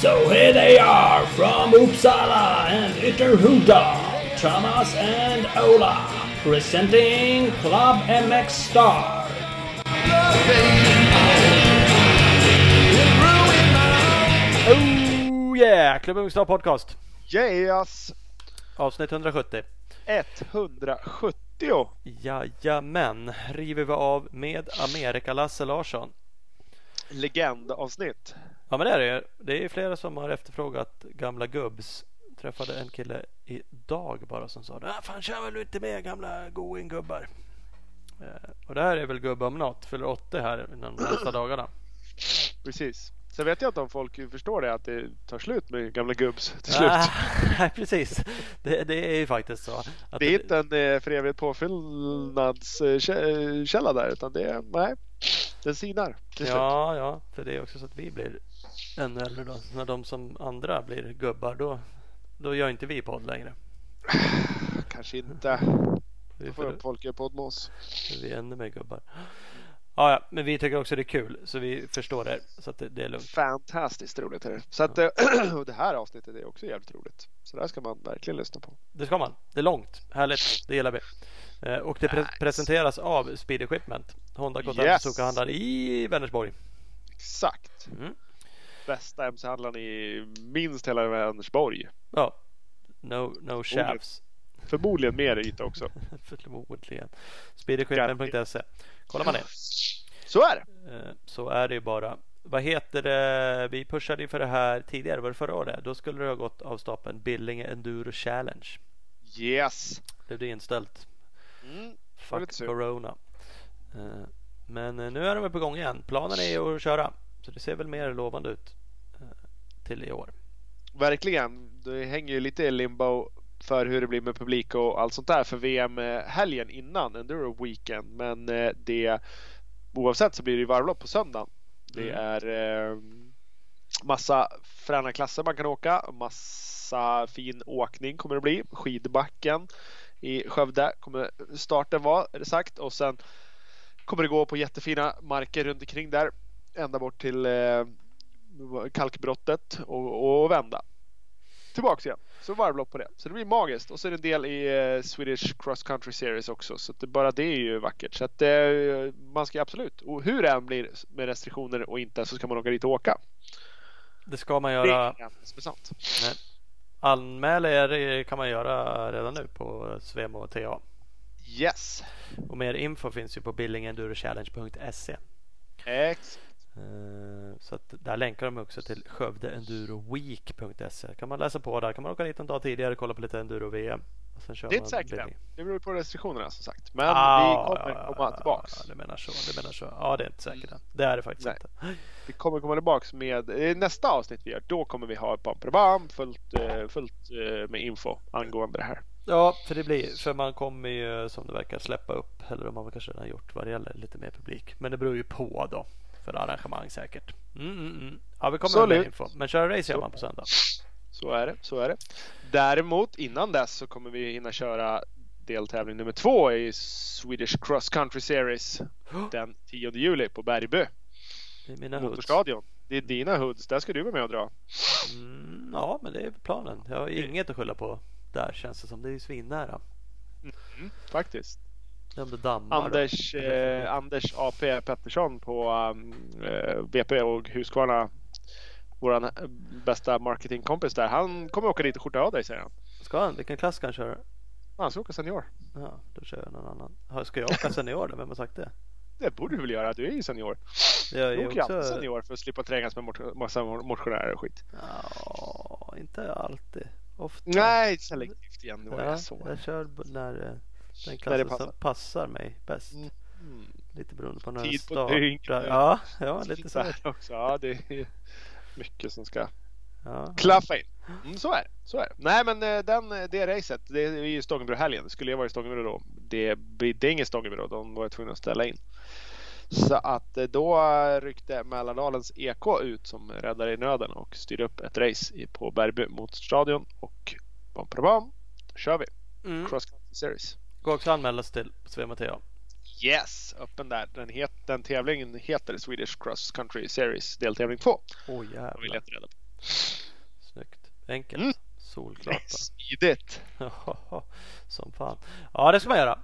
So here they are from Uppsala and Ytterhuda, Thomas and Ola, presenting Club MX Star. Oh yeah! Club MX Star Podcast. Yes! Avsnitt 170. 170! Jajamän, river vi av med Amerika-Lasse Larsson. Legendavsnitt. Ja men det är det Det är flera som har efterfrågat gamla gubbs. Träffade en kille idag bara som sa ah, Fan kör väl inte med gamla going-gubbar. Eh, och det här är väl gubbe om något. Fyller 80 här inom de nästa dagarna. Precis. Sen vet jag inte om folk förstår det att det tar slut med gamla gubbs till slut. Nej precis. Det, det, är ju faktiskt så. Det är inte en eh, för evigt påfyllnadskälla där utan det är, nej, den sinar till slut. Ja, ja, för det är också så att vi blir ännu äldre då. När de som andra blir gubbar då, då gör inte vi podd längre. Kanske inte. Vi får folk i podd med oss. Vi är ännu mer gubbar. Ja, ja, men vi tycker också det är kul så vi förstår det så att det, det är lugnt. Fantastiskt roligt är det. Så att ja. det här avsnittet är också jävligt roligt. Så det här ska man verkligen lyssna på. Det ska man. Det är långt. Härligt. Det gillar vi. Eh, och det pre nice. presenteras av Speed Equipment. Honda KTM yes. Suzuka-handlare i Vänersborg. Exakt. Mm. Bästa MC-handlaren i minst hela Vänersborg. Ja. No, no shafts. Förmodligen mer yta också. Förmodligen. Speedequipment.se Kollar man det. Så är det. Eh, så är det ju bara. Vad heter det? Vi pushade ju för det här tidigare. Var det förra året? Då skulle det ha gått av stapeln Billinge Enduro Challenge. Yes. Det blev inställt. Mm, Fuck Corona. Eh, men eh, nu är de på gång igen. Planen är att köra. Så det ser väl mer lovande ut till i år. Verkligen. Det hänger ju lite i limbo för hur det blir med publik och allt sånt där för VM-helgen innan Enduro Weekend. Men eh, det oavsett så blir det varvlopp på söndagen. Det mm. är eh, massa fräna klasser man kan åka. Massa fin åkning kommer det bli. Skidbacken i Skövde kommer starten vara, är det sagt. Och sen kommer det gå på jättefina marker runt omkring där. Ända bort till eh, kalkbrottet och, och vända tillbaks igen. Så varvlopp på det. Så det blir magiskt. Och så är det en del i eh, Swedish Cross Country Series också. Så det, bara det är ju vackert. Så att eh, man ska absolut, och hur det än blir med restriktioner och inte, så ska man åka dit och åka. Det ska man göra. Det är intressant. Anmäla er kan man göra redan nu på Svemo TA. Yes. Och mer info finns ju på billingendurochallenge.se. Exakt. Eh, så att där länkar de också till skövdeenduroweek.se. kan man läsa på där. kan man åka dit en dag tidigare och kolla på lite enduro-VM. det är inte säkert det. beror på restriktionerna som sagt. Men ah, vi kommer ja, komma tillbaks. Ja, du menar så. Du menar så. Ja, det är inte säkert. Mm. Det är det faktiskt Nej. inte. Vi kommer komma tillbaks med nästa avsnitt vi gör. Då kommer vi ha bam fullt, eh, fullt eh, med info angående det här. Ja, för det blir för man kommer ju som det verkar släppa upp eller om man kanske redan gjort vad det gäller lite mer publik. Men det beror ju på då för arrangemang säkert. Mm, mm, mm. Ja, vi kommer med info. Men köra race gör man på söndag. Så är det, så är det. Däremot innan dess så kommer vi hinna köra deltävling nummer två i Swedish Cross Country Series den 10 juli på Bergby. Det är mina Motorstadion. Det är dina hoods. Där ska du vara med och dra. Mm, ja, men det är planen. Jag har inget att skylla på där känns det som. Det är ju svinnära. Mm, faktiskt. Anders, eh, Anders AP Pettersson på um, eh, BP och Husqvarna. Vår bästa marketingkompis där. Han kommer åka dit och skjorta av dig säger han. Ska han? Vilken klass ska han köra? Han ska åka senior. Ja, då kör jag någon annan. Ska jag åka senior då? Vem har sagt det? Det borde du väl göra? Du är ju senior. Jag är du åker också... senior för att slippa trängas med massa motionärer och skit. Ja, inte alltid. Ofta. Nej, selektivt igen. Det var ja, så. Jag kör när eh, den klassen passar. som passar mig bäst. Mm. Lite beroende på när Tid den startar. Dygn, ja, ja, lite så. Också. Ja, det är mycket som ska ja. klaffa in. Mm, så är det. Så är det. Nej, men eh, den, det racet, det är ju Stångebro-helgen. Skulle jag vara i Stångebro då, det bidde inget Stångebro. De var tvungna att ställa in. Så att eh, då ryckte Mälardalens EK ut som räddare i nöden och styrde upp ett race på Bergby mot stadion och bam, bam, bam, då kör vi. Mm. Cross Country Series. Går också anmälas till Svematea. Yes, öppen där. Den, het, den tävlingen heter Swedish Cross Country Series deltävling 2. Åh oh, vi jävlar. reda på. Snyggt. Enkelt. Mm. Solklart. Smidigt. Som fan. Ja, det ska man göra.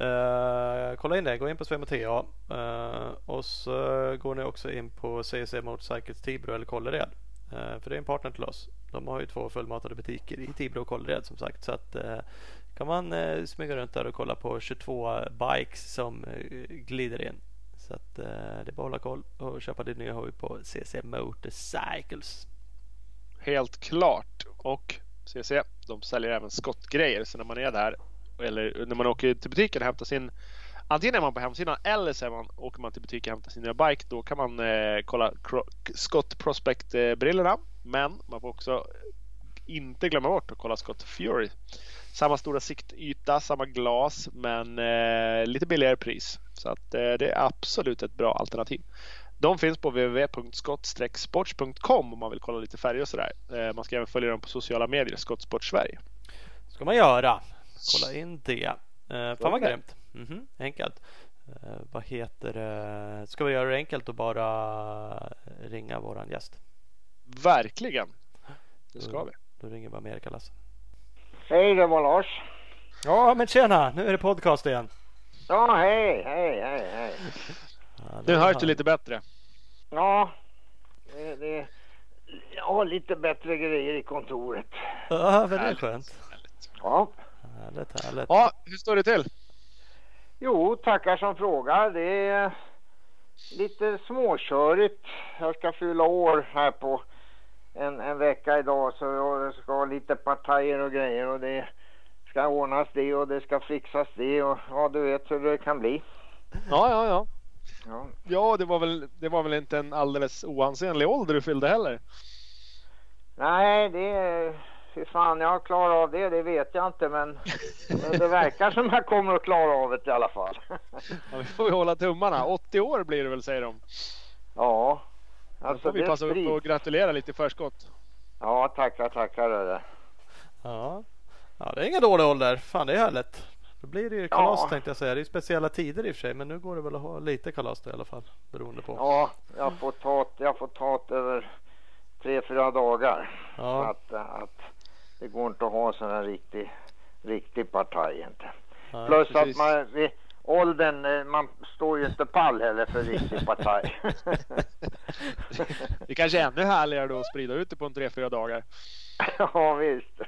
Uh, kolla in det. Gå in på Svematea. Uh, och så går ni också in på CC Motorcycles Tibro eller Kållered. Uh, för det är en partner till oss. De har ju två fullmatade butiker i Tibro och Kållered som sagt. Så att kan man eh, smyga runt där och kolla på 22 bikes som eh, glider in. Så att eh, det är bara att hålla koll och köpa din nya hoj på CC Motorcycles. Helt klart. Och CC, de säljer även skottgrejer. Så när man är där eller när man åker till butiken och hämtar sin Antingen är man på hemsidan eller så är man, åker man till butiken och hämtar sin nya bike. Då kan man eh, kolla Scott Prospect brillorna Men man får också inte glömma bort att kolla Scott Fury. Samma stora siktyta, samma glas men eh, lite billigare pris. Så att eh, det är absolut ett bra alternativ. De finns på www.skott-sports.com om man vill kolla lite färger och sådär. Eh, man ska även följa dem på sociala medier, Skottsport Sverige. ska man göra. Kolla in det. Uh, fan vad grymt. Mhm, enkelt. Eh, vad heter det? Ska vi göra det enkelt och bara ringa våran gäst? Verkligen! Det ska vi. Då ringer vi Amerika-Lasse. Hej, det var Lars. Ja men tjena! Nu är det podcast igen. Ja, hej, hej, hej, hej. Ja, Nu det hörs det lite bättre. Ja, det, det, jag har lite bättre grejer i kontoret. Ja men det är Härligt. skönt. Ja. Härligt härligt. Ja, hur står det till? Jo, tackar som frågar. Det är lite småkörigt. Jag ska fylla år här på en, en vecka idag så jag ska ha lite partajer och grejer och det ska ordnas det och det ska fixas det och ja, du vet hur det kan bli. Ja, ja, ja. Ja. Ja, det var väl, det var väl inte en alldeles oansenlig ålder du fyllde heller. Nej, det är... Hur fan jag klarar av det, det vet jag inte men men det verkar som jag kommer att klara av det i alla fall. Ja, vi får ju hålla tummarna. 80 år blir det väl säger de. Ja. Då Alltså får vi passa upp och gratulera lite i förskott. Ja, tackar, tackar. Ja. ja det är ingen dålig ålder. Fan det är härligt. Då blir det ju kalas Ja. tänkte jag säga. Det är speciella tider i och för sig men nu går det väl att ha lite kalas då i alla fall. Beroende på. Ja, jag får ta jag får ta över tre, fyra dagar. Ja. Att, att det går inte att ha sån här riktig, riktig partaj inte. ja. Plus precis. att man, åldern, eh, man står ju inte pall heller för riktig partaj. Det kanske är ännu härligare då att sprida ut det på en tre, fyra dagar. ja, visst.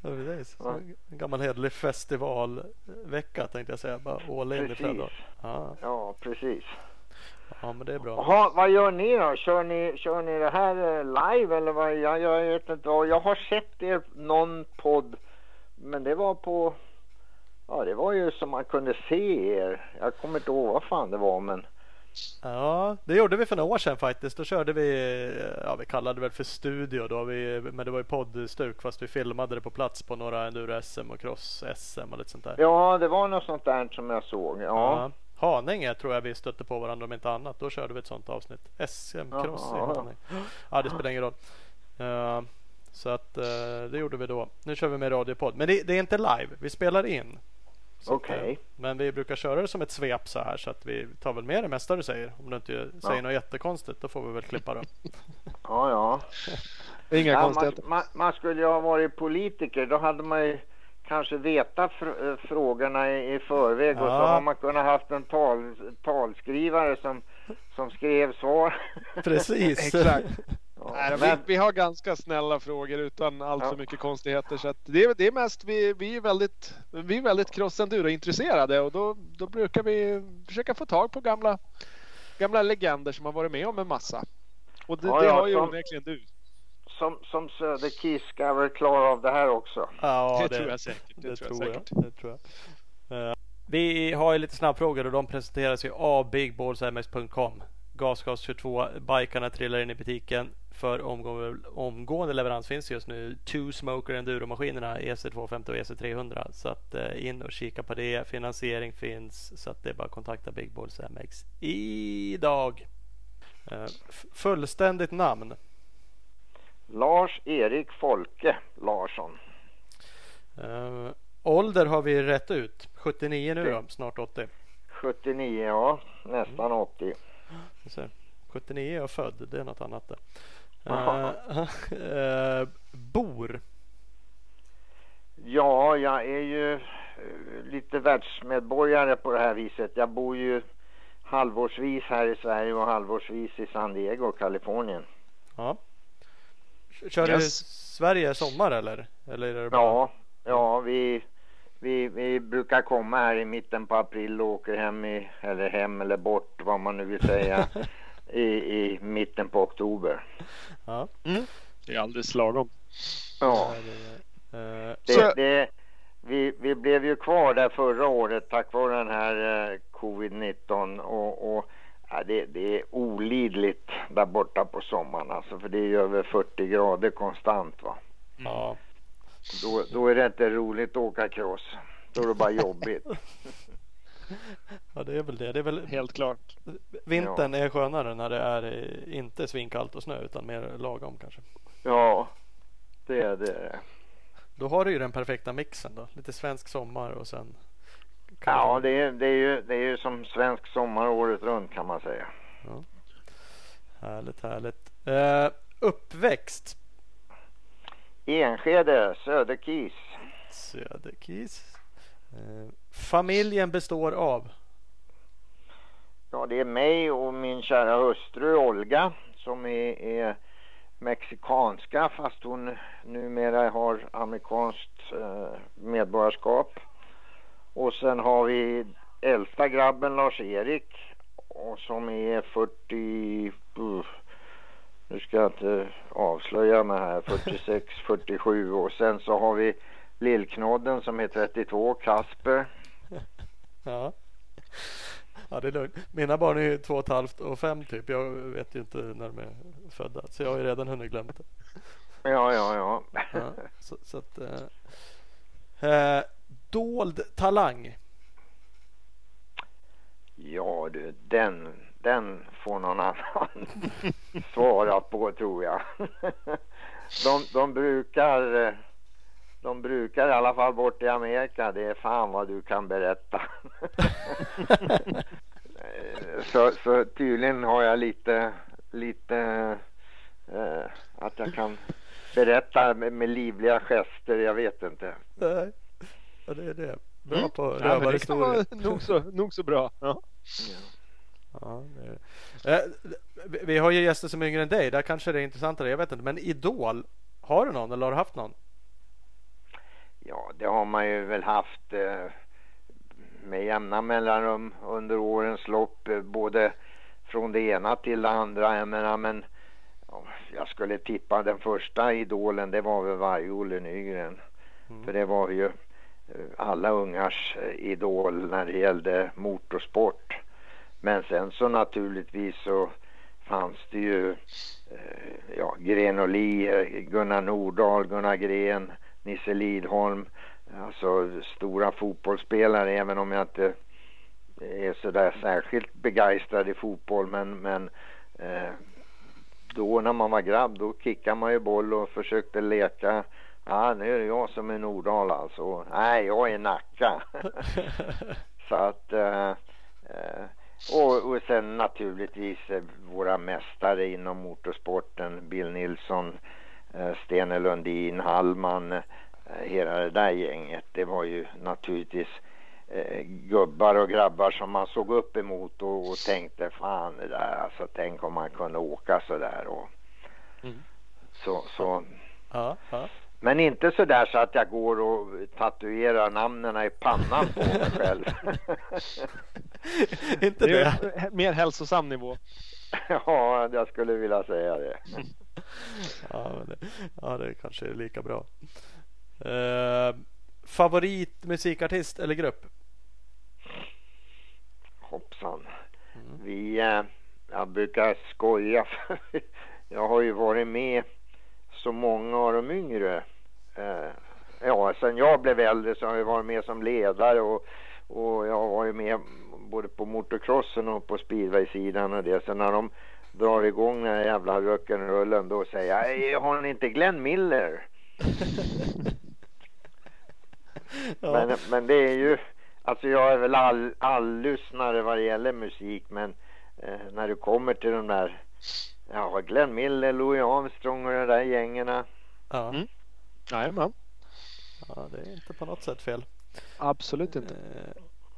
Ja, precis. En gammal hederlig festivalvecka tänkte jag säga. Bara all in i dagar. Ja. Ja, precis. ja men det är bra. Jaha, vad gör ni då? Kör ni, kör ni det här eh, live eller vad? Jag, jag vet inte. Jag har sett er någon podd. Men det var på... Ja, det var ju som man kunde se er. Jag kommer inte ihåg vad fan det var men... Ja, det gjorde vi för några år sedan faktiskt. Då körde vi, ja vi kallade det väl för studio då. Vi, men det var ju poddstuk fast vi filmade det på plats på några enduro-SM och cross-SM och lite sånt där. Ja, det var något sånt där som jag såg. Ja. Haninge tror jag vi stötte på varandra om inte annat. Då körde vi ett sånt avsnitt. SM-cross i. Haninge. Ja, det spelar ingen roll. Eh, så att eh, det gjorde vi då. Nu kör vi med radiopodd. Men det, det är inte live. Vi spelar in. Okej. eh, Men vi brukar köra det som ett svep så här så att vi tar väl med det mesta du säger. Om du inte säger Ja. något jättekonstigt då får vi väl klippa det. Ja, ja. Inga ja man, konstigheter. man, man skulle ju ha varit politiker. Då hade man ju kanske vetat fr- eh, frågorna i, i förväg och så Ja. har man kunnat haft en tal, talskrivare som, som skrev svar. Precis. Exakt. Ja, Nej, men, vi, vi har ganska snälla frågor utan allt för Ja. mycket konstigheter. Så att det, är- det är mest vi, vi är väldigt, vi är väldigt cross-enduro-intresserade och då, då brukar vi försöka få tag på gamla, gamla legender som har varit med om en massa. Och det, Ja, det har ju som- onekligen du. som, som Söderkiss ska väl klara av det här också. Ja, Det tror jag säkert. Det Det, tror jag tror, jag, säkert. det tror jag. Eh, vi har ju lite snabbfrågor och de presenteras ju av bigballsms.com. Gasgas 22. Bikarna trillar in i butiken. För omgående, leverans finns just nu Two Smoker Enduro-maskinerna EC250 och EC300. Så att eh, in och kika på det. Finansiering finns så att det är bara att kontakta Big Balls MX idag. Eh, fullständigt namn. Lars-Erik Folke Larsson. Eh, ålder har vi rätt ut. 79 nu då, snart 80. 79, ja. Nästan 80. Vi ser. 79 är jag född, det är något annat det. Eh, bor. Ja, jag är ju eh, lite världsmedborgare på det här viset. Jag bor ju halvårsvis här i Sverige och halvårsvis i San Diego, Kalifornien. Ja. Kör du Yes. Sverige sommar eller? Eller är det bara... Ja, ja vi, vi, vi brukar komma här i mitten på april och åker hem i, eller hem eller bort vad man nu vill säga i, i mitten på oktober. ja. Det är alldeles lagom. Ja, Eh, det, Så- det, vi, vi blev ju kvar där förra året tack vare den här eh, covid-19 och, och ja, det, det är olidligt där borta på sommaren alltså för det är ju över 40 grader konstant va. ja. Då, då är det inte roligt att åka cross. Då är det bara jobbigt. ja, det är väl det. Det är väl Helt klart. Vintern är skönare när det är inte svinkallt och snö utan mer lagom kanske. Ja, det är det. Då har du ju den perfekta mixen då. Lite svensk sommar och sen. Ja, det är, det, är ju, det är ju som svensk sommar året runt kan man säga. Härligt, härligt. Eh, uppväxt. Enskede, Söderkis. Söderkis. Eh, familjen består av. Ja, det är mig och min kära hustru Olga som är, är mexikanska fast hon numera har amerikanskt eh, medborgarskap. Och sen har vi äldsta grabben Lars-Erik och som är 40, uh, nu ska jag inte avslöja mig här, 46, 47 och sen så har vi lillknodden som är 32, Kasper. Ja. Ja, det är lugnt. Mina barn är ju två och ett halvt och fem typ. Jag vet ju inte när de är födda. Så jag har ju redan hunnit glömt det. Ja, ja, ja. Ja, så, så att, eh, eh, dold talang. Ja du, den, den får någon annan svara på tror jag. De, de brukar eh, de brukar i alla fall bort i Amerika, det är fan vad du kan berätta. Så, så tydligen har jag lite, lite eh, att jag kan berätta med, med livliga gester, jag vet inte. Nej. Ja, det är det. Bra Mm. på Ja, men det kan rövarhistorier. vara nog så, nog så bra. Ja. Ja, det är det. Eh, vi- vi har ju gäster som är yngre än dig. Där kanske det är intressantare. Jag vet inte. Men Idol. Har du någon eller har du haft någon? Ja, det har man ju väl haft eh, med jämna mellanrum under årens lopp, eh, både från det ena till det andra. Jag menar, men ja, jag skulle tippa den första idolen, det var väl Varg-Olle Nygren. Mm. För det var ju eh, alla ungars idol när det gällde motorsport. Men sen så naturligtvis så fanns det ju ja, Gren och Li, eh, Gunnar Nordahl, Gunnar Gren, Nisse Lidholm. Alltså stora fotbollsspelare även om jag inte är sådär särskilt begeistrad i fotboll men, men eh, då när man var grabb då kickade man ju boll och försökte leka Ja, nu är det jag som är Nordahl alltså. Nej, jag är Nacka. Så att eh, eh, och, och sen naturligtvis eh, våra mästare inom motorsporten Bill Nilsson, Stene Lundin, Hallman, eh, hela det där gänget. Det var ju naturligtvis eh, gubbar och grabbar som man såg upp emot och, och tänkte fan det där alltså tänk om man kunde åka så där och Mm. så, så Ja, ja. men inte så där så att jag går och tatuerar namnen i pannan på mig själv. inte Det det. mer hälsosam nivå. ja, jag skulle vilja säga det. Ja, det, ja, det kanske är lika bra. Eh, favorit musikartist eller grupp? Hoppsan. Mm. Vi, eh, jag brukar skoja. jag har ju varit med så många av de yngre. Eh, ja, sen jag blev äldre så har jag varit med som ledare och, och jag har varit med både på motocrossen och på speedwaysidan och det. Så när de drar igång den här jävla rock'n'rollen då säger jag, "Ej, har ni inte Glenn Miller? Ja, Men, men det är ju alltså jag är väl all, all lyssnare vad det gäller musik men eh, när du kommer till de där ja, Glenn Miller, Louis Armstrong och de där gängerna. Ja. Mm. Jajamän. ja, det är inte på något sätt fel. Absolut inte.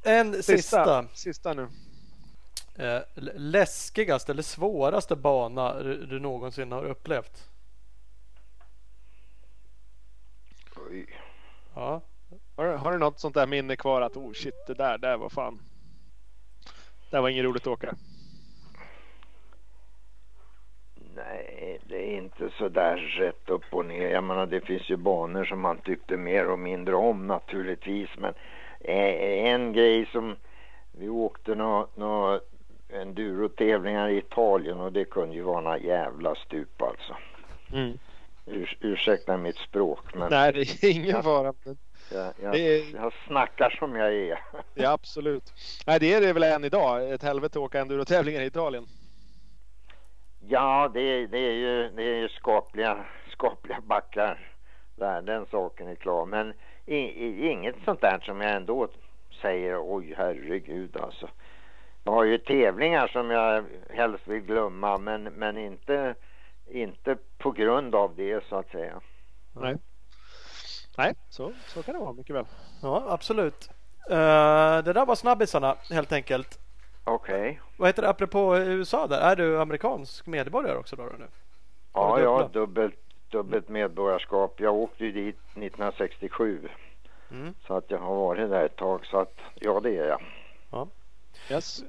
Eh, En sista. Sista, sista nu. Eh, läskigaste eller svåraste bana du, du någonsin har upplevt? Oj. Ja. Har, du- har du något sånt där minne kvar att oh shit det där, där var fan. Det var inget roligt att åka. Nej, det är inte så där rätt upp och ner. Jag menar, det finns ju banor som man tyckte mer och mindre om naturligtvis. Men eh, en grej som vi åkte nå, nå enduro-tävlingar i Italien och det kunde ju vara några jävla stup alltså. Urs, ursäkta mitt språk men Nej det är ingen fara. men jag, jag, är- jag snackar som jag är. Ja absolut. Nej det är det väl än idag. Ett helvete att åka enduro-tävlingar i Italien. Ja, det, är- det är ju, det är ju skapliga, skapliga backar där, den saken är klar. Men i, i, inget sånt där som jag ändå säger, oj herregud alltså. Jag har ju tävlingar som jag helst vill glömma, men, men inte, inte på grund av det så att säga. Nej. Nej, så, så kan det vara mycket väl. ja, absolut. Eh, det där var snabbisarna helt enkelt. Okej. Vad heter det apropå USA där? Är du amerikansk medborgare också då, då nu? Ja, jag har dubbelt, dubbelt medborgarskap. Jag åkte ju dit 1967. Mm. Så att jag har varit där ett tag. Så att ja, det är jag. Yes.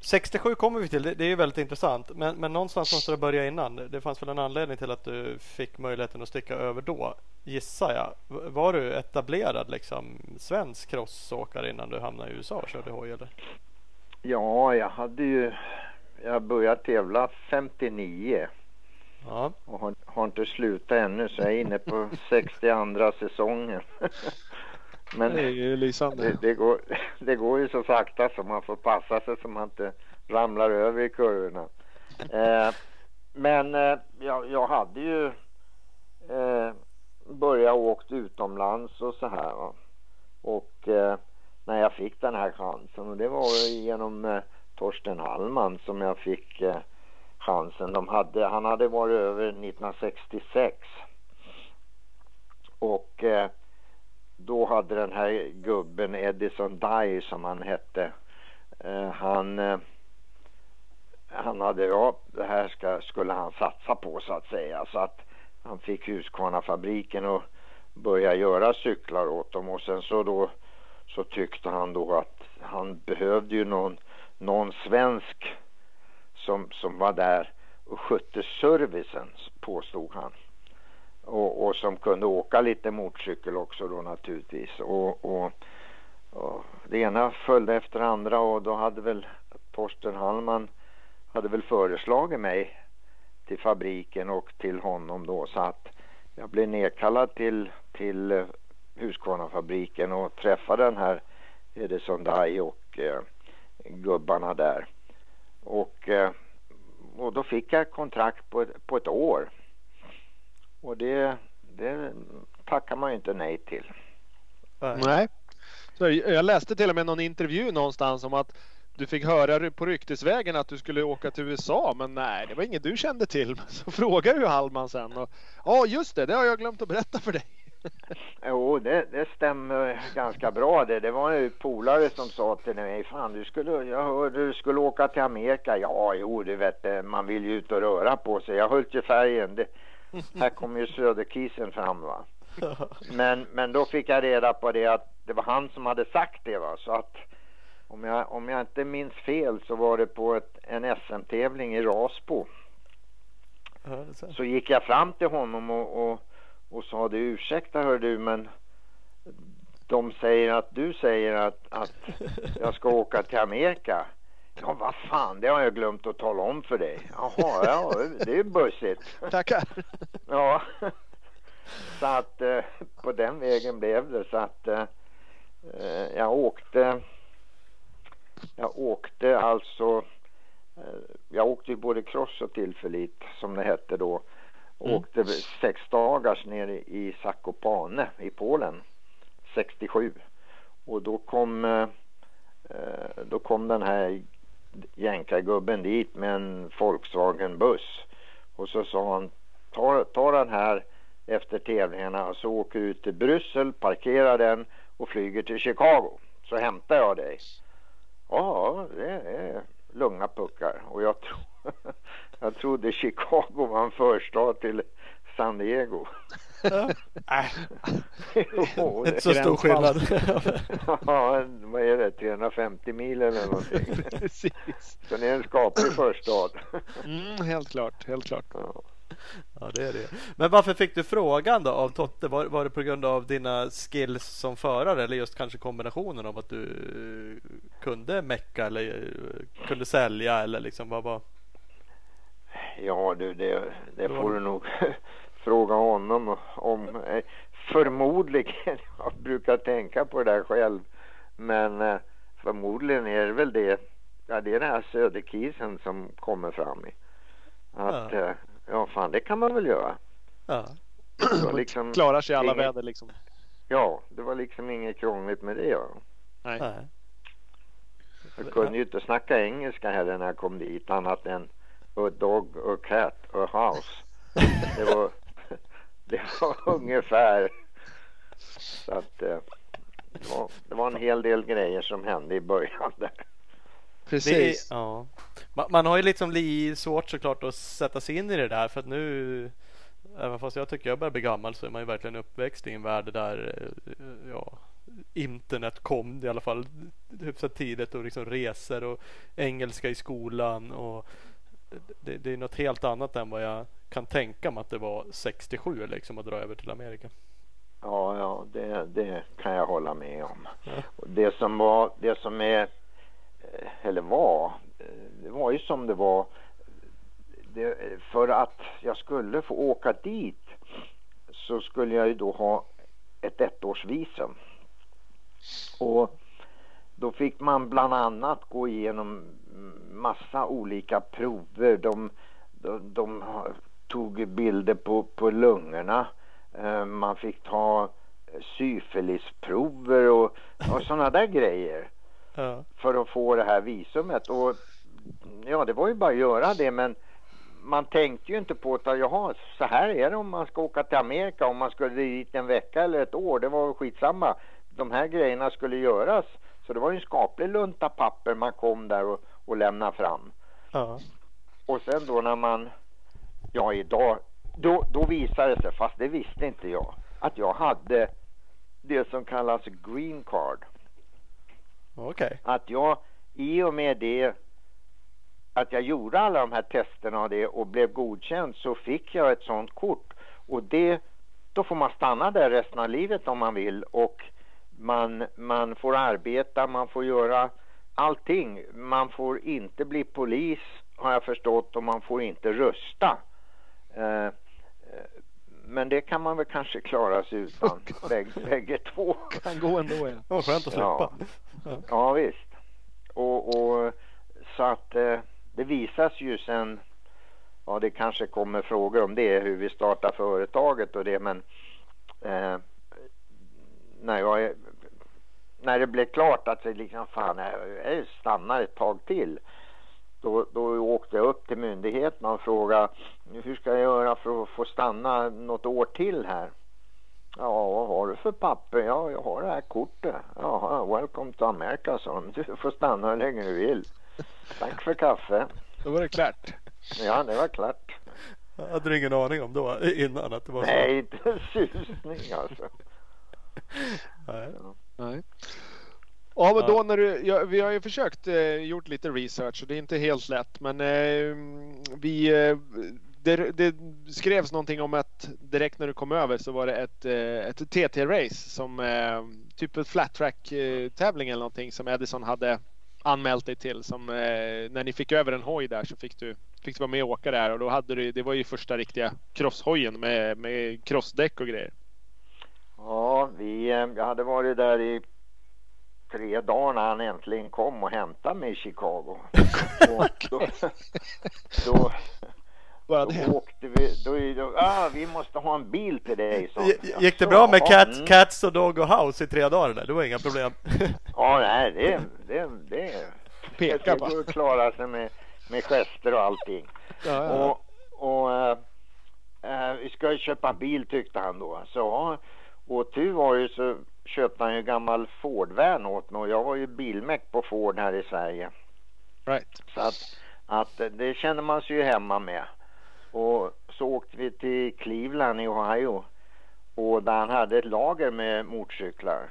67 kommer vi till. Det, det är ju väldigt intressant. Men, men någonstans måste det börja innan. Det fanns väl en anledning till att du fick möjligheten att sticka över då. Gissar jag. Var du etablerad liksom svensk crossåkare innan du hamnade i USA och körde hoj eller? Ja, jag hade ju... Jag började tävla 59 Ja. och har, har inte slutat ännu så jag är inne på 62 säsongen. Men Det är ju lysande. det, det, går, det går ju så sakta så man får passa sig så man inte ramlar över i kurvorna. Eh, men eh, jag, jag hade ju eh, börjat åkt utomlands och så här. Va? Och eh, när jag fick den här chansen och det var genom eh, Torsten Hallman som jag fick eh, chansen. De hade, han hade varit över 1966. Och eh, då hade den här gubben Edison Dye som han hette. Eh, han, eh, han hade, ja det här ska, skulle han satsa på så att säga. Så att han fick Husqvarnafabriken och börja göra cyklar åt dem och sen så då så tyckte han då att han behövde ju någon, någon svensk som, som var där och skötte servicen påstod han. Och, och som kunde åka lite motorcykel också då naturligtvis. Och, och, och det ena följde efter det andra och då hade väl Torsten Hallman hade väl föreslagit mig till fabriken och till honom då så att jag blev nedkallad till, till eh, Husqvarnafabriken och träffade den här Edison Dye och eh, gubbarna där. Och, eh, och då fick jag kontrakt på, ett- på ett år. Och det, det tackar man ju inte nej till. Nej. Nej. Så jag läste till och med någon intervju någonstans om att du fick höra på ryktesvägen att du skulle åka till USA men nej det var inget du kände till. Så frågade ju Hallman sen och ja just det, det har jag glömt att berätta för dig. Jo, det, det stämmer ganska bra det. Det var ju polare som sa till mig, fan du skulle, jag hörde du skulle åka till Amerika. Ja, jo du vet, man vill ju ut och röra på sig. Jag höll till färgen. Det, här kommer ju söderkisen fram va. Men, men då fick jag reda på det att det var han som hade sagt det va. Så att om jag, om jag inte minns fel så var det på ett, en SM-tävling i Rasbo. Så. Gick jag fram till honom och, och, och sa du ursäkta hör du men de säger att du säger att, att jag ska åka till Amerika. Ja vad fan det har jag glömt att tala om för dig. Jaha ja det är bussigt. Tackar. Ja. Så att eh, på den vägen blev det så att eh, eh, jag åkte jag åkte alltså eh, jag åkte ju både cross och tillförlit som det hette då. Mm. Åkte sex dagars nere i Zakopane i Polen 67. Och då kom, eh, eh, då kom den här jänkargubben dit med en Volkswagen-buss. Och så sa han, ta, ta den här efter tävlingarna och så åker du ut till Bryssel, parkerar den och flyger till Chicago. Så hämtar jag dig. Ja, det är lugna puckar. Och jag, tro, jag trodde Chicago var en förstad till San Diego. Jo, Inte så stor skillnad. ja, vad är det, 350 mil eller någonting. Precis. Så det är en skaplig förstad. Mm, helt klart, helt klart. Ja. Ja, det är det. Men varför fick du frågan då av Totte? Var, var det på grund av dina skills som förare eller just kanske kombinationen av att du kunde mecka eller kunde sälja eller liksom vad var? Ja du, det, det får du nog fråga honom om. Eh, Förmodligen, jag brukar tänka på det där själv, men eh, förmodligen är det väl det, ja det är den här söderkisen som kommer fram i. Att, Ja. ja, ja fan det kan man väl göra. Ja, liksom, Klarar sig i alla inget- väder liksom. Ja, det var liksom inget krångligt med det. Ja. Nej. Jag kunde ju inte snacka engelska heller när jag kom dit annat än a dog, a cat, a house. Det var, det var ungefär så att eh, det var, det var en hel del grejer som hände i början där. Precis. Det ja. man, man har ju liksom li svårt såklart att sätta sig in i det där för att nu Även fast jag tycker jag börjar bli gammal så är man ju verkligen uppväxt i en värld där eh, ja, internet kom i alla fall hyfsat tidigt och liksom resor och engelska i skolan och det, det är något helt annat än vad jag kan tänka mig att det var 67 liksom att dra över till Amerika. Ja, ja, det, det kan jag hålla med om. Ja. Det som var, det som är, eh, eller var, eh, det var ju som det var. Det, för att jag skulle få åka dit så skulle jag ju då ha ett ettårsvisum. Och då fick man bland annat gå igenom massa olika prover. De, de, de tog bilder på, på lungorna. Eh, Man fick ta syfilisprover och, och sådana där grejer Ja. för att få det här visumet. Och ja, det var ju bara att göra det men man tänkte ju inte på att jaha, så här är det om man ska åka till Amerika. Om man skulle dit en vecka eller ett år, det var skitsamma. De här grejerna skulle göras. Så det var ju en skaplig lunta papper man kom där och, och lämnade fram. Ja. Och sen då när man, ja idag, då, då visade det sig, fast det visste inte jag, att jag hade det som kallas green card. Okej. Att jag i och med det att jag gjorde alla de här testerna och det och blev godkänd så fick jag ett sånt kort och det då får man stanna där resten av livet om man vill och man, man får arbeta, man får göra allting. Man får inte bli polis har jag förstått och man får inte rösta. Eh, eh, men det kan man väl kanske klara sig utan bägge, bägge två. Kan gå ändå ja. Det var skönt att slippa. Ja. Ja visst. Och, och så att eh, det visas ju sen, ja det kanske kommer frågor om det, hur vi startar företaget och det men eh, när jag är- när det blev klart att det liksom fan jag jag stannar ett tag till då, då åkte jag upp till myndigheten och frågade hur ska jag göra för att få stanna något år till här? Ja, vad har du för papper? Ja, jag har det här kortet. Jaha, welcome to America, sa de. Du får stanna hur länge du vill. Tack för kaffe. Då var det klart. Ja, det var klart. Jag hade ingen aning om då innan att det var så. Nej, inte en susning alltså. Nej. Nej. Ja men då när du, ja, vi har ju försökt eh, gjort lite research och det är inte helt lätt men eh, vi eh, det, det skrevs någonting om att direkt när du kom över så var det ett, eh, ett TT-race som eh, typ ett flat track tävling eller någonting som Edison hade anmält dig till som när ni fick över en hoj där så fick du, fick du vara med och åka där och då hade du, det var ju första riktiga crosshojen med, med crossdäck och grejer. Ja, vi, eh, jag hade varit där i tre dagar när han äntligen kom och hämtade mig i Chicago. Och då, då, då det. åkte vi, då, då, ah, vi måste ha en bil till dig. jag. Gick det Så, bra med Cats, mm. Cats och Dog och House i tre dagar där? Det var inga problem. Ja, nej, det, det, det, Peka det bara. går att klara sig med, med gester och allting. Ja, ja. Och, och eh, vi ska ju köpa bil tyckte han då. Så och tur var ju så köpte han ju en gammal Ford-van åt mig och jag var ju bilmäck på Ford här i Sverige. Right. Så att, att det känner man sig ju hemma med. Och så åkte vi till Cleveland i Ohio och där han hade ett lager med motorcyklar.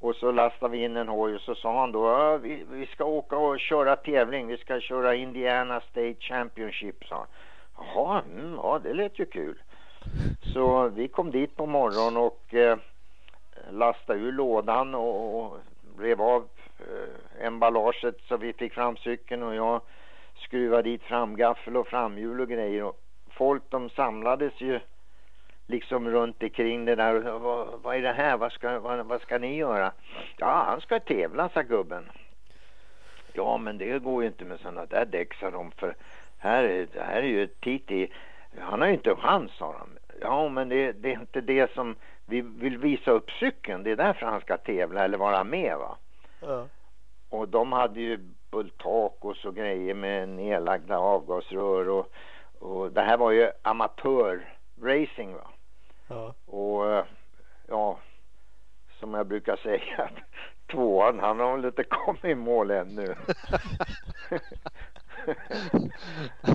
Och så lastade vi in en hoj och så sa han då "Ja, vi, vi ska åka och köra tävling. Vi ska köra Indiana State Championship sa han. Jaha, mm, ja det lät ju kul. Så vi kom dit på morgonen och eh, lastade ur lådan och, och rev av eh, emballaget så vi fick fram cykeln och jag skruvade dit framgaffel och framhjul och grejer. Och folk de samlades ju liksom runt omkring det där. Och, Vad, vad är det här? Vad ska, vad, vad ska ni göra? Ja, han ska tävla, sa gubben. Ja, men det går ju inte med sådana där däck, sa de. För här, är- det här är ju Titi. Han har ju inte chans, sa de. Ja, men det, det är inte det som vi vill visa upp cykeln. Det är därför han ska tävla eller vara med, va? Ja. Och de hade ju bultak och grejer med nedlagda avgasrör och, och det här var ju amatörracing va. Ja. Och ja, som jag brukar säga, tvåan han har väl inte kommit i mål ännu.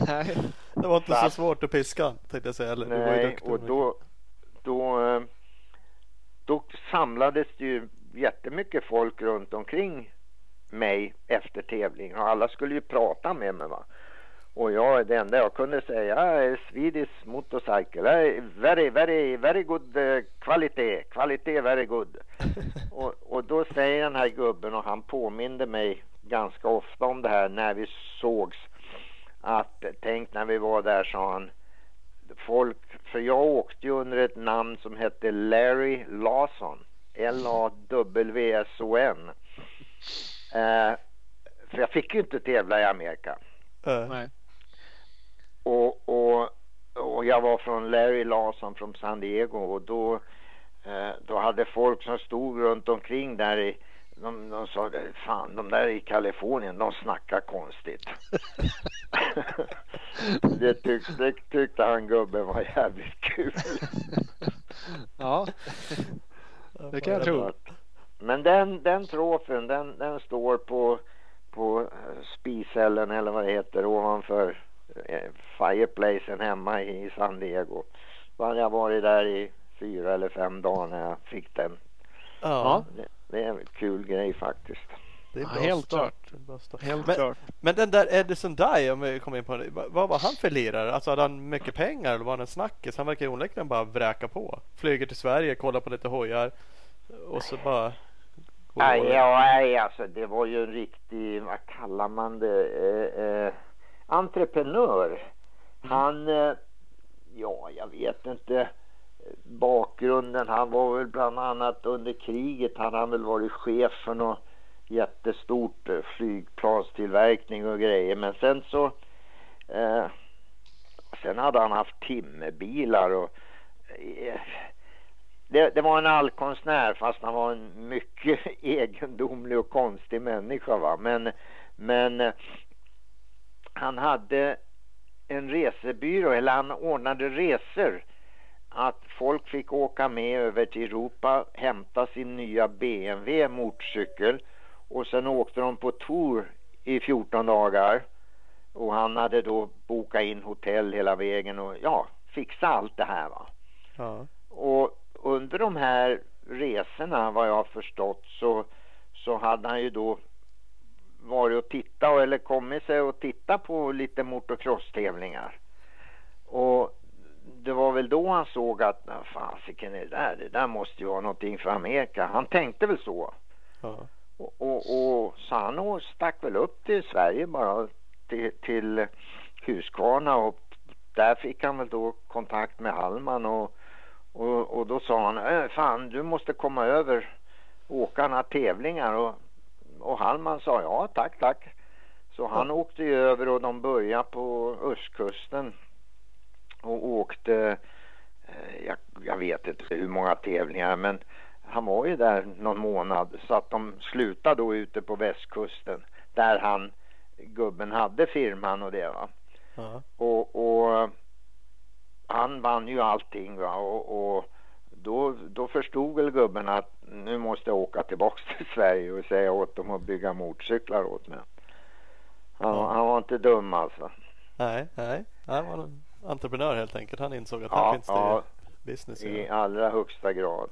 Nej. Det var inte så Fast- svårt att piska tänkte jag säga. Eller, Nej, och då, då, eh, då samlades det ju jättemycket folk runt omkring mig efter tävlingen och alla skulle ju prata med mig va. Och jag, det enda jag kunde säga är Swedish motorcycle, very, very, very good eh, kvalitet, kvalitet very good. och, och då säger den här gubben och han påminde mig ganska ofta om det här när vi sågs att tänk när vi var där sa han folk, för jag åkte ju under ett namn som hette Larry Lawson. L-A-W-S-O-N. Eh, för jag fick ju inte tävla i Amerika. Ja. Nej. Och, och, och jag var från Larry Lawson från San Diego och då, eh, då hade folk som stod runt omkring där i de, de sa fan de där i Kalifornien de snackar konstigt. det, tyck, det tyckte han gubben var jävligt kul. Ja, det kan jag tro. Men den, den trofen den, den står på, på eh, spisellen eller vad det heter ovanför fireplacen hemma i San Diego. Då hade jag varit där i fyra eller fem dagar när jag fick den. Ja, Det, det är en kul grej faktiskt. det är Ja, helt start. klart. Helt Men- klart. Men den där Edison Dye, om vi kommer in på det. va- Vad var han för lirare? Alltså hade han mycket pengar eller var han en snackis? Han verkar onekligen bara vräka på. Flyger till Sverige, kollar på lite hojar och så bara... Nej, ja, nej, alltså det var ju en riktig, vad kallar man det, eh, eh, entreprenör. Han, eh, ja, jag vet inte bakgrunden. Han var väl bland annat under kriget han väl varit chef för något jättestort eh, flygplanstillverkning och grejer. Men sen så, eh, sen hade han haft timmerbilar och eh, det, det var en allkonstnär fast han var en mycket egendomlig och konstig människa. Va? Men, men eh, han hade en resebyrå, eller han ordnade resor. Att folk fick åka med över till Europa, hämta sin nya BMW motorcykel och sen åkte de på tour i 14 dagar. Och han hade då bokat in hotell hela vägen och ja, fixa allt det här va. Ja. Och under de här resorna vad jag har förstått så, så hade han ju då varit och tittat eller kommit sig och titta på lite motocross-tävlingar. Och det var väl då han såg att "Nej, fasiken är det där, det där måste ju vara någonting för Amerika. Han tänkte väl så. Ja. Och, och, och så han stack väl upp till Sverige bara till, till Huskvarna och där fick han väl då kontakt med Hallman och, och, och då sa han äh, fan du måste komma över åka några tävlingar och, och Hallman sa ja tack tack så han åkte ju över och de började på östkusten och åkte, eh, jag, jag vet inte hur många tävlingar, men han var ju där någon månad så att de slutade då ute på västkusten där han, gubben hade firman och det va. Ja. Och, och han vann ju allting va och, och då, då förstod väl gubben att nu måste jag åka tillbaks till Sverige och säga åt dem att bygga motorcyklar åt mig. Han, Ja. han var inte dum alltså. Nej, nej. Han var en entreprenör helt enkelt. Han insåg att här Ja, finns det ja, business. i I. allra högsta grad.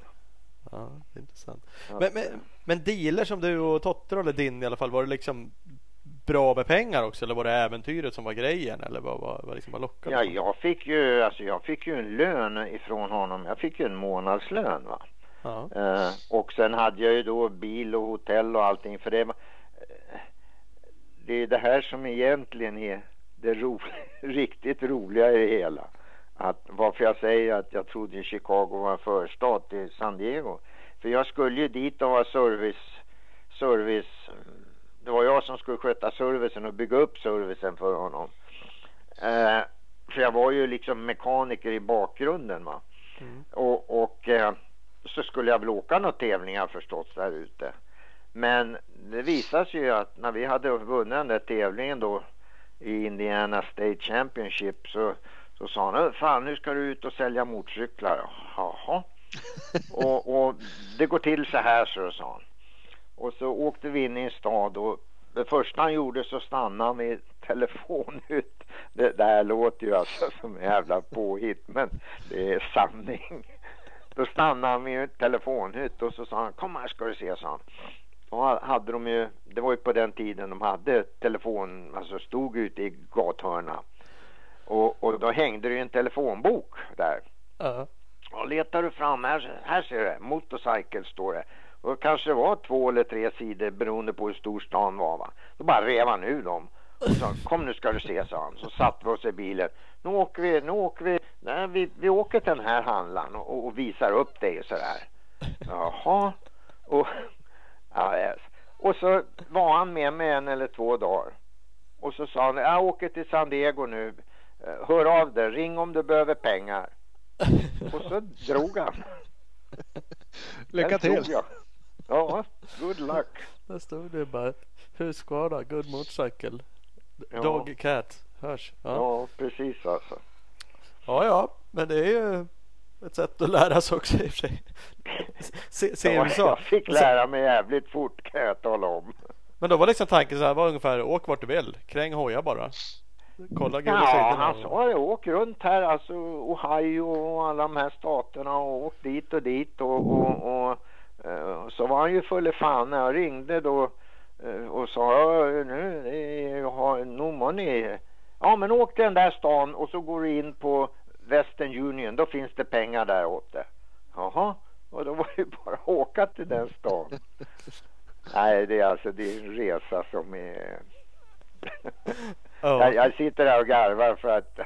Ja, intressant. Men, men, men dealer som du och Totter eller din i alla fall. Var det liksom bra med pengar också? Eller var det äventyret som var grejen? Eller vad var vad liksom var lockade? Ja, jag fick ju, alltså jag fick ju en lön ifrån honom. Jag fick ju en månadslön va. Ja. Eh, och sen hade jag ju då bil och hotell och allting för det var, eh, det är det här som egentligen är det ro, riktigt roliga i det hela. Att varför jag säger att jag trodde Chicago var en förstad till San Diego. För jag skulle ju dit och vara service, service, det var jag som skulle sköta servicen och bygga upp servicen för honom. Eh, för jag var ju liksom mekaniker i bakgrunden va. Mm. Och, och eh, så skulle jag väl åka några tävlingar förstås där ute. Men det visade sig ju att när vi hade vunnit den där tävlingen då i Indiana State Championship så, så sa han "Ö, fan nu ska du ut och sälja motorcyklar. Jaha. och, och det går till så här så sa han. Och så åkte vi in i en stad och det första han gjorde så stannade han vid telefonhytt. Det där låter ju alltså som en jävla påhitt men det är sanning. Då stannade han vid en telefonhytt och så sa han kom här ska du se sa han. Då hade de ju, det var ju på den tiden de hade telefon, alltså stod ute i gathörna. Och, och då hängde det ju en telefonbok där. Ja. Och letar du fram, här, här ser du, motorcykel står det. Och kanske det var två eller tre sidor beroende på hur stor stan var va. Då bara rev han ur dem. Och sa, kom nu ska du se sa han. Så satte vi oss i bilen. Nu åker vi, nu åker vi, nej, vi, vi åker till den här handlaren och, och visar upp dig och sådär. Jaha. Och, ja, yes. och så var han med mig en eller två dagar. Och så sa han, jag åker till San Diego nu. Eh, Hör av dig, ring om du behöver pengar. Och så drog han. Lycka till! Ja, good luck. Där stod det bara husskada, good motorcycle. Ja. Dog cat. Hörs. Ja. Ja, precis alltså. ja, ja. Men det är ju ett sätt att lära sig också i och för sig. Se, se Ja, jag fick lära mig jävligt fort kan jag tala om. Men då var liksom tanken så här, var ungefär åk vart du vill. Kräng hojar bara. Kolla gula Ja, sidorna. han sa det. Åk runt här, alltså Ohio och alla de här staterna och åk dit och dit och, och, och så var han ju full i fan när jag ringde då eh, och sa "Ja, nu, jag har. Ja, men åk till den där stan och så går du in på Western Union, då finns det pengar där åt det. Jaha, och då var det ju bara att åka till den stan. Nej, det är alltså det är en resa som är Ja. jag, jag sitter här och garvar för att,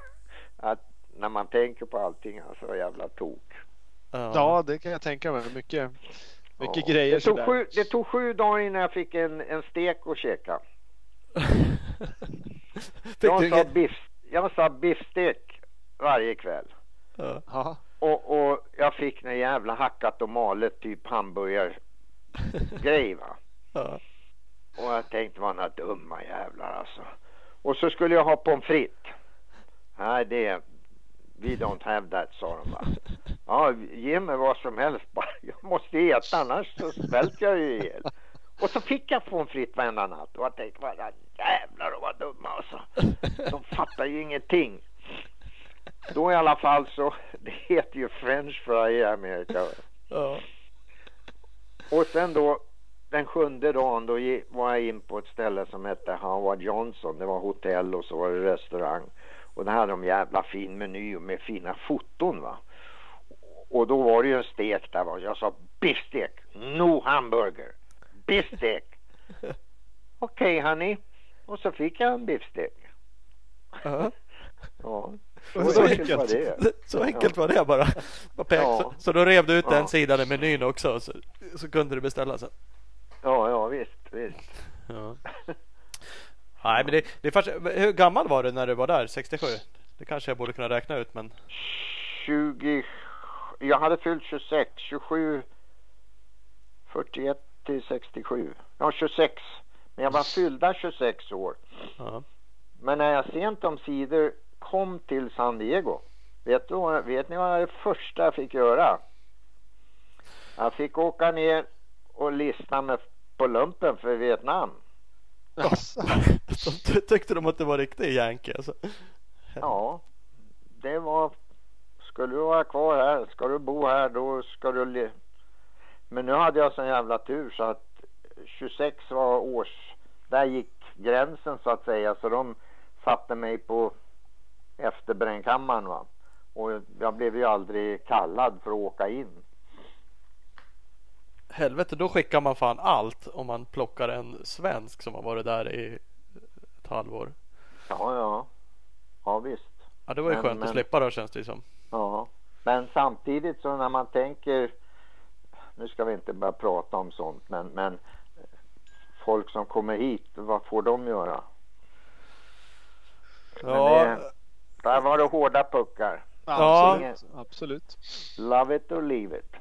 att när man tänker på allting, alltså jävla tok. Ja. Ja, det kan jag tänka mig. Mycket, mycket Ja. grejer det tog, sådär. sju, det tog sju dagar innan jag fick en, en stek att käka. Jag sa, inget? biff, jag sa biffstek varje kväll. Ja. Ja. Och, och jag fick en jävla hackat och malet typ hamburgargrej va. Ja. Och jag tänkte, vad några dumma jävlar alltså. Och så skulle jag ha pommes frites. Nej, det... We don't have that, sa de va. Ja, ge mig vad som helst bara. Jag måste äta annars så svälter jag ju ihjäl. Och så fick jag pommes frites varenda natt och jag tänkte, vad jävlar de var dumma alltså. De fattar ju ingenting. Då i alla fall så, det heter ju french fry i Amerika. Ja. Och sen då den sjunde dagen då var jag in på ett ställe som hette Howard Johnson. Det var hotell och så var det restaurang. Och där hade de jävla fin meny med fina foton va. Och då var det ju en stek där va. Jag sa biffstek, no hamburger. Biffstek. Okej honey. Och så fick jag en biffstek. Ja. Ja. Så Så enkelt var det. Så enkelt var det bara. Ja. Så, så då rev du ut Ja. den sidan i menyn också och så, så kunde du beställa sen. Ja, ja visst, visst. Ja. Nej men det, det är fast, Hur gammal var du när du var där? 67? Det kanske jag borde kunna räkna ut men 20, jag hade fyllt 26, 27, 41 till 67. Ja, 26. Men jag var fyllda 26 år. ja. Men när jag sent om sidor kom till San Diego, vet, du, vet ni vad det första jag fick göra? Jag fick åka ner och mig på lumpen för Vietnam. Alltså, Så ty- tyckte de att det var riktigt yankee alltså. Ja, det var... Skulle du vara kvar här, ska du bo här, då ska du... Le... Men nu hade jag sån jävla tur så att 26 var års... Där gick gränsen så att säga, så de satte mig på efterbrännkammaren va. Och jag blev ju aldrig kallad för att åka in. Helvete, då skickar man fan allt om man plockar en svensk som har varit där i ett halvår. Ja, ja. Ja, visst. Ja, det var ju Men- skönt men- att slippa då känns det som. Ja, men samtidigt så när man tänker, nu ska vi inte börja prata om sånt, men, men folk som kommer hit, vad får de göra? Ja, det- Där var det hårda puckar. Ja. absolut. absolut. Love it or leave it.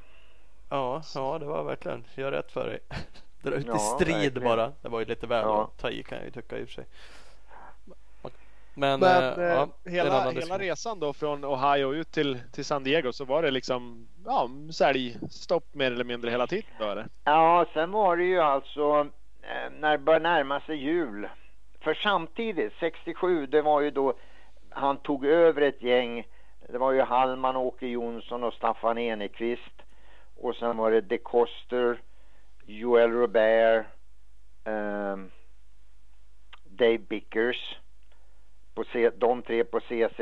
ja, ja, det var verkligen. Gör rätt för dig. Dra ut i Ja, strid verkligen. bara. Det var ju lite väl Ja. att ta i kan jag ju tycka i och för sig. Men, Men eh, eh, ja, hela, hela resan då från Ohio ut till, till San Diego så var det liksom ja, säljstopp mer eller mindre hela tiden då eller? Ja, sen var det ju alltså eh, när det började närma sig jul. För samtidigt, 67, det var ju då han tog över ett gäng. Det var ju Hallman, Åke Jonsson och Staffan Enekvist. Och sen var det De Koster, Joel Robert, ehm, Dave Bickers. På C, de tre på CZ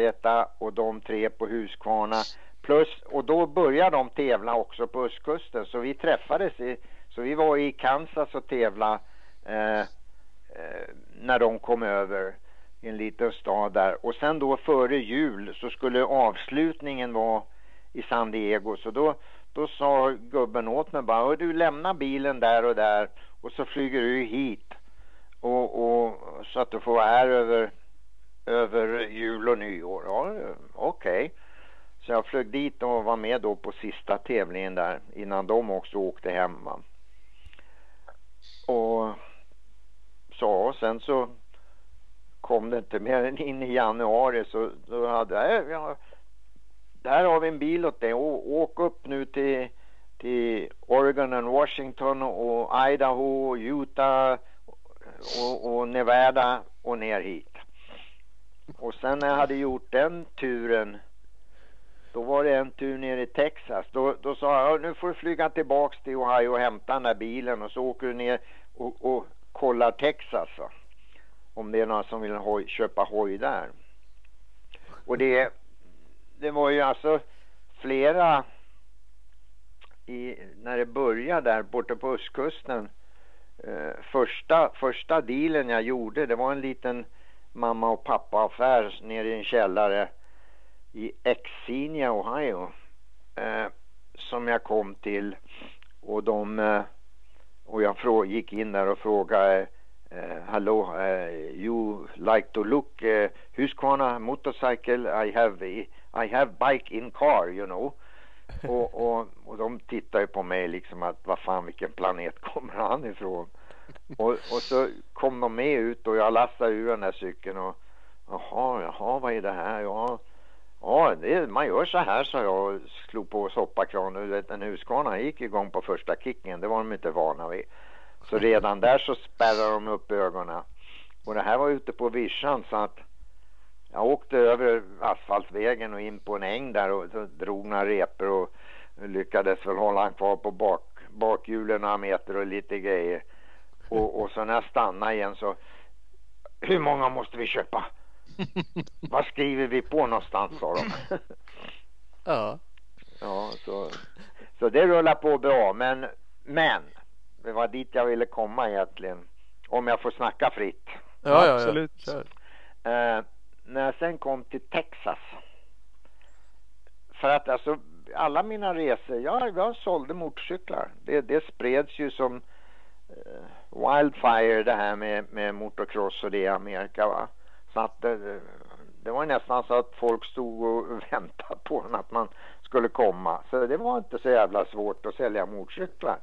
och de tre på Huskvarna. Plus, och då började de tävla också på östkusten. Så vi träffades i, så vi var i Kansas och tävla eh, eh, när de kom över i en liten stad där. Och sen då före jul så skulle avslutningen vara i San Diego. Så då, då sa gubben åt mig bara "Hör du lämna bilen där och där. Och så flyger du hit. Och, och så att du får vara här över över jul och nyår. Ja, okej. Så jag flög dit och var med då på sista tävlingen där innan de också åkte hem. Va? Och så sen så kom det inte mer än in i januari så då hade jag, äh, ja, där har vi en bil åt dig. Åk upp nu till, till Oregon och Washington och Idaho och Utah och, och Nevada och ner hit. Och sen när jag hade gjort den turen då var det en tur ner i Texas. Då, då sa jag, nu får du flyga tillbaks till Ohio och hämta den där bilen och så åker du ner och, och kollar Texas. Va? Om det är några som vill hoj, köpa hoj där. Och det, det var ju alltså flera i, när det började där borta på östkusten. Eh, första, första dealen jag gjorde det var en liten mamma och pappa affär nere i en källare i Exenia, Ohio. Eh, som jag kom till och de eh, och jag frå- gick in där och frågade eh, Hello, eh, you like to look uh, Husqvarna motorcycle? I have I have bike in car, you know. och, och, och de tittar ju på mig liksom att vad fan vilken planet kommer han ifrån? Och, och så kom de med ut och jag lastade ur den där cykeln och jaha, jaha vad är det här? Ja, ja det, man gör så här sa jag och slog på soppakranen. Du vet, En huskvarna gick igång på första kicken, det var de inte vana vid. Så redan där så spärrade de upp ögonen. Och det här var ute på vischan så att jag åkte över asfaltvägen och in på en äng där och så drog några repor och lyckades väl hålla han kvar på bak, bakhjulen några meter och lite grejer. Och, och så när jag stannade igen så hur många måste vi köpa? Vad skriver vi på någonstans sa de. Ja. ja, så, så det rullar på bra men, men det var dit jag ville komma egentligen. Om jag får snacka fritt. Ja, ja, ja. Absolut. Kör. Eh, när jag sen kom till Texas. För att alltså alla mina resor, jag, jag sålde motorcyklar. Det, det spreds ju som eh, wildfire det här med, med motocross och det i Amerika va. Så att det, det var nästan så att folk stod och väntade på den, att man skulle komma. Så det var inte så jävla svårt att sälja motorcyklar.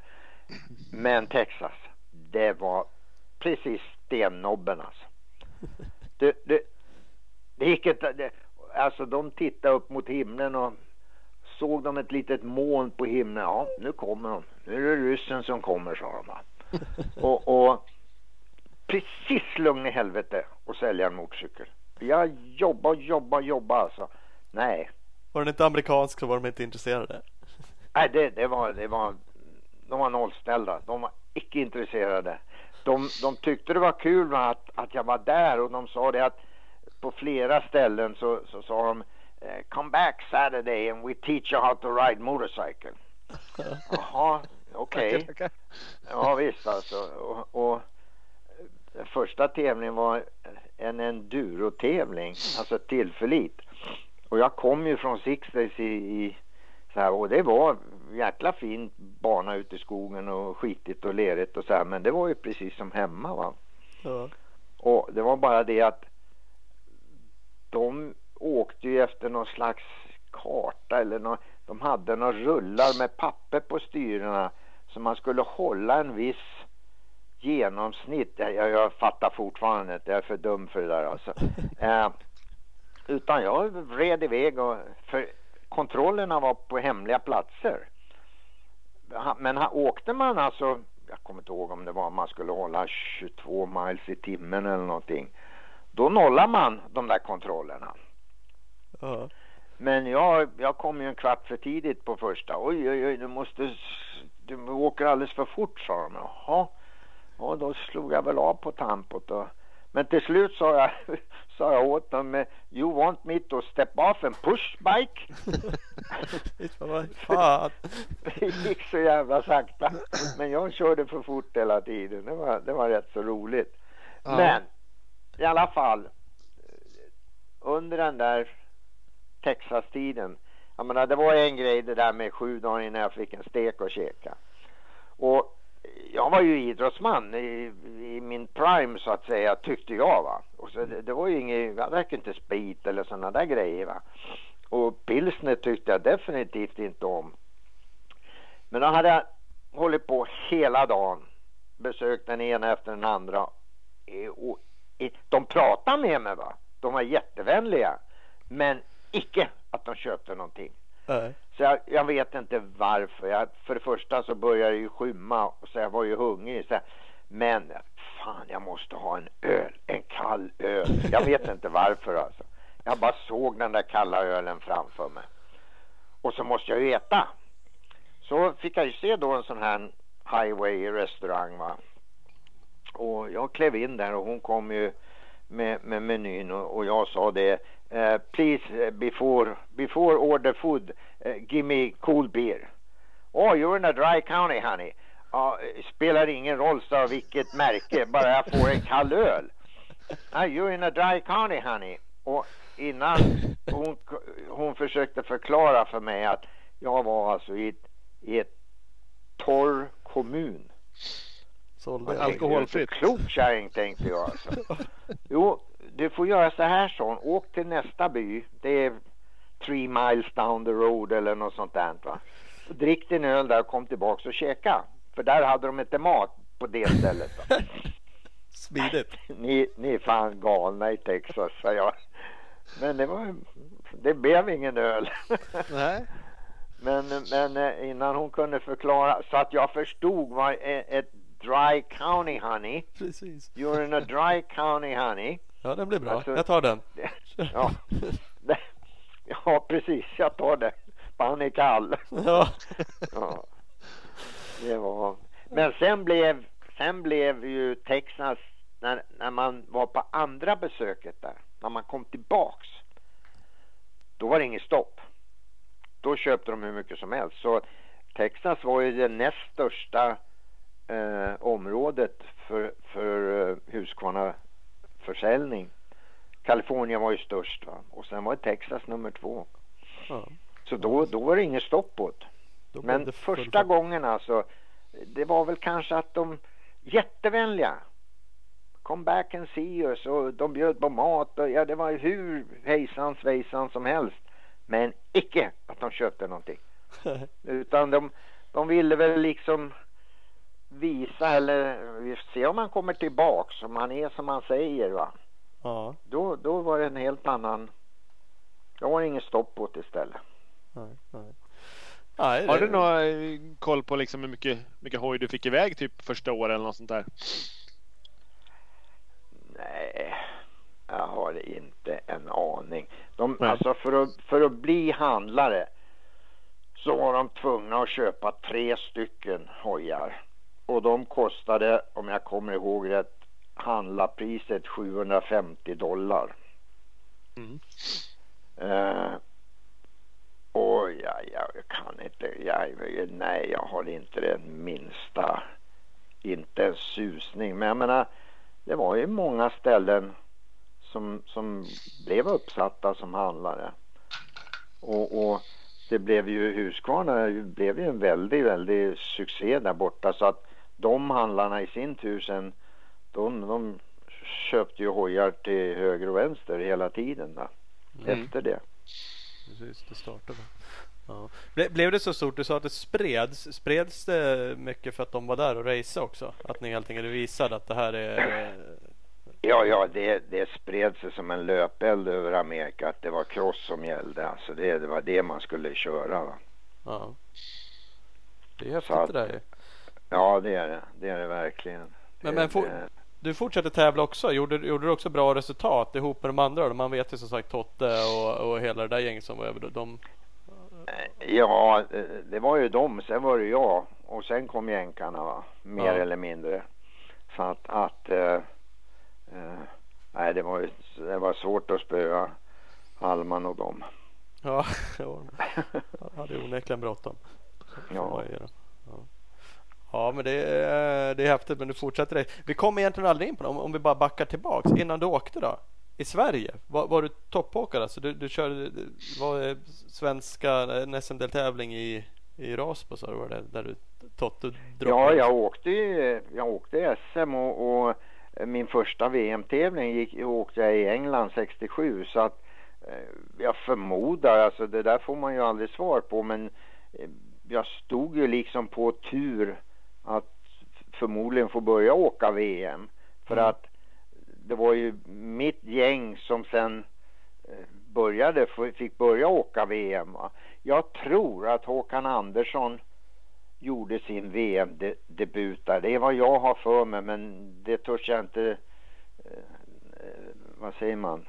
Men Texas, det var precis stennobben alltså. Det, det, det gick inte, det, alltså de tittade upp mot himlen och såg de ett litet moln på himlen. Ja, nu kommer de. Nu är det ryssen som kommer, sa de. va. Och, och precis lugn i helvete att sälja en motorcykel. Jag jobbar, jobbar, jobbar alltså. Nej, Var den inte amerikansk så var de inte intresserade. Nej, det, det, var, det var, de var nollställda. De var icke intresserade. De, de tyckte det var kul att, att jag var där och de sa det att på flera ställen så, så sa de eh, Come back Saturday and we teach you how to ride motorcycle. Jaha, okej. Tackar. Ja visst alltså. Och, och eh, första tävlingen var en enduro-tävling, alltså tillförlit. Och jag kom ju från Six Days i, i så här, och det var jäkla fin bana ute i skogen och skitigt och lerigt och så här, men det var ju precis som hemma va. Ja. Och det var bara det att de åkte ju efter någon slags karta eller nå de hade några rullar med papper på styrena så man skulle hålla en viss genomsnitt. Jag, jag, fattar fortfarande inte, jag är för dum för det där alltså. Eh, utan jag red iväg och för kontrollerna var på hemliga platser. Men åkte man alltså, jag kommer inte ihåg om det var man skulle hålla 22 miles i timmen eller någonting. Då nollar man de där kontrollerna. Ja. Men jag, jag kom ju en kvart för tidigt på första. Oj, oj, oj, du måste, du åker alldeles för fort sa de. Jaha. Ja, då slog jag väl av på tampot då. Men till slut sa jag, sa jag åt dem, you want me to step off and push bike? Fan. Det gick så jävla sakta. Men jag körde för fort hela tiden. Det var, det var rätt så roligt. Ja. Men i alla fall. Under den där Texas-tiden. Jag menar, äh, det var en grej det där med sju dagar innan jag fick en stek att käka. Och jag var ju idrottsman i, i min prime så att säga tyckte jag va. Och så det, det var ju inget, jag drack inte sprit eller sådana där grejer va. Och pilsner tyckte jag definitivt inte om. Men då hade jag hållit på hela dagen. Besökt den ena efter den andra. Eh, och eh, de pratade med mig va. De var jättevänliga. Men icke att de köpte någonting. Nej. Så jag, jag vet inte varför. Jag, för det första så började det ju skymma och så jag var ju hungrig. Så jag, men fan jag måste ha en öl, en kall öl. Jag vet inte varför alltså. Jag bara såg den där kalla ölen framför mig. Och så måste jag ju äta. Så fick jag ju se då en sån här highway restaurang va. Och jag klev in där och hon kom ju med, med menyn och, och jag sa det eh, please eh, before, before order food eh, give me cool beer. Oh you're in a dry county honey. Ja, spelar ingen roll så vilket märke, bara jag får en kall öl. Ah, you're in a dry county honey. Och innan hon, hon försökte förklara för mig att jag var alltså i ett, i ett torr kommun. Sålde. Alkoholfritt. Klok kärring tänkte jag alltså. Jo, du får göra så här sa hon. Åk till nästa by. Det är three miles down the road eller något sånt där va. Och drick din öl där och kom tillbaks och käka. För där hade de inte mat på det stället. Smidigt. Ni, ni är fan galna i Texas sa jag. Men det var det blev ingen öl. Nej. Men, men eh, innan hon kunde förklara så att jag förstod vad e- ett dry county honey. Precis. You're in a dry county honey. Ja, den blir bra. Alltså- Jag tar den. Ja. ja, precis. Jag tar det. Han är kall. Ja. Ja. Det var... Men sen blev, sen blev ju Texas, när, när man var på andra besöket där, när man kom tillbaks, då var det inget stopp. Då köpte de hur mycket som helst. Så Texas var ju det näst största eh, området för, för eh, Husqvarna-försäljning. Kalifornien var ju störst va? och sen var Texas nummer två. ja. Så då, då var det inget stopp blev Men första gången alltså, det var väl kanske att de jättevänliga come back and see us och de bjöd på mat och ja det var hur hejsan svejsan som helst. Men icke att de köpte någonting. Utan de, de ville väl liksom visa eller se om han kommer tillbaks om han är som han säger va. Ja. Då, då var det en helt annan. Då var det ingen stopp åt istället. Nej, nej. Nej, Har det- du någon eh, koll på liksom hur mycket, mycket hoj du fick iväg typ första året eller något sånt där? Nej, jag har inte en aning. De, Nej. alltså för att, för att bli handlare så var de tvungna att köpa tre stycken hojar. Och de kostade, om jag kommer ihåg rätt, handlarpriset 750 dollar. Mm. Eh, och jag, jag kan inte, jag, nej jag har inte den minsta, inte en susning. Men jag menar, det var ju många ställen som, som blev uppsatta som handlare. Och, och det blev ju, Husqvarna blev ju en väldigt, väldigt succé där borta så att de handlarna i sin tur sen, de, de köpte ju hojar till höger och vänster hela tiden då, Mm. efter det. Precis, det startade. Ja. Ble, blev det så stort? Du sa att det spreds. Spreds det mycket för att de var där och racea också? Att ni helt enkelt visade att det här är... Ja, ja, det, det spred sig som en löpeld över Amerika att det var cross som gällde. Alltså det, det var det man skulle köra. Va? Ja. Det är häftigt att- det där ju. Ja, det är det. Det är det verkligen. Men- Det- men det- Du fortsatte tävla också. Gjorde, gjorde du också bra resultat ihop med de andra? Man vet ju som sagt Totte och, och hela det där gänget som var över. De, Ja, det var ju dem. Sen var det jag. Och sen kom jänkarna va. Mer Ja. eller mindre. Så att, att eh, eh, nej det var det var svårt att spöa Hallman och dem. ja, ja, han hade onekligen bråttom. ja. Ja. Men det är, det är häftigt. Men du fortsätter det. Vi kommer egentligen aldrig in på det. Om, om vi bara backar tillbaks. Innan du åkte då? I Sverige? Var, var du toppåkare? Alltså du, du körde var eh, svenska eh, en SM-deltävling i, i Rasbo sa du var det? Där du Totte droppade? Ja, jag åkte jag åkte SM och, och min första VM-tävling gick, åkte jag i England 67 så att jag förmodar, alltså det där får man ju aldrig svar på men jag stod ju liksom på tur att förmodligen få börja åka VM för Mm. att det var ju mitt gäng som sen eh, började, fick börja åka VM. va. Jag tror att Håkan Andersson gjorde sin VM-debut där. Det är vad jag har för mig men det törs jag inte, eh, eh, vad säger man?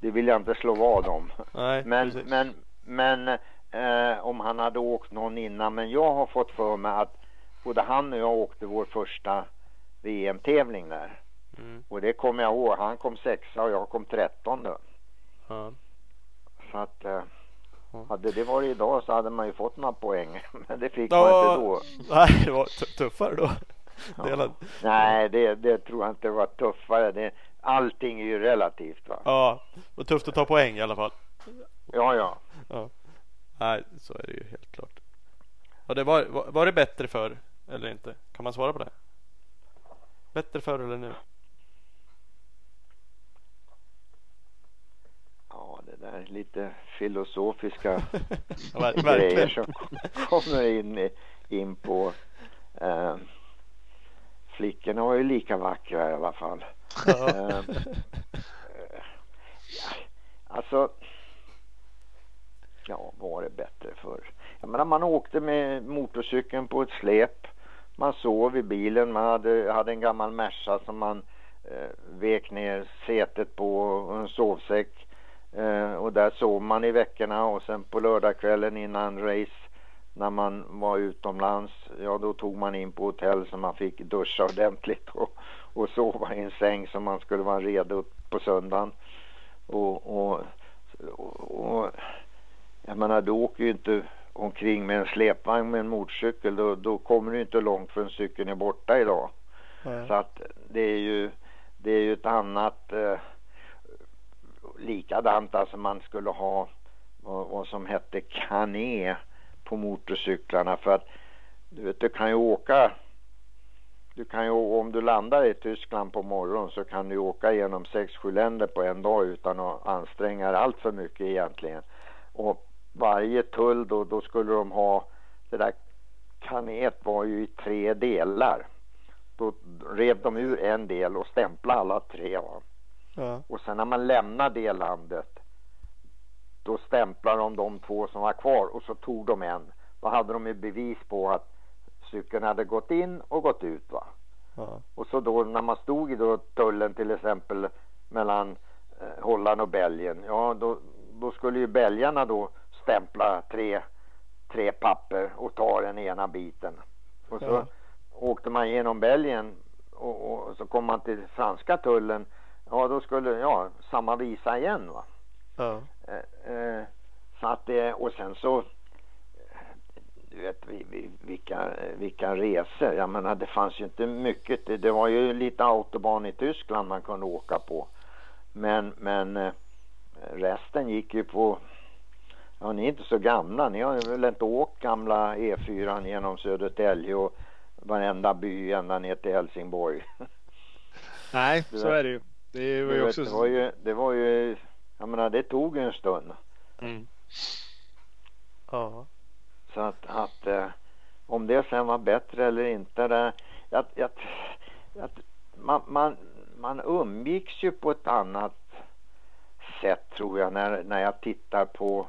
Det vill jag inte slå vad om. Nej, Men, precis. men, men eh, om han hade åkt någon innan. Men jag har fått för mig att både han och jag åkte vår första VM-tävling där. Mm. Och det kommer jag ihåg. Han kom sexa och jag kom trettonde. Ja. Så att eh, Ja. hade det varit idag så hade man ju fått några poäng. Men det fick Ja. man inte då. Nej, det var tu- tuffare då. Delad. Nej, det, det tror jag inte var tuffare. Det, allting är ju relativt va. Ja, var tufft att ta poäng i alla fall. Ja, ja. Ja. Nej, så är det ju helt klart. Ja, det var, var, var det bättre förr eller inte? Kan man svara på det? Bättre förr eller nu? Ja, det där är lite filosofiska Ja, grejer som kommer in, in på eh, flickorna var ju lika vackra i alla fall. Ja. Eh, Alltså, ja, var det bättre förr? Jag menar, man åkte med motorcykeln på ett släp. Man sov i bilen. Man hade, hade en gammal Merca som man eh, vek ner sätet på och en sovsäck. Eh, och där sov man i veckorna och sen på lördagskvällen innan race när man var utomlands, ja då tog man in på hotell så man fick duscha ordentligt och, och sova i en säng så man skulle vara redo på söndagen. Och, och, och, och jag menar du åker ju inte omkring med en släpvagn med en motorcykel då, då kommer du inte långt förrän cykeln är borta idag. Nej. Så att det är ju, det är ju ett annat eh, likadant alltså man skulle ha vad, vad som hette kané på motorcyklarna för att du vet du kan ju åka du kan ju, om du landar i Tyskland på morgonen så kan du åka genom sex, sju länder på en dag utan att anstränga dig allt för mycket egentligen. Och varje tull då, då skulle de ha, det där kanet var ju i tre delar. Då rev de ur en del och stämplade alla tre. Va? Ja. Och sen när man lämnar det landet då stämplade de de två som var kvar och så tog de en. Då hade de ju bevis på att cykeln hade gått in och gått ut. va. Ja. Och så då när man stod i då tullen till exempel mellan eh, Holland och Belgien. Ja då, då skulle ju belgarna då stämpla tre, tre papper och ta den ena biten. Och så Ja. åkte man genom Belgien och, och så kom man till franska tullen. Ja då skulle, ja samma visa igen va. Ja. Eh, eh, så att det, och sen så du vet vi, vi, vilka, vilka resor. Jag menar det fanns ju inte mycket. Det, det var ju lite autobahn i Tyskland man kunde åka på. Men, men eh, resten gick ju på Ja, ni är inte så gamla. Ni har väl inte åkt gamla E4 genom Södertälje och varenda by ända ner till Helsingborg. Nej, så är det ju. Det var ju vet, också... det var ju, det var ju, jag menar det tog en stund. Mm. Ja. Så att, att eh, om det sen var bättre eller inte. Det, jag, jag, jag, man, man, man umgicks ju på ett annat sätt tror jag när, när jag tittar på,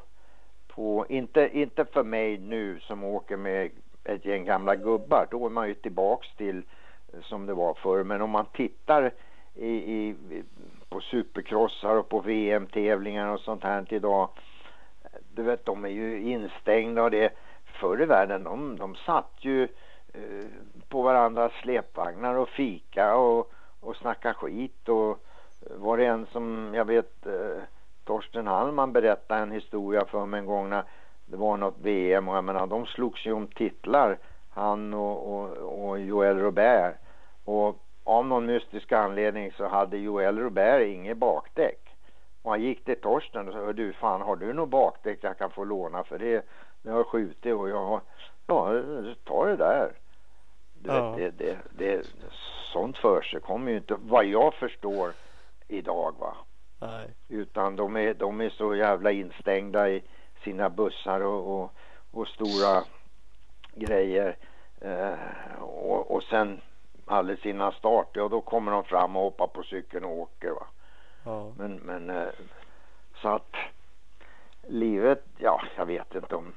på inte, inte för mig nu som åker med ett gäng gamla gubbar. Då är man ju tillbaks till som det var förr. Men om man tittar i, i, på supercrossar och på VM-tävlingar och sånt här idag. Du vet de är ju instängda och det förr i världen de, de satt ju eh, på varandras släpvagnar och fika och, och snacka skit och var det en som jag vet eh, Torsten Hallman berättade en historia för mig en gång när det var något VM och jag menar de slogs ju om titlar han och, och, och Joel Robert. Och av någon mystisk anledning så hade Joel Robert inget bakdäck. Och han gick till Torsten och sa du fan har du något bakdäck jag kan få låna? För det jag har skjutit och jag har ja ta det där. Du Ja. vet, det, det, det, sånt för sig kommer ju inte vad jag förstår idag va Nej. utan de är, de är så jävla instängda i sina bussar och, och, och stora grejer eh, och, och sen alldeles innan start ja då kommer de fram och hoppar på cykeln och åker va Ja. men, men eh, så att livet, ja jag vet inte om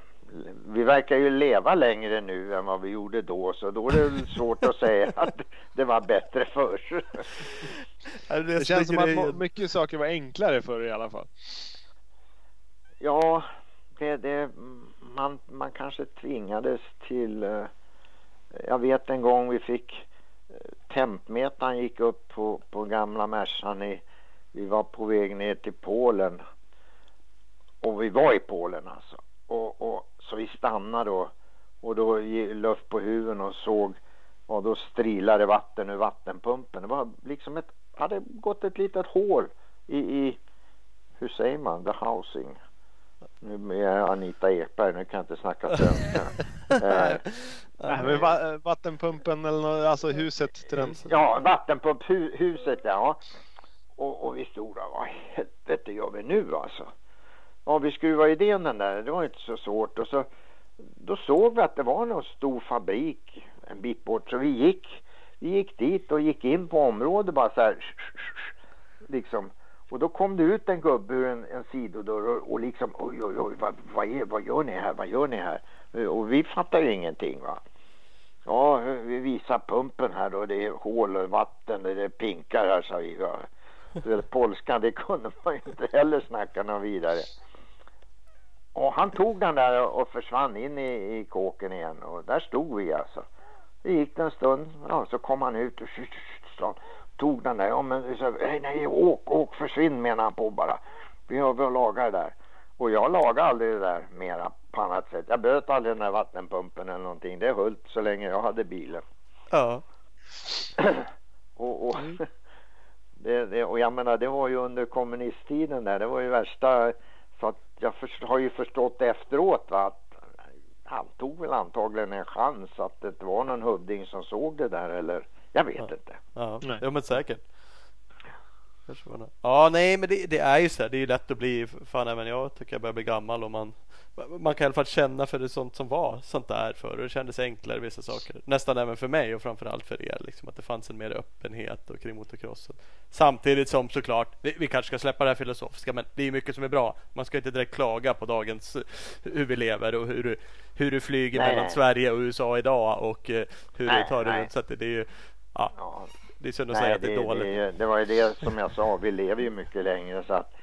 vi verkar ju leva längre nu än vad vi gjorde då så då är det väl svårt att säga att det var bättre förr. Det känns som att grejen. mycket saker var enklare förr i alla fall. Ja, det, det, man, man kanske tvingades till... eh, Jag vet en gång vi fick... eh, Tempmätaren gick upp på, på gamla Mercan i... Vi var på väg ner till Polen. Och vi var i Polen alltså. Och, och, så vi stannade då. Och då luft på huven och såg... Och då strilade vatten ur vattenpumpen. Det var liksom ett... hade gått ett litet hål i... i hur säger man? The housing. Nu är jag Anita Ekberg, nu kan jag inte snacka svenska. eh, Nej, men va- vattenpumpen eller nå- alltså huset till den. ja, vattenpumphuset ja. Och, och vi stod där, vad i helvete gör vi nu alltså? Ja, vi skruvade idén den där, det var inte så svårt. Och så, då såg vi att det var någon stor fabrik en bit bort. Så vi gick, vi gick dit och gick in på området bara så här. Liksom. Och då kom det ut en gubbe ur en, en sidodörr och, och liksom oj oj oj vad, vad, är, vad gör ni här, vad gör ni här? Och vi fattar ju ingenting va. Ja, vi visar pumpen här då. Det är hål och vatten. Det är pinkar här, sa vi. Ja. Polska, det kunde man ju inte heller snacka någon vidare. Och han tog den där och försvann in i, i kåken igen. Och där stod vi alltså. Det gick en stund. Ja, så kom han ut och så, tog den där. Ja, men så, nej, nej, åk, åk, försvinn menar han på bara. Vi har väl lagat det där. Och jag lagade aldrig det där mera på annat sätt. Jag böt aldrig den där vattenpumpen eller någonting. Det höll så länge jag hade bilen. Ja. och, och, det, det, och jag menar det var ju under kommunisttiden där. Det var ju värsta. Så att jag har ju förstått efteråt va, att han tog väl antagligen en chans att det var någon hövding som såg det där eller Jag vet Ja. inte. Ja, Nej. ja men säkert. Ja, nej, men det, det är ju så här. Det är ju lätt att bli. Fan, även jag tycker jag börjar bli gammal och man man kan i alla fall känna för det sånt som var sånt där förr. Det kändes enklare vissa saker. Nästan även för mig och framförallt för er. Liksom, att det fanns en mer öppenhet och kring motocrossen. Samtidigt som såklart, vi, vi kanske ska släppa det här filosofiska men det är mycket som är bra. Man ska inte direkt klaga på dagens eh, hur vi lever och hur, du- hur du flyger Nej, mellan nej. Sverige och USA idag och eh, hur Nej, du tar dig runt. Så att det, det är ju ja, Ja, det är synd att säga nej, att det är det, dåligt. det, det var ju det som jag sa. Vi lever ju mycket längre så att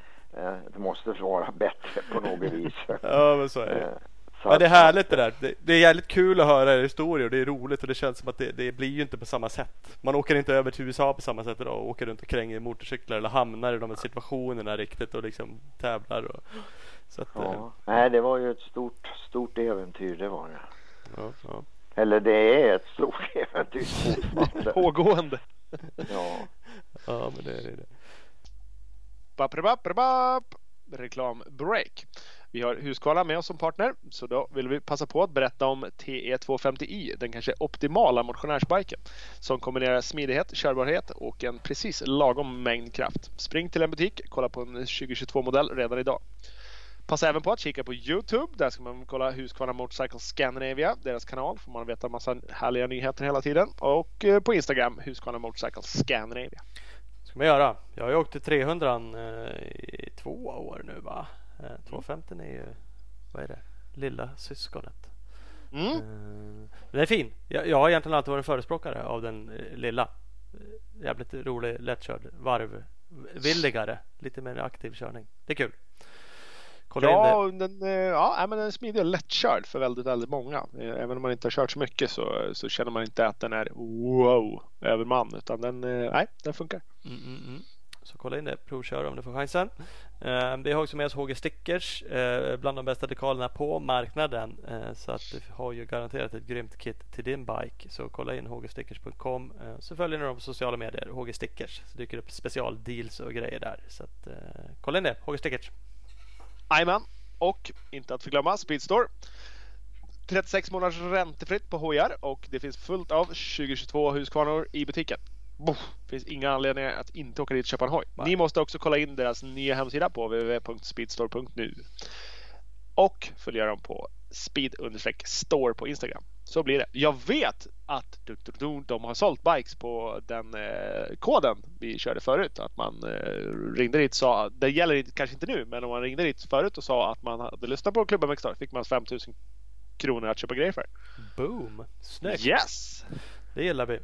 det måste vara bättre på något vis. Ja men så är det. Eh, så Ja, det är härligt det där. Det, det är jävligt kul att höra er historier och det är roligt och det känns som att det, det blir ju inte på samma sätt. Man åker inte över till USA på samma sätt idag och åker runt och kränger motorcyklar eller hamnar i de här situationerna riktigt och liksom tävlar. Och, så att, eh, Ja, nej, det var ju ett stort, stort äventyr, det var det. ja, ja. Eller det är ett stort äventyr fortfarande. Pågående. Ja. ja, men det är det. Reklambreak. Vi har Husqvarna med oss som partner så då vill vi passa på att berätta om TE250i, den kanske optimala motionärsbiken som kombinerar smidighet, körbarhet och en precis lagom mängd kraft. Spring till en butik, kolla på en 2022-modell redan idag. Passa även på att kika på Youtube. Där ska man kolla Husqvarna Motorcycle Scandinavia, deras kanal. Får man veta en massa härliga nyheter hela tiden. Och eh, på Instagram Husqvarna Motorcycle Scandinavia ska man göra. Jag har ju åkt till 300 eh, i två år nu va. Eh, 250 är ju, vad är det, lilla syskonet. Mm. Eh, Den är fin. Jag, jag har egentligen alltid varit förespråkare av den lilla. Jävligt rolig, lättkörd, varvvilligare, lite mer aktiv körning. Det är kul. Kolla in det. Ja, den, eh, ja men den är smidig och lättkörd för väldigt, väldigt många. Eh, Även om man inte har kört så mycket så, så känner man inte att den är wow, överman. Utan den, eh, nej, den funkar. Mm, mm, mm. Så kolla in det, provkör om du får chansen. Vi har också med oss HG Stickers, bland de bästa dekalerna på marknaden. Så att du har ju garanterat ett grymt kit till din bike. Så kolla in hgstickers.com. Så följer ni dem på sociala medier, HG Stickers. Så dyker upp specialdeals och grejer där. Så att, kolla in det, HG Stickers. Jajamän. Och inte att förglömma Speedstore. 36 månaders räntefritt på hojar och det finns fullt av 2022 Husqvarnor i butiken. Boff, finns inga anledningar att inte åka dit och köpa en hoj. Ni måste också kolla in deras nya hemsida på www.speedstore.nu. Och följa dem på speed-store på Instagram. Så blir det. Jag vet att du, du, du, de har sålt bikes på den eh, koden vi körde förut. Att man eh, ringde dit och sa, det gäller kanske inte nu, men om man ringde dit förut och sa att man hade lyssnat på Klubben Mexstar fick man 5000 kronor att köpa grejer för. Boom! Snyggt! Yes! Det gillar vi.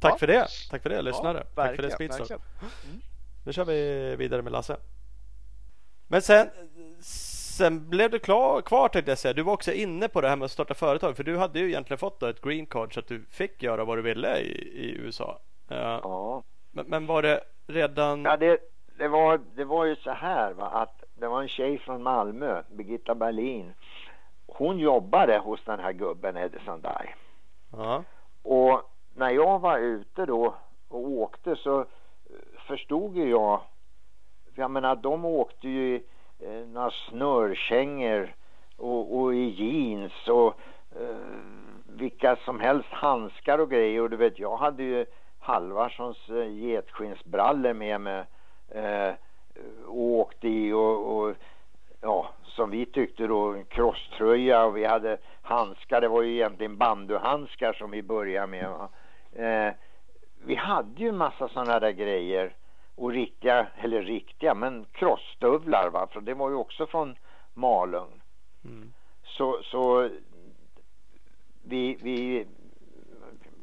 Tack Ja. för det! Tack för det lyssnare! Ja, Tack för det Speedstore! verkligen. Nu kör vi vidare med Lasse. Men sen, sen blev du klar, kvar tänkte jag säga. Du var också inne på det här med att starta företag. För du hade ju egentligen fått då ett green card så att du fick göra vad du ville i, i USA. Eh, ja. men, men var det redan... Ja, det, det, var, det var ju så här va, att det var en tjej från Malmö, Birgitta Berlin. Hon jobbade hos den här gubben Edison Dye. Ja. Och när jag var ute då och åkte så eh, förstod ju jag, jag menar de åkte ju eh, några snörkängor och, och i jeans och eh, vilka som helst handskar och grejer och du vet jag hade ju Halvarssons eh, getskinnsbrallor med mig eh, och åkte i och, och ja, som vi tyckte då, en crosströja och vi hade handskar, det var ju egentligen banduhandskar som vi började med. Va? Eh, vi hade ju en massa sådana där grejer och riktiga, eller riktiga, men crossstövlar va, för det var ju också från Malung. Mm. Så, så vi, vi,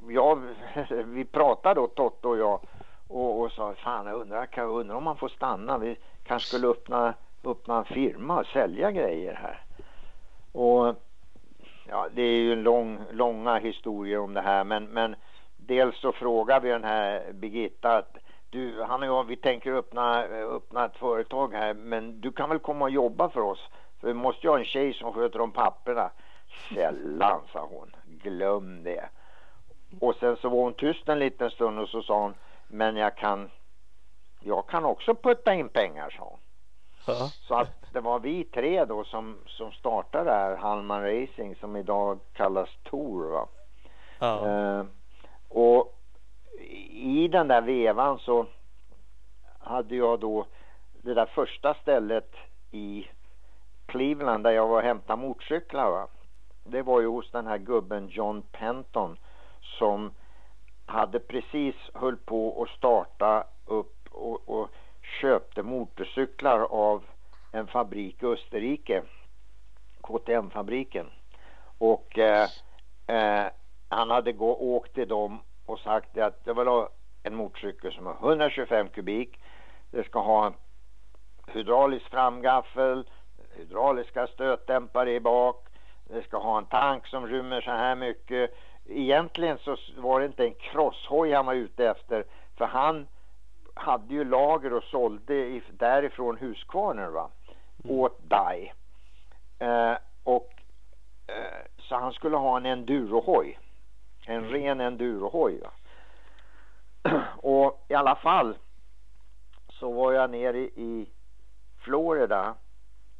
ja, vi pratade då Totte och jag och, och sa fan jag undrar, kan jag undra om man får stanna. Vi kanske skulle öppna, öppna en firma och sälja grejer här. Och ja, det är ju en lång, långa historier om det här men, men dels så frågar vi den här Birgitta att du, han och jag, vi tänker öppna, öppna ett företag här men du kan väl komma och jobba för oss? För vi måste ju ha en tjej som sköter om papperna. Sällan, sa hon. Glöm det. Och sen så var hon tyst en liten stund och så sa hon, men jag kan, jag kan också putta in pengar, sa hon. Ja. Så att det var vi tre då som, som startade det här Hallman Racing som idag kallas Tour va. Ja. Eh, och i den där vevan så hade jag då det där första stället i Cleveland där jag var och hämtade motorcyklar. Va? Det var ju hos den här gubben John Penton som hade precis höll på att starta upp och, och köpte motorcyklar av en fabrik i Österrike. KTM-fabriken. Och eh, eh, han hade gå, åkt till dem och sagt att det var en motorcykel som har 125 kubik. Det ska ha en hydraulisk framgaffel, hydrauliska stötdämpare i bak. Det ska ha en tank som rymmer så här mycket. Egentligen så var det inte en crosshoj han var ute efter. För han hade ju lager och sålde därifrån Huskvarnen va. Mm. Åt Dai. Eh, och eh, så han skulle ha en endurohoj. En ren endurohoj. Och i alla fall så var jag nere i Florida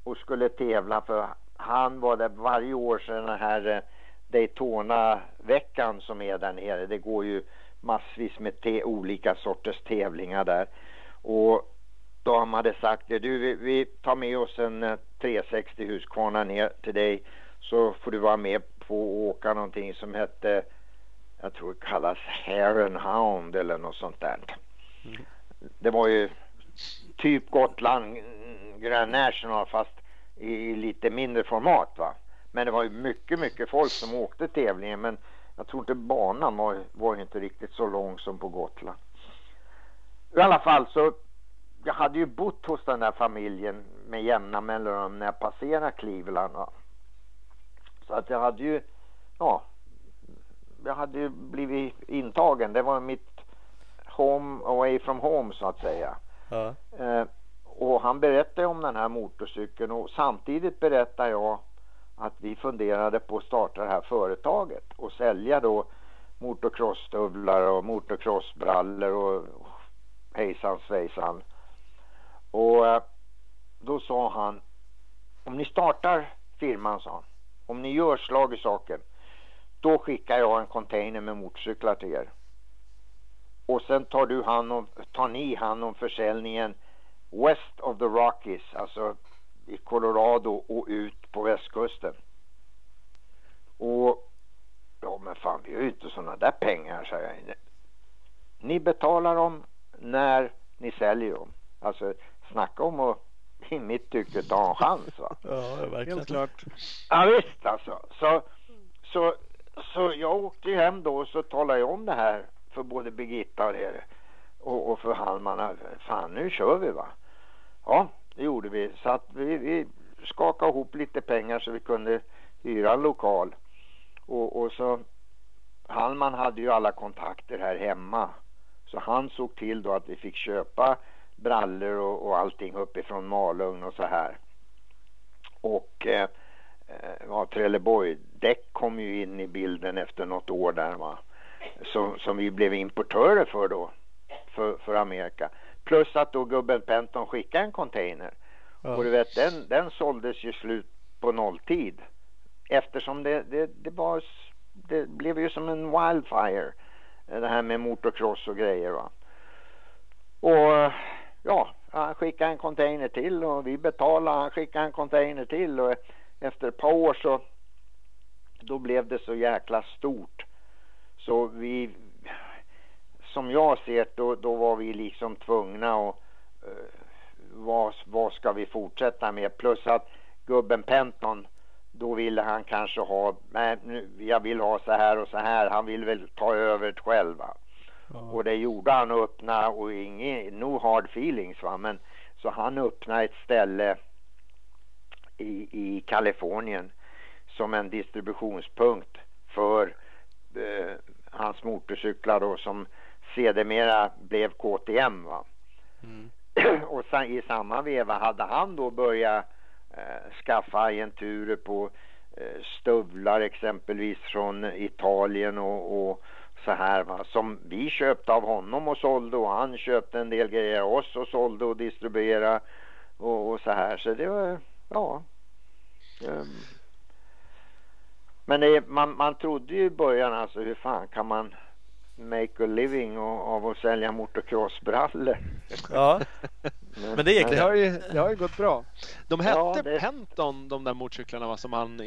och skulle tävla för han var där varje år sedan den här eh, Daytona-veckan som är där nere. Det går ju massvis med olika sorters tävlingar där. Och de hade sagt det, du vi, vi tar med oss en eh, 360 Husqvarna ner till dig så får du vara med på att åka någonting som hette, jag tror det kallas Hare and Hound eller något sånt där. Mm. Det var ju typ Gotland Grand National fast i lite mindre format va. Men det var ju mycket, mycket folk som åkte tävlingen men jag tror inte banan var, var inte riktigt så lång som på Gotland. I alla fall så jag hade ju bott hos den där familjen med jämna mellanrum när jag passerade Cleveland. Va? Så att jag hade ju, ja, jag hade ju blivit intagen. Det var mitt home away from home så att säga. Ja. Eh, och han berättade om den här motorcykeln och samtidigt berättade jag att vi funderade på att starta det här företaget och sälja då motocrossstövlar och motocrossbrallor och hejsan svejsan. Och eh, då sa han om ni startar firman sa han om ni gör slag i saken då skickar jag en container med motorcyklar till er. Och sen tar du hand om, tar ni hand om försäljningen West of the Rockies, alltså i Colorado och ut på västkusten. Och ja men fan vi har ju inte sådana där pengar sa jag. Ni betalar dem när ni säljer dem. Alltså snacka om att i mitt tycke ta en chans va. ja verkligen. Helt klart. Ja visst alltså. Så, så, så jag åkte hem då och så talade jag om det här för både Birgitta och det och, och för Hallman. Fan nu kör vi va. Ja, det gjorde vi. Så att vi, vi skakade ihop lite pengar så vi kunde hyra en lokal. Och, och så Hallman hade ju alla kontakter här hemma. Så han såg till då att vi fick köpa brallor och, och allting uppifrån Malung och så här. Och eh, eh ja, Trelleborg däck kom ju in i bilden efter något år där va. Som, som vi blev importörer för då. För, för Amerika. Plus att då gubben Penton skickade en container. Ja. Och du vet den, den såldes ju slut på nolltid. Eftersom det, det, det var det blev ju som en wildfire. Det här med motocross och grejer va. Och ja, han skickade en container till och vi betalade. Han skickade en container till och efter ett par år så då blev det så jäkla stort. Så vi, som jag ser då, då var vi liksom tvungna att uh, vad, vad ska vi fortsätta med? Plus att gubben Penton då ville han kanske ha, nej jag vill ha så här och så här. Han vill väl ta över det själv va? Ja. Och det gjorde han och öppna och ingen, no hard feelings va. Men så han öppnade ett ställe i, i Kalifornien som en distributionspunkt för eh, hans motorcyklar då som sedermera blev KTM. Va? Mm. och i samma veva hade han då börjat eh, skaffa agenturer på eh, stövlar exempelvis från Italien och, och så här va, som vi köpte av honom och sålde och han köpte en del grejer av oss och sålde och distribuerade och, och så här så det var ja um, men det, man, man trodde ju i början alltså hur fan kan man make a living av att sälja motocrossbrallor. Ja, men det gick Det det. har ju, det har ju gått bra. De hette Ja, det- Penton de där motorcyklarna va, som han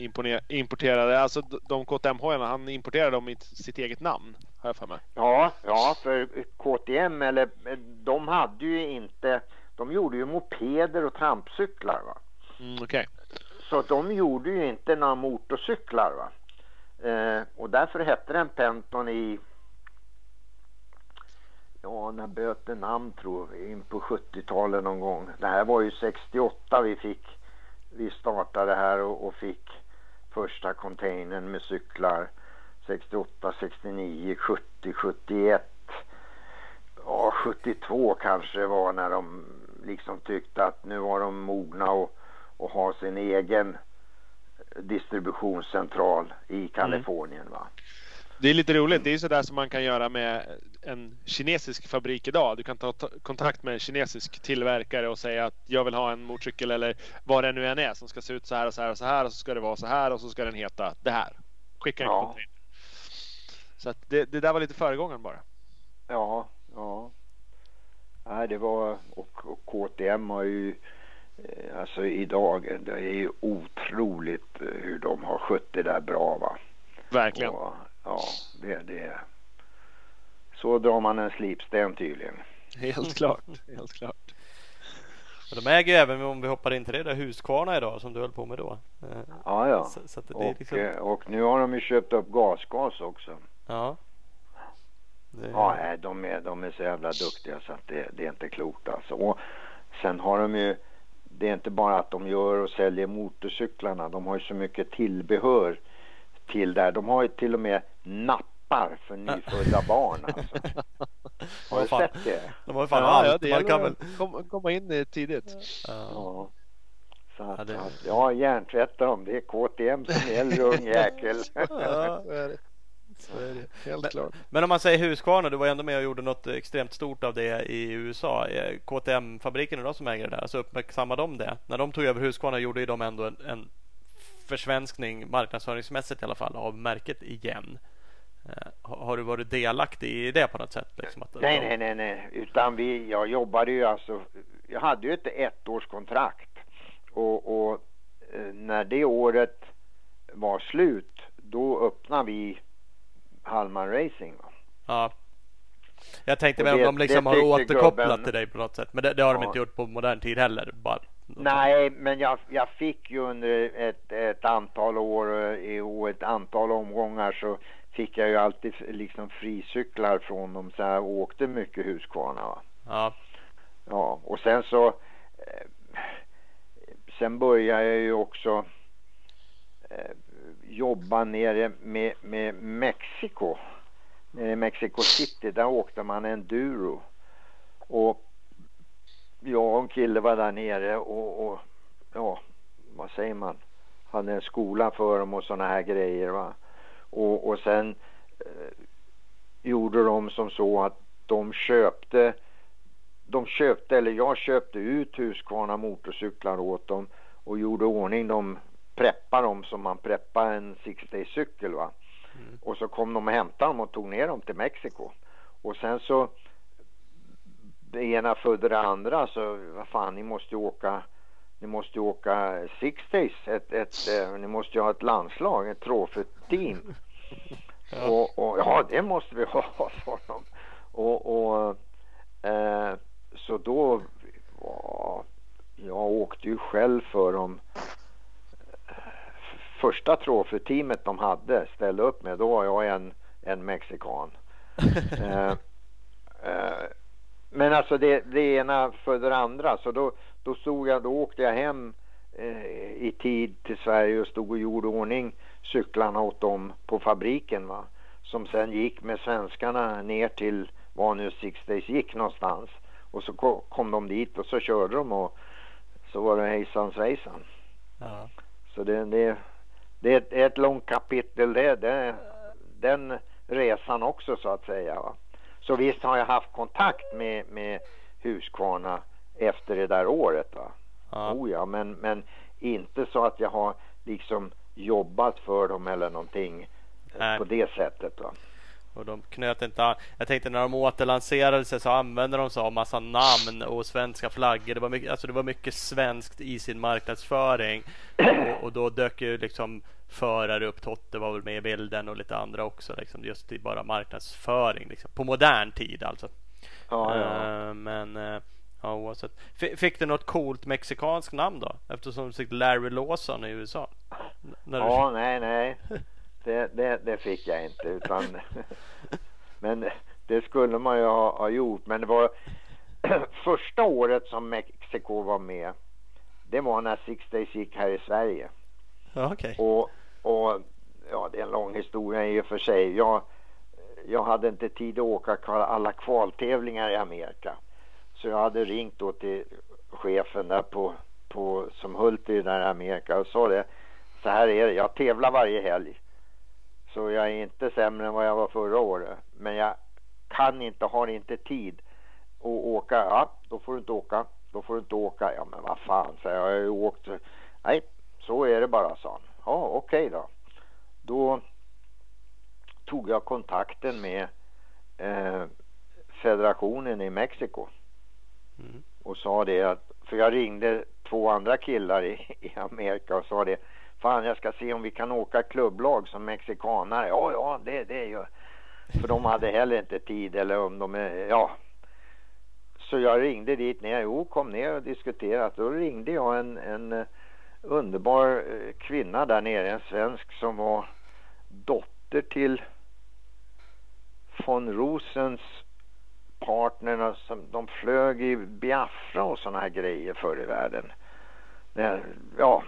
importerade. Alltså de KTM hojarna han importerade dem i sitt eget namn. Har jag för mig. Ja, ja, för KTM eller de hade ju inte, de gjorde ju mopeder och trampcyklar va. Mm, Okej. Så de gjorde ju inte några motorcyklar va. Eh, och därför hette den Penton i, ja när böter namn tror vi, in på 70-talet någon gång. Det här var ju 68 vi fick, vi startade här och, och fick första containern med cyklar. 68, 69, 70, 71. Ja, 72 kanske det var när de liksom tyckte att nu var de mogna och, och ha sin egen distributionscentral i Kalifornien. Va? Det är lite roligt. Det är sådär som man kan göra med en kinesisk fabrik idag. Du kan ta ta kontakt med en kinesisk tillverkare och säga att jag vill ha en motorcykel eller vad det nu än är som ska se ut så här och så här och så här och så ska det vara så här och så ska den heta det här. Skicka en Ja. container. Så att det, det där var lite föregångaren bara. Ja, ja. Nej, det var och, och KTM har ju alltså idag, det är ju otroligt eh, hur de har skött det där bra va. Verkligen. Och, ja, det, det så drar man en slipsten tydligen. Helt klart. Helt klart. Men de äger ju även om vi hoppar in till det där Husqvarna idag som du höll på med då. Eh, Ja, ja. Så, så att det är Och, liksom, eh, och nu har de ju köpt upp gasgas också. ja. Det, Ja, nej, de är, de är så jävla duktiga så att det, det är inte klokt alltså. Och sen har de ju, det är inte bara att de gör och säljer motorcyklarna, de har ju så mycket tillbehör till där. De har ju till och med nappar för nyfödda barn alltså. Har du sett det? De har ju fan ja, allt. ja, det Man kan väl... komma, in tidigt. Ja. Ja. Så att, Ja, det- att, ja, hjärntvätta dem. Det är KTM som gäller ung jäkel. Ja, det. Så är det. Helt klart. Men om man säger Husqvarna, du var ändå med och gjorde något extremt stort av det i USA. Eh, KTM-fabriken är de som äger det där, så uppmärksammade de det. När de tog över Husqvarna gjorde ju de ändå en, en försvenskning marknadsföringsmässigt i alla fall av märket igen. Eh, har, har du varit delaktig i det på något sätt? Liksom att, Nej, nej, nej, nej. Utan vi, jag jobbade ju alltså, jag hade ju ett ettårskontrakt. Och, och eh, när det året var slut, då öppnade vi Hallman Racing. Va? Ja. Jag tänkte väl om de liksom har återkopplat gubben- till dig på något sätt. Men det, det har de Ja. inte gjort på modern tid heller. Bara, Nej, men jag, jag fick ju under ett, ett antal år eh, och ett antal omgångar så fick jag ju alltid liksom fricyklar från dem så jag åkte mycket Husqvarna. Va? Ja. Ja, och sen så eh, sen började jag ju också eh, jobba nere med, med Mexiko. Nere i Mexico City, där åkte man enduro. Och jag och en kille var där nere och, och ja, vad säger man? Hade en skola för dem och sådana här grejer va. Och, och sen eh, gjorde de som så att de köpte de köpte, eller jag köpte ut Husqvarna motorcyklar åt dem och gjorde ordning dem, preppade dem som man preppar en six day cykel va. Mm. Och så kom de och hämtade dem och tog ner dem till Mexiko. Och sen så det ena födde det andra så vad fan ni måste ju åka ni måste ju åka six days, ett, ett, eh, ni måste ju ha ett landslag, ett trophy-team. Ja. Och, och ja, det måste vi ha, sa de. Och, och eh, så då, ja, jag åkte ju själv för dem. Första troféteamet de hade ställde upp med, då var jag en, en mexikan. eh, eh, men alltså det, det ena födde det andra, så då, då stod jag, då åkte jag hem eh, i tid till Sverige och stod och gjorde ordning cyklarna åt dem på fabriken va. Som sen gick med svenskarna ner till var nu Six Days gick någonstans. Och så ko- kom de dit och så körde de och så var det hejsan svejsan. Ja. Så det, det, det är ett, långt kapitel det, det, den resan också så att säga. Va? Så visst har jag haft kontakt med, med Husqvarna efter det där året. Va? Ja. Oh ja, men, men inte så att jag har liksom jobbat för dem eller någonting Nej. på det sättet. Va? Och de knöt inte an. Jag tänkte när de återlanserade sig så använde de så massa namn och svenska flaggor. Det var mycket, alltså det var mycket svenskt i sin marknadsföring. Och, och då dök ju liksom förare upp. Totte var väl med i bilden och lite andra också. Liksom, just i bara marknadsföring. Liksom, på modern tid alltså. Ja, ja. Eh, men eh, ja, oavsett. F- fick du något coolt mexikanskt namn då? Eftersom du fick Larry Lawson i USA. När du- Ja, nej, nej. Det, det, det fick jag inte. Utan, men det skulle man ju ha, ha gjort. Men det var första året som Mexiko var med. Det var när Six Days gick här i Sverige. Ja, okej. Och, och ja, det är en lång historia i och för sig. Jag, jag hade inte tid att åka alla kvaltävlingar i Amerika. Så jag hade ringt då till chefen där på, på som Hulti där i Amerika och sa det. Så här är det, jag tävlar varje helg. Så jag är inte sämre än vad jag var förra året. Men jag kan inte, har inte tid att åka. Ja, då får du inte åka. Då får du inte åka. Ja, men vad fan, så jag har ju åkt. Nej, så är det bara, sa han. Ja, okej då. Då tog jag kontakten med eh, federationen i Mexiko Mm. och sa det att, för jag ringde två andra killar i, i Amerika och sa det, fan jag ska se om vi kan åka klubblag som mexikanare. Ja, ja, det, det gör För de hade heller inte tid eller om de är, ja. Så jag ringde dit ner, jo kom ner och diskutera. Då ringde jag en, en eh, underbar eh, kvinna där nere, en svensk som var dotter till von Rosens partnerna som de flög i Biafra och såna här grejer förr i världen. Ja,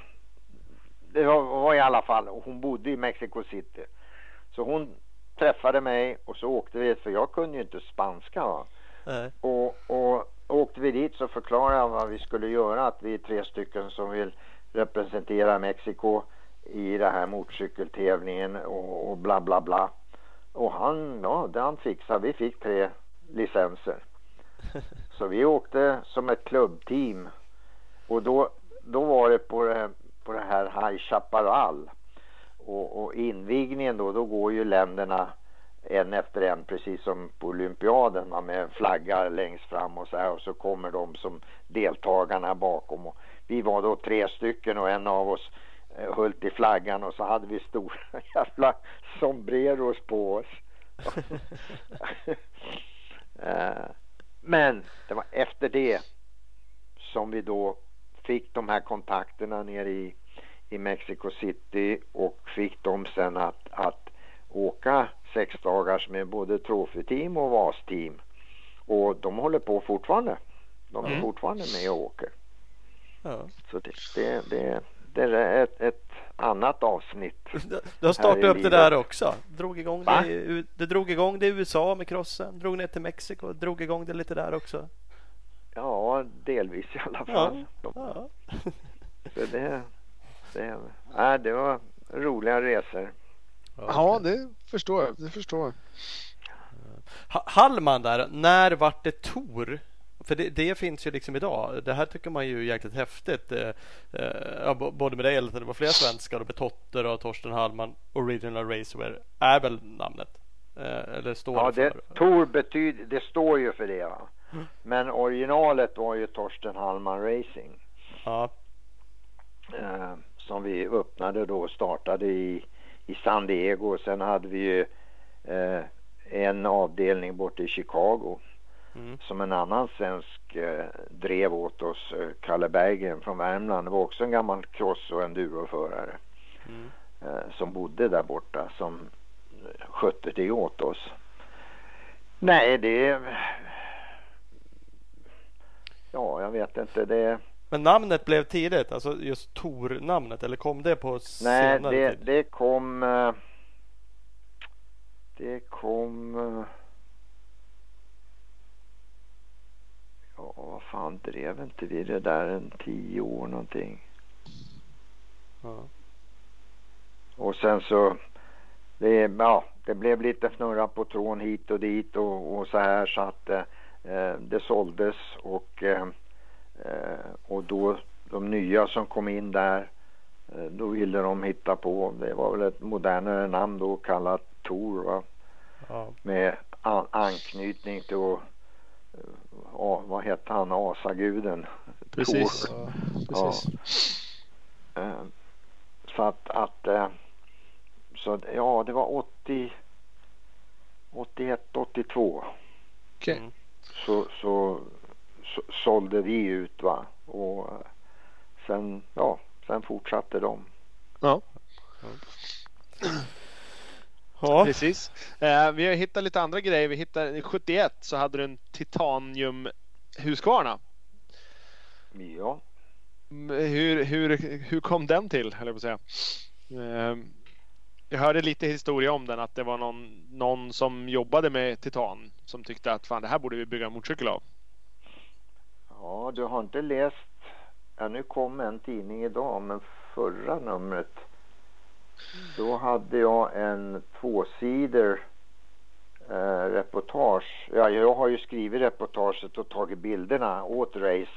det var, var i alla fall, hon bodde i Mexico City. Så hon träffade mig och så åkte vi, för jag kunde ju inte spanska. Va? Nej. Och, och åkte vi dit så förklarade jag vad vi skulle göra. Att vi är tre stycken som vill representera Mexiko i den här motorcykeltävlingen och, och bla bla bla. Och han, ja, det han fixade. Vi fick tre licenser. Så vi åkte som ett klubbteam. Och då, då var det på det, på det här High Chaparral. Och, och invigningen då, då går ju länderna en efter en precis som på olympiaden va, med flagga längst fram och så här och så kommer de som deltagarna bakom och vi var då tre stycken och en av oss eh, höll i flaggan och så hade vi stora jävla sombreros på oss. Eh, men det var efter det som vi då fick de här kontakterna nere i, i Mexico City och fick dem sen att, att åka sex dagars med både troféteam och VAS-team. Och de håller på fortfarande. De är Mm. fortfarande med och åker. Ja. Så det, det, det, det är ett, ett annat avsnitt. Du- har startat upp det där också. Drog igång Va? det, du drog igång det i USA med crossen. Drog ner till Mexiko. Drog igång det lite där också. Ja, delvis i alla fall. De, Ja. så det, det, nej, det var roliga resor. Ja, det förstår jag. Det förstår jag. Ha- Hallman där, när vart det Tor? För det, det finns ju liksom idag. Det här tycker man ju är jäkligt häftigt. Eh, eh, ja, både med dig, eller det var flera svenskar och Totter och Torsten Hallman. Original Racewear är väl namnet? Eh, eller står Ja, det det, för? Tor betyder, det står ju för det. Va? Men originalet var ju Torsten Hallman Racing. Ja, eh, som vi öppnade då och startade i, i San Diego. Sen hade vi ju eh, en avdelning borta i Chicago Mm. som en annan svensk eh, drev åt oss, eh, Kalle Berggren från Värmland. Det var också en gammal cross och enduroförare Mm. eh, som bodde där borta som skötte det åt oss. Nej, det... Ja, jag vet inte. Det... Men namnet blev tidigt, alltså just Tor-namnet, eller kom det på Nej, senare det, tid? det kom... eh, Det kom... eh, Ja, vad fan drev inte vi det där en tio år någonting? Ja. Och sen så... Det, ja, det blev lite fnurra på tråden hit och dit och, och så här så att eh, det såldes och, eh, eh, och då de nya som kom in där eh, då ville de hitta på, det var väl ett modernare namn då kallat Tor va? Ja. Med an anknytning till uh, vad hette han, asaguden? Precis. Ja, precis. Ja. Så att, att så ja det var 80 81, 82. Okay. Så, så, så sålde vi ut va och sen, ja, sen fortsatte de. Ja. Ja. Precis. Eh, vi har hittat lite andra grejer. Vi hittade 71 så hade du en titanium Husqvarna. Ja. Hur, hur, hur kom den till, höll jag på att säga. Eh, jag hörde lite historia om den att det var någon, någon som jobbade med titan som tyckte att fan det här borde vi bygga en motorcykel av. Ja, du har inte läst, ja nu kom en tidning idag men förra numret då hade jag en tvåsider eh, reportage. Ja, jag har ju skrivit reportaget och tagit bilderna åt Race.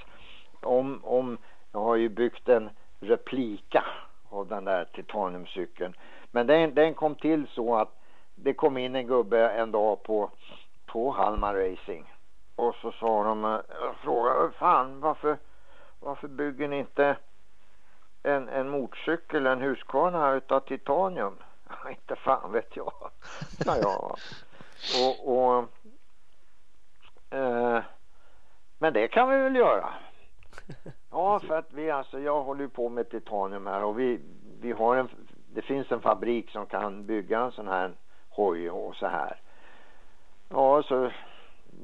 Om, om, jag har ju byggt en replika av den där titaniumcykeln. Men den, den kom till så att det kom in en gubbe en dag på, på Halmar Racing. Och så sa de, jag eh, frågade, fan varför, varför bygger ni inte en, en motorcykel, en Husqvarna utav titanium. inte fan vet jag, sa jag. Och, och eh, men det kan vi väl göra. Ja, för att vi alltså, jag håller ju på med titanium här och vi, vi har en, det finns en fabrik som kan bygga en sån här hoj och så här. Ja, så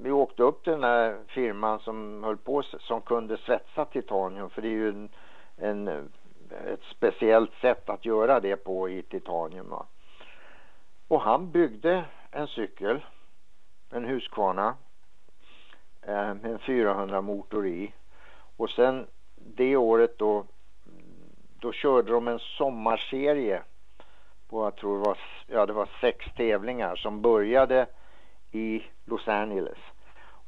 vi åkte upp till den där firman som höll på, som kunde svetsa titanium för det är ju en, en ett speciellt sätt att göra det på i titanium. Va? Och han byggde en cykel, en Husqvarna eh, med en 400 motor i. Och sen det året då, då körde de en sommarserie på, jag tror det var, ja, det var sex tävlingar som började i Los Angeles.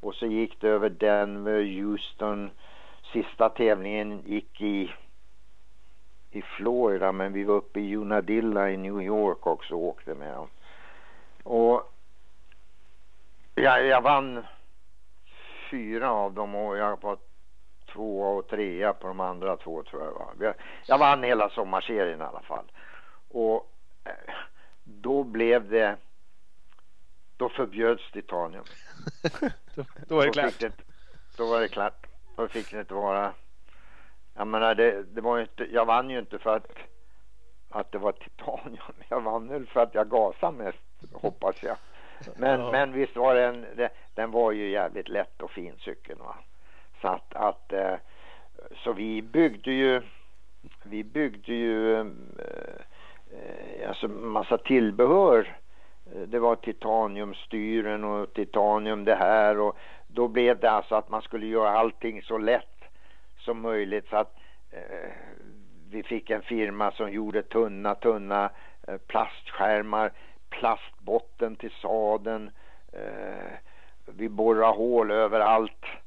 Och så gick det över Denver, Houston. Sista tävlingen gick i i Florida men vi var uppe i Unadilla i New York också och åkte med dem. Och jag, jag vann fyra av dem och jag var tvåa och trea på de andra två tror jag var. Jag, vann hela sommarserien i alla fall. Och eh, då blev det då förbjöds titanium. då, då var det klart. Det, då var det klart. Då fick det inte vara jag menar det, det var inte, jag vann ju inte för att, att det var titanium. Jag vann väl för att jag gasade mest hoppas jag. Men, ja. men visst var den, den var ju jävligt lätt och fin cykeln va. Så att, att eh, så vi byggde ju vi byggde ju eh, eh, alltså massa tillbehör. Det var titaniumstyren och titanium det här och då blev det alltså att man skulle göra allting så lätt som möjligt så att eh, vi fick en firma som gjorde tunna, tunna eh, plastskärmar, plastbotten till saden. Eh, vi borrade hål överallt eh,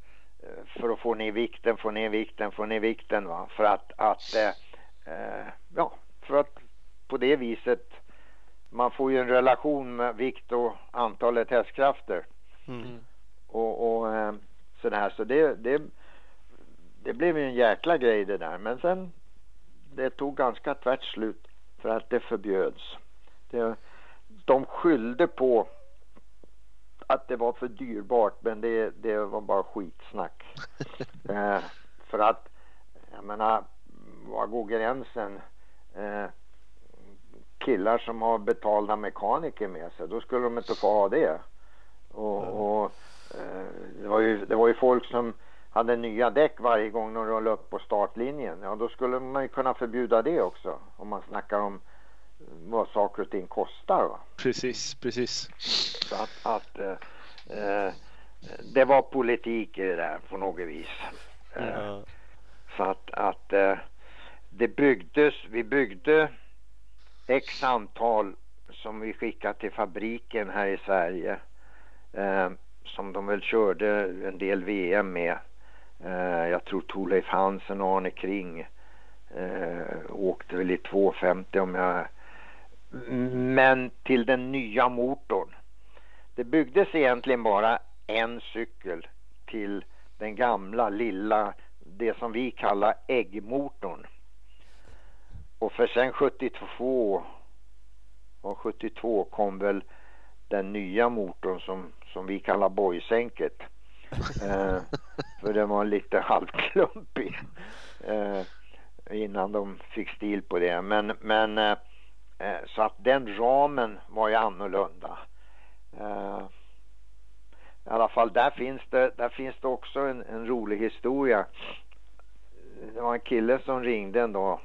för att få ner vikten, få ner vikten, få ner vikten. Va? För att, att eh, eh, ja, för att på det viset man får ju en relation med vikt och antalet hästkrafter. Mm. Och, och eh, sådär. Så det, det det blev ju en jäkla grej det där. Men sen det tog ganska tvärt slut för att det förbjöds. Det, de skyllde på att det var för dyrbart men det, det var bara skitsnack. eh, för att jag menar, var går gränsen? Eh, killar som har betalda mekaniker med sig, då skulle de inte få ha det. Och, och eh, det, var ju, det var ju folk som hade nya däck varje gång de rullade upp på startlinjen. Ja, då skulle man ju kunna förbjuda det också. Om man snackar om vad saker och ting kostar. Va? Precis, precis. Så att, att eh, eh, det var politik i det där på något vis. Eh, Så att, att eh, det byggdes, vi byggde x antal som vi skickade till fabriken här i Sverige. Som de väl körde en del VM med. Jag tror Torleif Hansen och Arne Kring åkte väl i 250 om jag... Men till den nya motorn. det byggdes egentligen bara en cykel till den gamla lilla, det som vi kallar äggmotorn. Och för sen 72 och 72 kom väl den nya motorn som, som vi kallar boysänket. eh, för den var lite halvklumpig eh, innan de fick stil på det. Men, men eh Eh, så att den ramen var ju annorlunda. Eh, I alla fall där finns det, där finns det också en, en rolig historia. Det var en kille som ringde en dag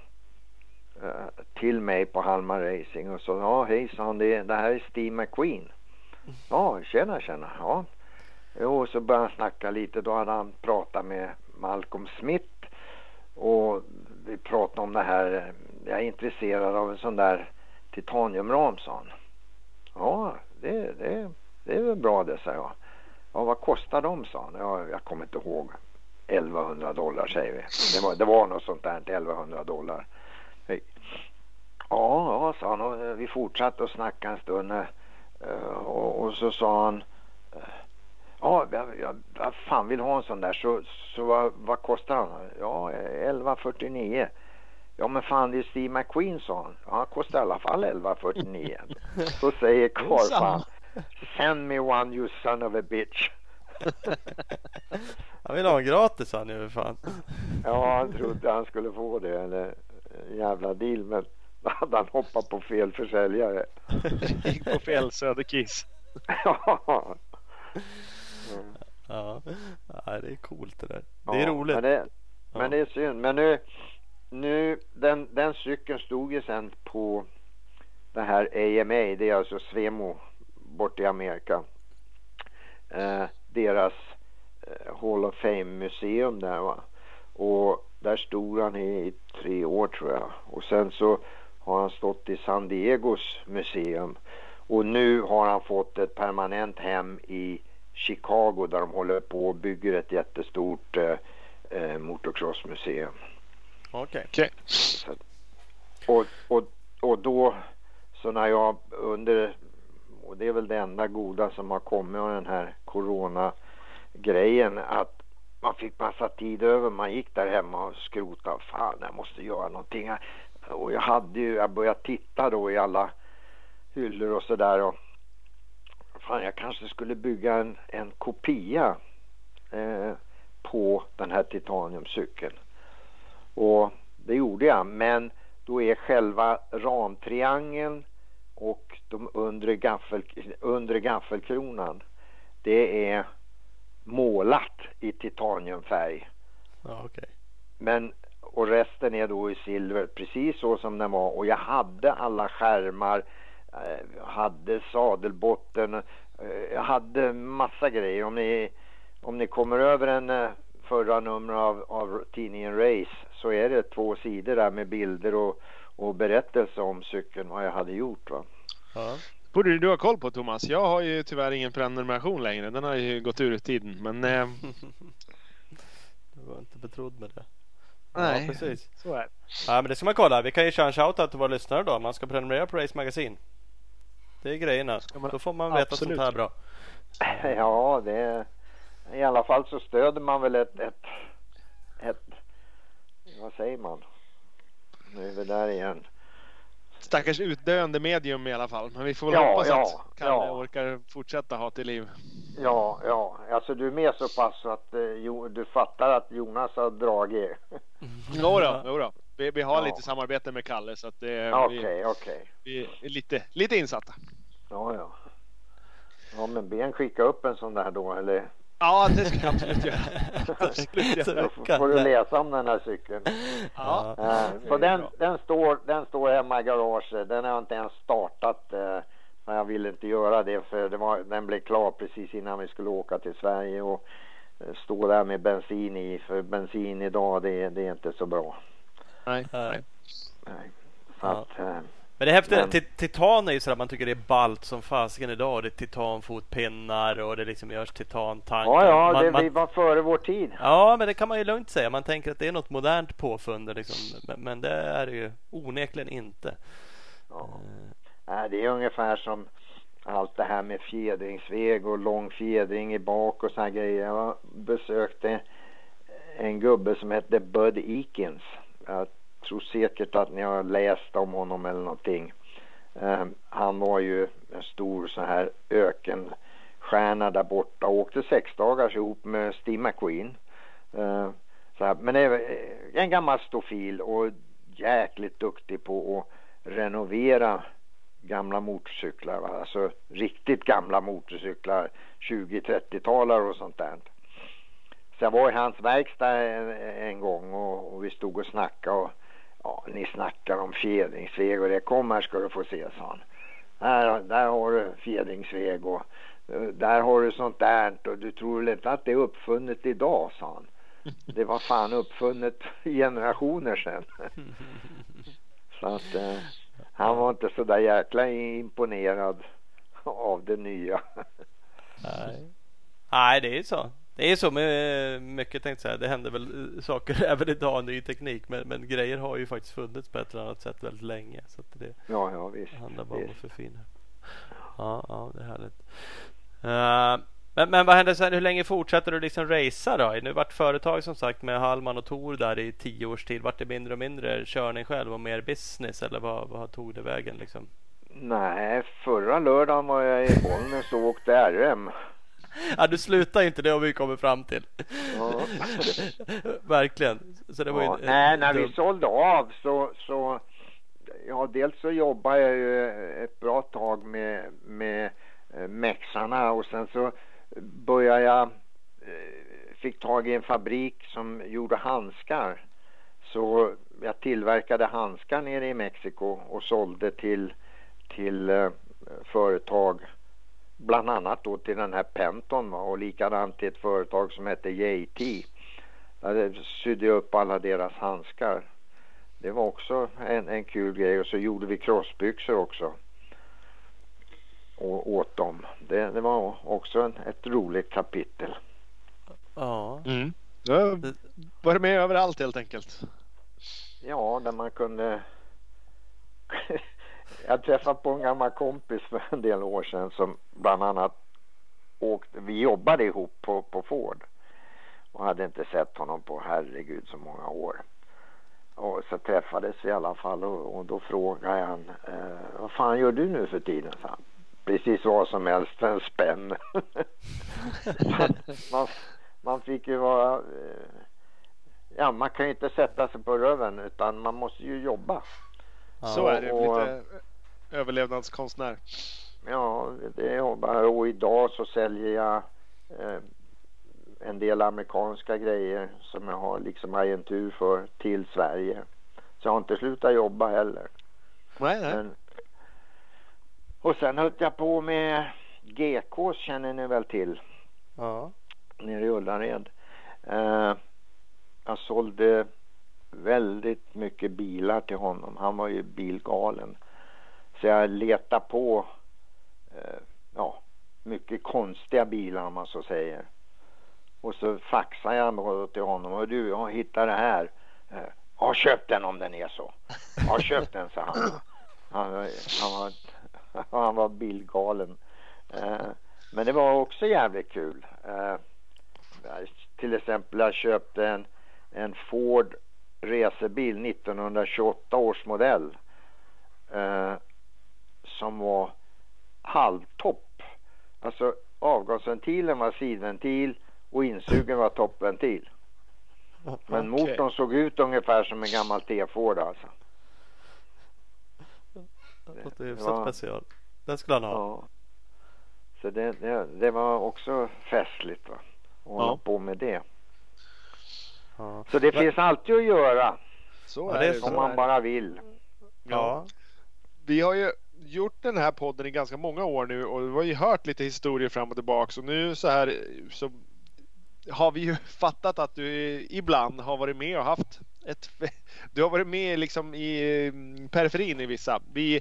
eh, till mig på Halmar Racing och sa ja hej sa han det, det här är Steve McQueen. Ja tjena tjena. Ja. Jo så började han snacka lite då hade han pratat med Malcolm Smith och vi pratade om det här. Jag är intresserad av en sån där titaniumram sa han. Ja det, det, det är väl bra det sa jag. Ja vad kostar de sa han. Ja, jag kommer inte ihåg. 1100 dollar säger vi. Det var, det var något sånt där 1100 dollar. Ja, ja, sa han och eh, vi fortsatte att snacka en stund eh, och, och så sa han eh, Ja, jag, jag, jag fan vill ha en sån där så, så vad, vad kostar han? Ja, 1149. Ja men fan det är Steve McQueen sa han. Ja, han kostar i alla fall 1149. så säger Carl fan. Send me one you son of a bitch. han vill ha en gratis han ju fan. ja han trodde han skulle få det. Eller jävla deal men då hade han hoppat på fel försäljare. Gick på fel Söderkiss. ja. Ja. ja, det är coolt det där. Det är roligt. Men det, ja. men det är synd. Men nu, nu den, den cykeln stod ju sen på det här AMA, det är alltså Svemo bort i Amerika. Eh, deras eh, Hall of Fame museum där va. Och där stod han i, i tre år tror jag. Och sen så har han stått i San Diegos museum. Och nu har han fått ett permanent hem i Chicago där de håller på och bygger ett jättestort eh, eh motocrossmuseum. Okej. Okay. okay. Och, och, och då så när jag under och det är väl det enda goda som har kommit av den här corona grejen att man fick massa tid över. Man gick där hemma och skrotade. Fan, jag måste göra någonting. Och jag hade ju, jag började titta då i alla hyllor och sådär fan jag kanske skulle bygga en, en kopia eh, på den här titaniumcykeln. Och det gjorde jag men då är själva ramtriangeln och de undre, gaffel, undre gaffelkronan det är målat i titaniumfärg. Ja, okay. Men och resten är då i silver precis så som den var och jag hade alla skärmar jag hade sadelbotten, jag hade massa grejer. Om ni, om ni kommer över en eh, förra nummer av, av tidningen Race så är det två sidor där med bilder och, och berättelse om cykeln, vad jag hade gjort. Va? Ja. borde du ha koll på Thomas. Jag har ju tyvärr ingen prenumeration längre. Den har ju gått ur tiden. Men... Eh... du var inte betrodd med det. Nej, ja, precis. så är det. Ja, men det ska man kolla. Vi kan ju köra en shoutout till våra lyssnare då. Man ska prenumerera på Race Magazine. Det är grejerna. Då får man veta Absolut. sånt här bra. Ja, det är, i alla fall så stöder man väl ett, ett, ett vad säger man? Nu är vi där igen. Stackars utdöende medium i alla fall. Men vi får väl ja, hoppas ja, att Kalle ja. orkar fortsätta ha till liv. Ja, ja. Alltså du är med så pass att eh, du fattar att Jonas har dragit. jo då, jo då. Vi, vi har ja. lite samarbete med Kalle så att det, okay, vi, okay. vi är lite, lite insatta. Ja, ja. Ja, men Ben skicka upp en sån där då, eller? Ja, det ska jag absolut göra. absolut göra. Då får du läsa om den här cykeln. Ja. Uh, så den, den, står, den står hemma i garaget. Den har jag inte ens startat. Uh, men jag ville inte göra det för det var, den blev klar precis innan vi skulle åka till Sverige. Och uh, stå där med bensin i. För bensin idag det, det är inte så bra. Nej. Nej. Nej. Så ja. att, uh, men det är häftigt. Men... Titan är ju sådär man tycker det är balt som fasiken idag. Det är titanfotpinnar och det liksom görs titantankar. Ja, ja, man, det man... var före vår tid. Ja, men det kan man ju lugnt säga. Man tänker att det är något modernt påfund liksom. men, men det är det ju onekligen inte. Ja. Uh... Nej, det är ungefär som allt det här med fjädringsväg och lång fjädring i bak och såna grejer. Jag besökte en gubbe som hette Bud Eakins. Jag tror säkert att ni har läst om honom eller någonting. Ehm, han var ju en stor så här ökenstjärna där borta och åkte sex dagars ihop med Steve McQueen. Ehm, så här, men är en gammal stofil och jäkligt duktig på att renovera gamla motorcyklar. Va? Alltså riktigt gamla motorcyklar, 20-30-talare och sånt där. Så jag var i hans verkstad en, en gång och, och, vi stod och snackade och ja, ni snackar om fjädringsväg och det kom här ska du få se, sa han. Här, där har du fjädringsväg och uh, där har du sånt där och du tror väl inte att det är uppfunnet idag, sa han. Det var fan uppfunnet generationer sedan. så att uh, han var inte så där jäkla imponerad av det nya. Nej. Nej, det är så. Det är så med mycket tänkte säga. Det händer väl saker även idag, ny teknik. Men, men grejer har ju faktiskt funnits på ett eller annat sätt väldigt länge. Så det ja, ja, visst, handlar bara om att förfina. Ja, ja, det är härligt. Uh, men, men vad händer sen? Hur länge fortsätter du liksom racea då? Nu vart företag som sagt med Hallman och Tor där i tio års tid. Vart det mindre och mindre körning själv och mer business eller vad, vad tog det vägen liksom? Nej, förra lördagen var jag i Bollnäs och åkte RM. Ja, du slutar inte, det har vi kommit fram till. Ja. Verkligen. Så det var ja, ju, nej, när vi sålde av så, så ja, dels så jobbade jag ju ett bra tag med, med eh, mexarna och sen så började jag, eh, fick tag i en fabrik som gjorde handskar. Så jag tillverkade handskar nere i Mexiko och sålde till, till eh, företag bland annat då till den här Penton va? och likadant till ett företag som hette JT. Där sydde jag upp alla deras handskar. Det var också en, en kul grej och så gjorde vi crossbyxor också. Och åt dem. Det, det var också en, ett roligt kapitel. Ja. Mm. Har varit med överallt helt enkelt. Ja, där man kunde... jag träffade på en gammal kompis för en del år sedan som bland annat åkte... Vi jobbade ihop på, på Ford och hade inte sett honom på herregud så många år. Och så träffades vi i alla fall och, och då frågade han, eh, vad fan gör du nu för tiden? Så han, Precis vad som helst en spänn. man, man fick ju vara, eh, ja man kan ju inte sätta sig på röven utan man måste ju jobba. Så är det. och- Lite överlevnadskonstnär. Ja, det är jobbar och idag så säljer jag eh, en del amerikanska grejer som jag har liksom agentur för till Sverige. Så jag har inte slutat jobba heller. Nej, nej. Men, och sen höll jag på med GK känner ni väl till Ja. nere i Ullared. Eh, jag sålde väldigt mycket bilar till honom. Han var ju bilgalen. Så jag letar på eh, ja, mycket konstiga bilar om man så säger. Och så faxar jag då till honom. Och du, jag hittar det här. Eh, Ja, köp den om den är så. Ja, köp den, sa han. Han, han, var, han var bilgalen. Eh, men det var också jävligt kul. Eh, till exempel jag köpte en, en Ford racerbil 1928 års modell. Eh, som var halvtopp. Alltså avgasventilen var sidventil och insugen var toppventil. Men Okej. motorn såg ut ungefär som en gammal T-Ford alltså. Det hyfsat Ja. special. Den skulle han ha. Ja. Så det, det, det var också festligt va. Att hålla Ja. på med det. Ja. Så det Men- finns alltid att göra Så är det är om är man bara vill. Ja. Vi har ju gjort den här podden i ganska många år nu och vi har ju hört lite historier fram och tillbaka. Och nu så här så har vi ju fattat att du ibland har varit med och haft ett... Du har varit med liksom i mm, periferin i vissa. Vi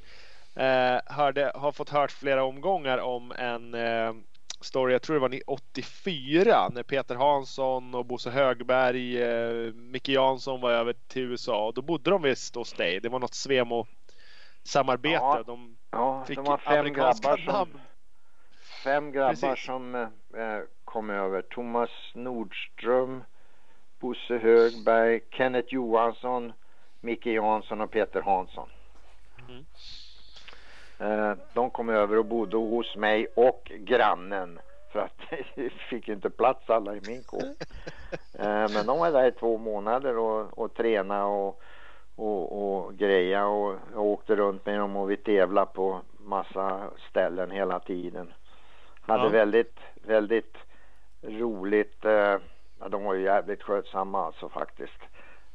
eh, hörde, har fått hört flera omgångar om en eh, story, jag tror det var 84 när Peter Hansson och Bosse Högberg, eh, Micke Jansson var över till USA och då bodde de visst hos dig. Det var något Svemo samarbete. Ja. De Ja, fick det var fem amerikanska grabbar som... namn fem grabbar Precis. som eh, kom över. Thomas Nordström, Bosse Högberg, Kenneth Johansson, Micke Jansson och Peter Hansson. Mm. Eh, de kom över och bodde hos mig och grannen för att det fick inte plats alla i min kåk. Eh, men de var där i två månader och, och tränade och, och, och greja och jag åkte runt med dem och vi tävlade på massa ställen hela tiden. Hade Ja. väldigt, väldigt roligt. Eh, de var ju jävligt skötsamma alltså faktiskt.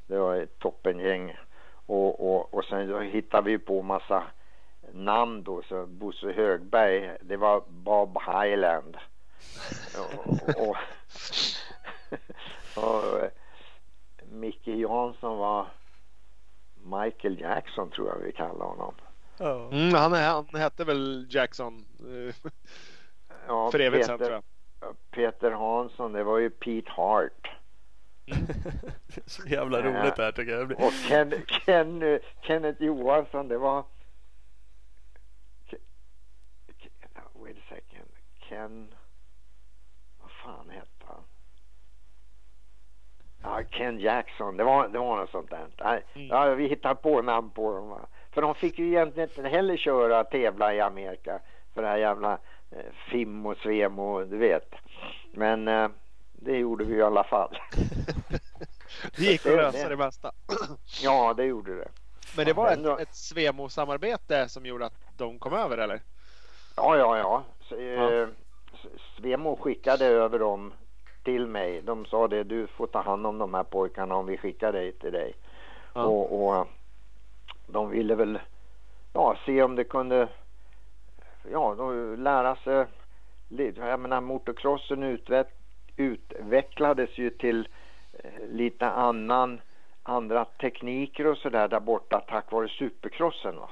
Det var ett toppengäng. Och, och, och sen hittade vi på massa namn då. Så Bosse Högberg, det var Bob Highland. Och, och, och, eh, Micke Jansson var Michael Jackson tror jag vi kallar honom. Ja. Mm, han, är- han hette väl Jackson eh, Ja, för evigt sen Peter, tror jag. Peter Hansson, det var ju Pete Hart. Så jävla roligt det här tycker jag. Och Ken, Ken, Kenneth Johansson, det var... Ke- Ke- Wait a second. Ken... Vad fan hette han? Ja, Ken Jackson. Det var, det var något sånt där. Nej, Mm. Ja, vi hittade på namn på dem. Va? För de fick ju egentligen inte heller köra tävla i Amerika. För det här jävla eh, FIM och SVEM och du vet. Men eh, det gjorde vi i alla fall. Det gick att lösa det- mesta. Ja, det gjorde det. Men det var ett, ett Svemo-samarbete som gjorde att de kom över eller? Ja, ja, ja. Så, eh, Ja. Svemo skickade över dem till mig. De sa det, du får ta hand om de här pojkarna om vi skickar dig till dig. Ja. Och, och de ville väl ja, se om det kunde ja, de lära sig. Jag menar motocrossen utveck, utvecklades ju till eh, lite annan andra tekniker och sådär där borta tack vare supercrossen. Va?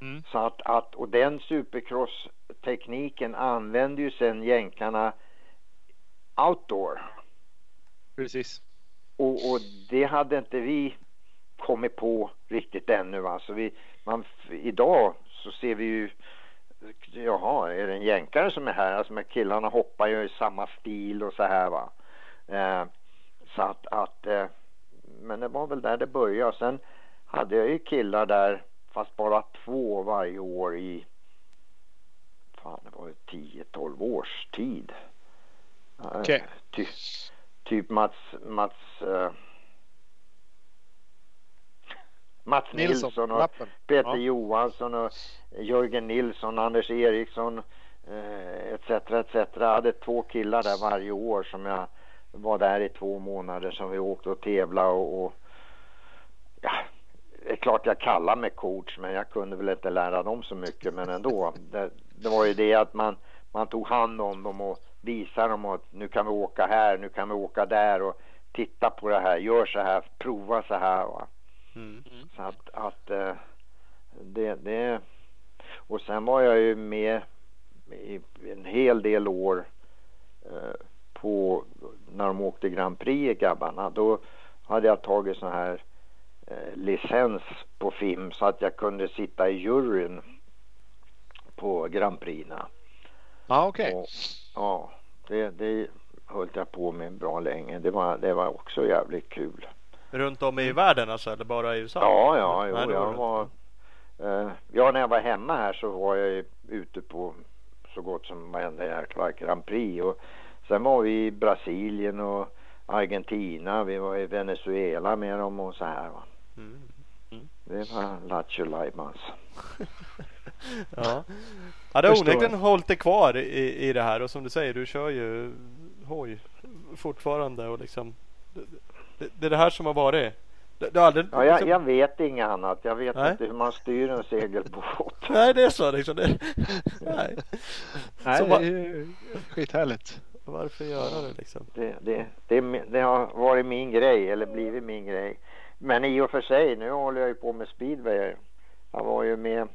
Mm. Så att, att, och den supercross-tekniken använde ju sen jänkarna outdoor. Precis. Och, och det hade inte vi kommit på riktigt ännu. Va? Så vi, man, idag så ser vi ju, jaha, är det en jänkare som är här? Alltså med killarna hoppar ju i samma stil och så här va. Eh, så att, att eh, men det var väl där det började. Sen hade jag ju killar där, fast bara två varje år i, fan det var ju 10-12 års tid. Eh, Okej. Ty, typ Mats, Mats eh, Mats Nilsson, Nilsson och lappen. Peter Ja. Johansson och Jörgen Nilsson, Anders Eriksson eh, etc. etc. Jag hade två killar där varje år som jag var där i två månader som vi åkte och tävlade och, och ja, det är klart jag kallar mig coach men jag kunde väl inte lära dem så mycket men ändå. Det, det var ju det att man, man tog hand om dem och visade dem att nu kan vi åka här, nu kan vi åka där och titta på det här, gör så här, prova så här. Va? Mm. Så att, att eh, det, det och sen var jag ju med i en hel del år eh, på när de åkte Grand Prix grabbarna då hade jag tagit sån här eh, licens på film så att jag kunde sitta i juryn på Grand Prixna. Ja, okej. Och, ja, det, det höll jag på med bra länge. Det var, det var också jävligt kul. Runt om i världen alltså eller bara i USA? Ja, ja, jo, jag var... Eh, ja, när jag var hemma här så var jag ute på så gott som varenda jäkla Grand Prix. Och sen var vi i Brasilien och Argentina. Vi var i Venezuela med dem och så här. Va? Mm. Det var Lattjo Lajbans. Ja. Förstår. onekligen hållit dig kvar i, i det här och som du säger, du kör ju hoj fortfarande och liksom det, det är det här som har varit. Det, det har aldrig, Ja, jag, liksom, jag vet inget annat. Jag vet Nej. inte hur man styr en segelbåt. Nej, det är så liksom. Det, nej. Nej, Så det är ju skithärligt. Varför göra det liksom? Det, det, det, det har varit min grej, eller blivit min grej. Men i och för sig, nu håller jag ju på med speedway. Jag var ju med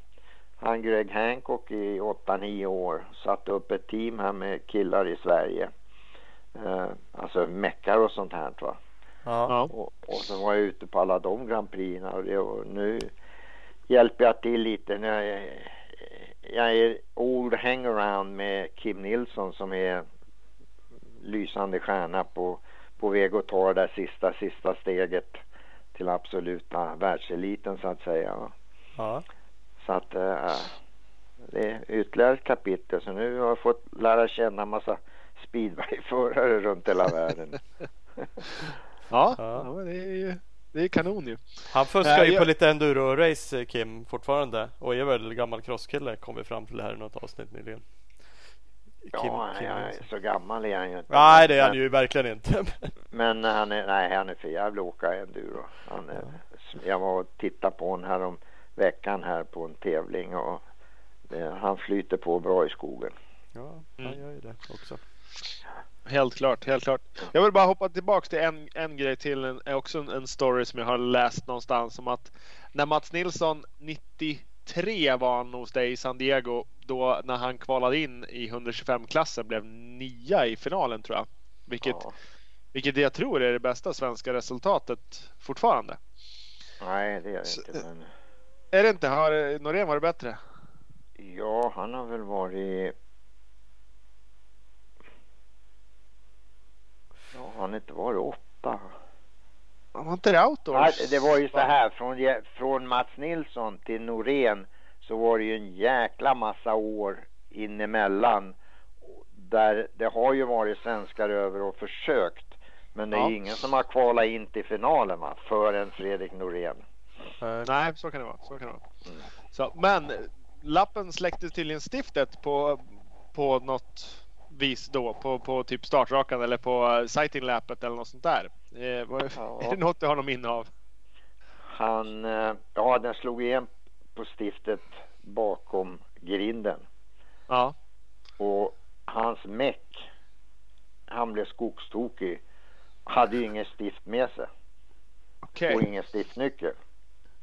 han Greg Hancock i 8-9 år. Satte upp ett team här med killar i Sverige. Eh, alltså meckar och sånt här va. Ja. Och, och så var jag ute på alla de Grand Prixna och, det, och nu hjälper jag till lite. Nu, eh, jag är old hangaround med Kim Nilsson som är lysande stjärna på, på väg att ta det där sista, sista steget till absoluta världseliten så att säga. Ja. Så att äh, det är ytterligare ett kapitel. Så nu har jag fått lära känna massa speedwayförare runt hela världen. Ja, Ja. ja. det är ju det är kanon ju. Han fuskar Nej, ju jag- på lite enduro-race Kim fortfarande och är väl gammal crosskille kom vi fram till här i något avsnitt nyligen. ja, Kim är Nilsson. så gammal är han ju inte. Nej det är han Men- ju verkligen inte. Men han är, nej, han är för jävla att åka enduro. Han är, Jag var och tittade på honom här om veckan här på en tävling och det, han flyter på bra i skogen. ja, han Mm. gör ju det också. Helt klart, helt klart. Jag vill bara hoppa tillbaks till en, en grej till. En, är också en, en story som jag har läst någonstans om att när Mats Nilsson 93 var han hos dig i San Diego då när han kvalade in i 125-klassen blev nia i finalen tror jag. Vilket, Ja. vilket jag tror är det bästa svenska resultatet fortfarande. Nej, det är det Så- inte. Men, Är det inte? Har Norén varit bättre? ja, han har väl varit... Ja, han har inte varit åtta. Han var inte det outdoors? Nej, det var ju så här från, från Mats Nilsson till Norén så var det ju en jäkla massa år inemellan där det har ju varit svenskar över och försökt men det är Ja. ingen som har kvalat in till finalen va, förrän Fredrik Norén. Eh, Nej, så kan det vara. Så kan det vara. Mm. Så, men lappen släcktes tydligen stiftet på, på något vis då på, på typ startrakan eller på uh, sighting-lappet eller något sånt där. Eh, vad- Ja. Är det något du har någon minne av? Han, eh, ja den slog igen på stiftet bakom grinden Ja. och hans meck, han blev skogstokig, hade ju ingen stift med sig. Okej. och ingen stiftnyckel.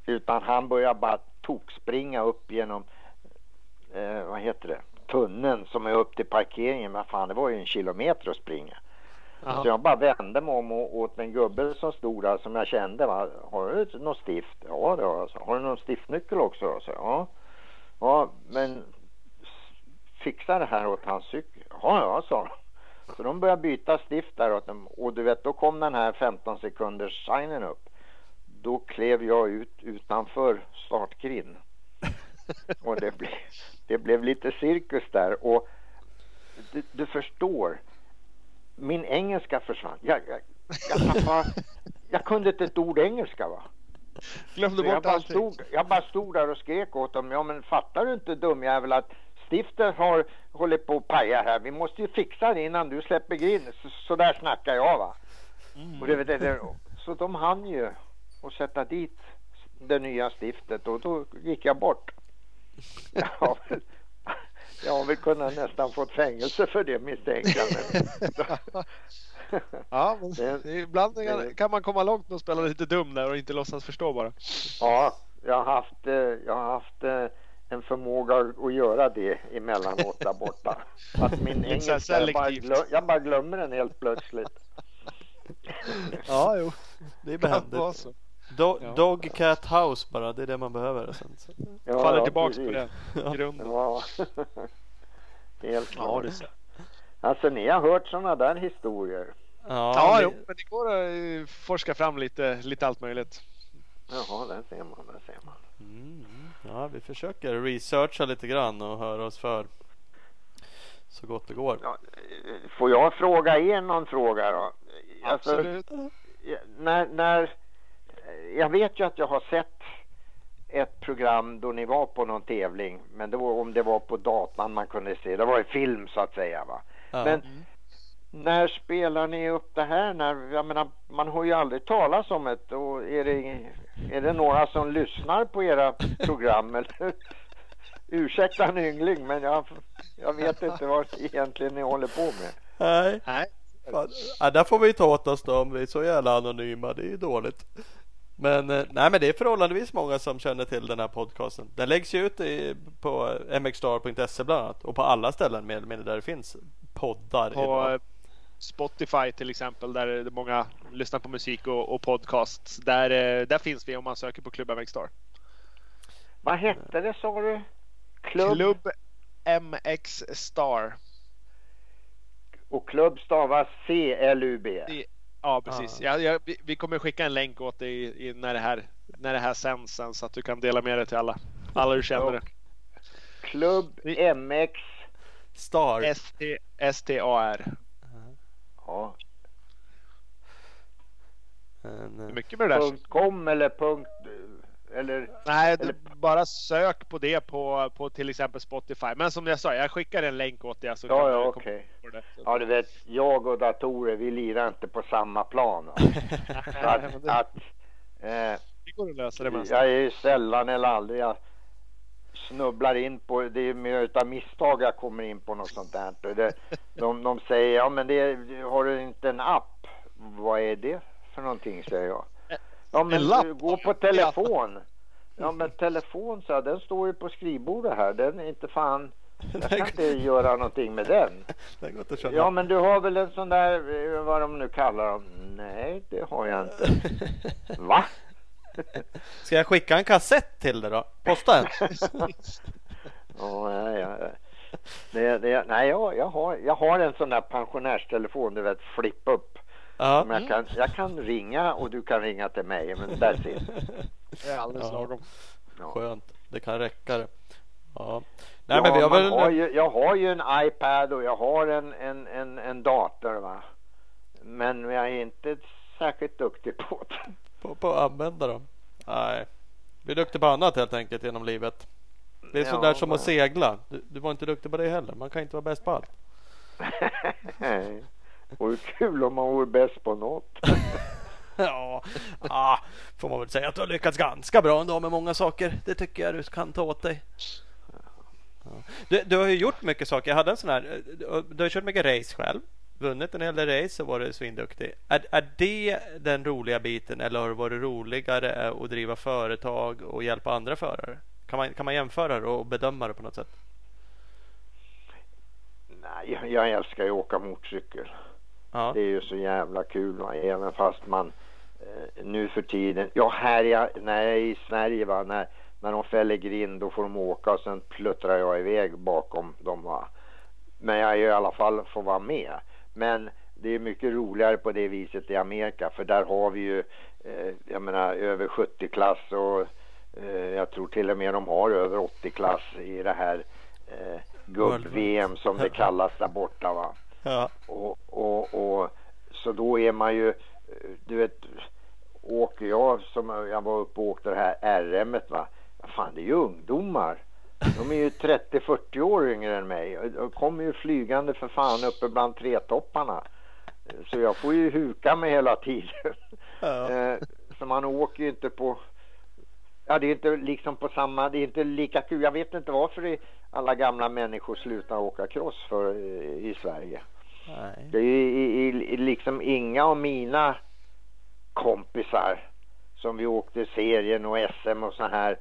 Utan han började bara tokspringa upp genom, eh, vad heter det, tunneln som är upp till parkeringen. Vad fan, det var ju en kilometer att springa. Jaha. Så jag bara vände mig om och åt en gubbe som stod där som jag kände. Va? Har du något stift? Ja, det har jag. Har du någon stiftnyckel också? Så, ja. ja, men fixa det här åt hans cykel. Ja, ja, sa de. Så de började byta stift där åt dem. Och du vet, då kom den här 15 sekunders signen upp. Då klev jag ut utanför startgrind. Och det blev, det blev lite cirkus där. Och du, du förstår, min engelska försvann. Jag, jag, jag, tappade, jag kunde inte ett ord engelska va. Glömde Så jag, bort bara allting. stod, jag bara stod där och skrek åt dem. Ja men fattar du inte dumjävel att stiftet har hållit på att paja här. Vi måste ju fixa det innan du släpper grind. Så, så där snackar jag va. Och det, det, det, så de hann ju att sätta dit det nya stiftet och då gick jag bort. Jag har väl, jag har väl kunnat nästan fått fängelse för det misstänker jag. men- Ja, men ibland kan, man komma långt med att spela lite dum där och inte låtsas förstå bara. Ja, jag har haft, eh, jag har haft eh, en förmåga att göra det emellanåt där borta. Att min engelska, jag bara, glöm, jag bara glömmer den helt plötsligt. Ja, jo. Det är behändigt. Do- Ja. Dog Cat House bara, det är det man behöver. Sen. så- Ja, Faller ja, tillbaks precis. på det. Grunden. Ja, helt Ja, klart. det är så. Alltså ni har hört sådana där historier? Ja, Ja, det- jo, men det går att eh, forska fram lite, lite allt möjligt. Jaha, där ser man, där ser man. Mm, ja, vi försöker researcha lite grann och höra oss för så gott det går. Ja, eh, får jag fråga er någon fråga då? Alltså, Absolut. Ja, när, när, jag vet ju att jag har sett ett program då ni var på någon tävling, men det var, om det var på datan man kunde se, det var en film så att säga va. Ja. Men när spelar ni upp det här? När, jag menar, man har ju aldrig talas om det och är det, är det några som lyssnar på era program eller? Ursäkta en yngling men jag, jag vet inte vad egentligen ni håller på med. Nej, Nej. ja, där får vi ta åt oss då om vi är så jävla anonyma. Det är ju dåligt. Men eh, nej, men det är förhållandevis många som känner till den här podcasten. Den läggs ju ut i, på mxstar.se bland annat och på alla ställen mer eller mindre där det finns poddar. På idag. eh, Spotify till exempel där många lyssnar på musik och, och podcasts. Där, eh, där finns vi om man söker på Klubben Star. Vad hette det sa du? Klubb, Klubb MX Star. och klubb stavas C-L-U-B. Ja, precis. Ja, ja, vi, vi kommer skicka en länk åt dig i, i, när, det här, när det här sänds sen så att du kan dela med dig till alla. Alla du känner. Ja. Klubb MX. Star. ST, STAR. Ja, En, eh, mycket med det där. punkt .com eller punkt... Eller... Nej, Eller- bara sök på det på, på till exempel Spotify. Men som jag sa, jag skickar en länk åt dig. Så Ja, ja, okej. det. Ja, du vet, jag och datorer, vi lirar inte på samma plan. Att, att, eh, det går att lösa det mesta. jag är ju sällan eller aldrig jag snubblar in på, det är mer utav misstag jag kommer in på något sånt där. Det, de, de säger, ja men det, har du inte en app? Vad är det för någonting, säger jag. Ja men En lapp? du, gå på telefon. Ja men telefon, så jag, den står ju på skrivbordet här. Den är inte fan, jag kan inte göra någonting med den. Ja men du har väl en sån där, eh, vad de nu kallar dem? Nej det har jag inte. Va? Ska jag skicka en kassett till dig då? Posta en? Ja, ja, ja. Det, det, nej, jag, jag, har, jag har en sån där pensionärstelefon, du vet, flip upp. Ja. Som jag, kan, jag kan ringa och du kan ringa till mig, men that's it. Det är alldeles Ja. lagom. Ja. Skönt. Det kan räcka det. Ja. Nej ja, men vi har väl... har ju, jag har ju en iPad och jag har en, en, en, en dator va. Men jag är inte särskilt duktig på det. På, på att använda dem. Nej. Vi är duktiga på annat helt enkelt genom livet. Det är Ja, sådär som men- att segla. Du, du var inte duktig på det heller. Man kan inte vara bäst på allt. Nej. Vore kul om man vore bäst på något. Ja, ah, får man väl säga att du har lyckats ganska bra ändå med många saker. Det tycker jag du kan ta åt dig. Du, du har ju gjort mycket saker. Jag hade en sån här. Du, har kört mycket race själv. Vunnit en hel del race och varit svinduktig. Är, är det den roliga biten eller har det varit roligare att driva företag och hjälpa andra förare? Kan man, kan man jämföra det och bedöma det på något sätt? Nej, jag, jag älskar ju att åka motorcykel. Ja, Det är ju så jävla kul va? även fast man eh, nu för tiden, ja här jag, när jag är i Sverige va, när, när de fäller grind då får de åka och sen pluttrar jag iväg bakom dem va. Men jag är ju i alla fall får vara med. Men det är mycket roligare på det viset i Amerika för där har vi ju, eh, jag menar över 70 klass och eh, jag tror till och med de har över 80 klass i det här eh, gubb-VM som det kallas där borta va. Ja, Och, och, och så då är man ju, du vet, åker jag som jag var uppe och åkte det här RM va. Fan det är ju ungdomar. De är ju 30-40 år yngre än mig. De kommer ju flygande för fan uppe bland tretopparna. Så jag får ju huka mig hela tiden. ja. Eh, Så man åker ju inte på Ja det är inte liksom på samma, det är inte lika kul. Jag vet inte varför alla gamla människor slutar åka cross för eh, i Sverige. Nej. Det är ju i, i, liksom inga av mina kompisar som vi åkte serien och SM och så här.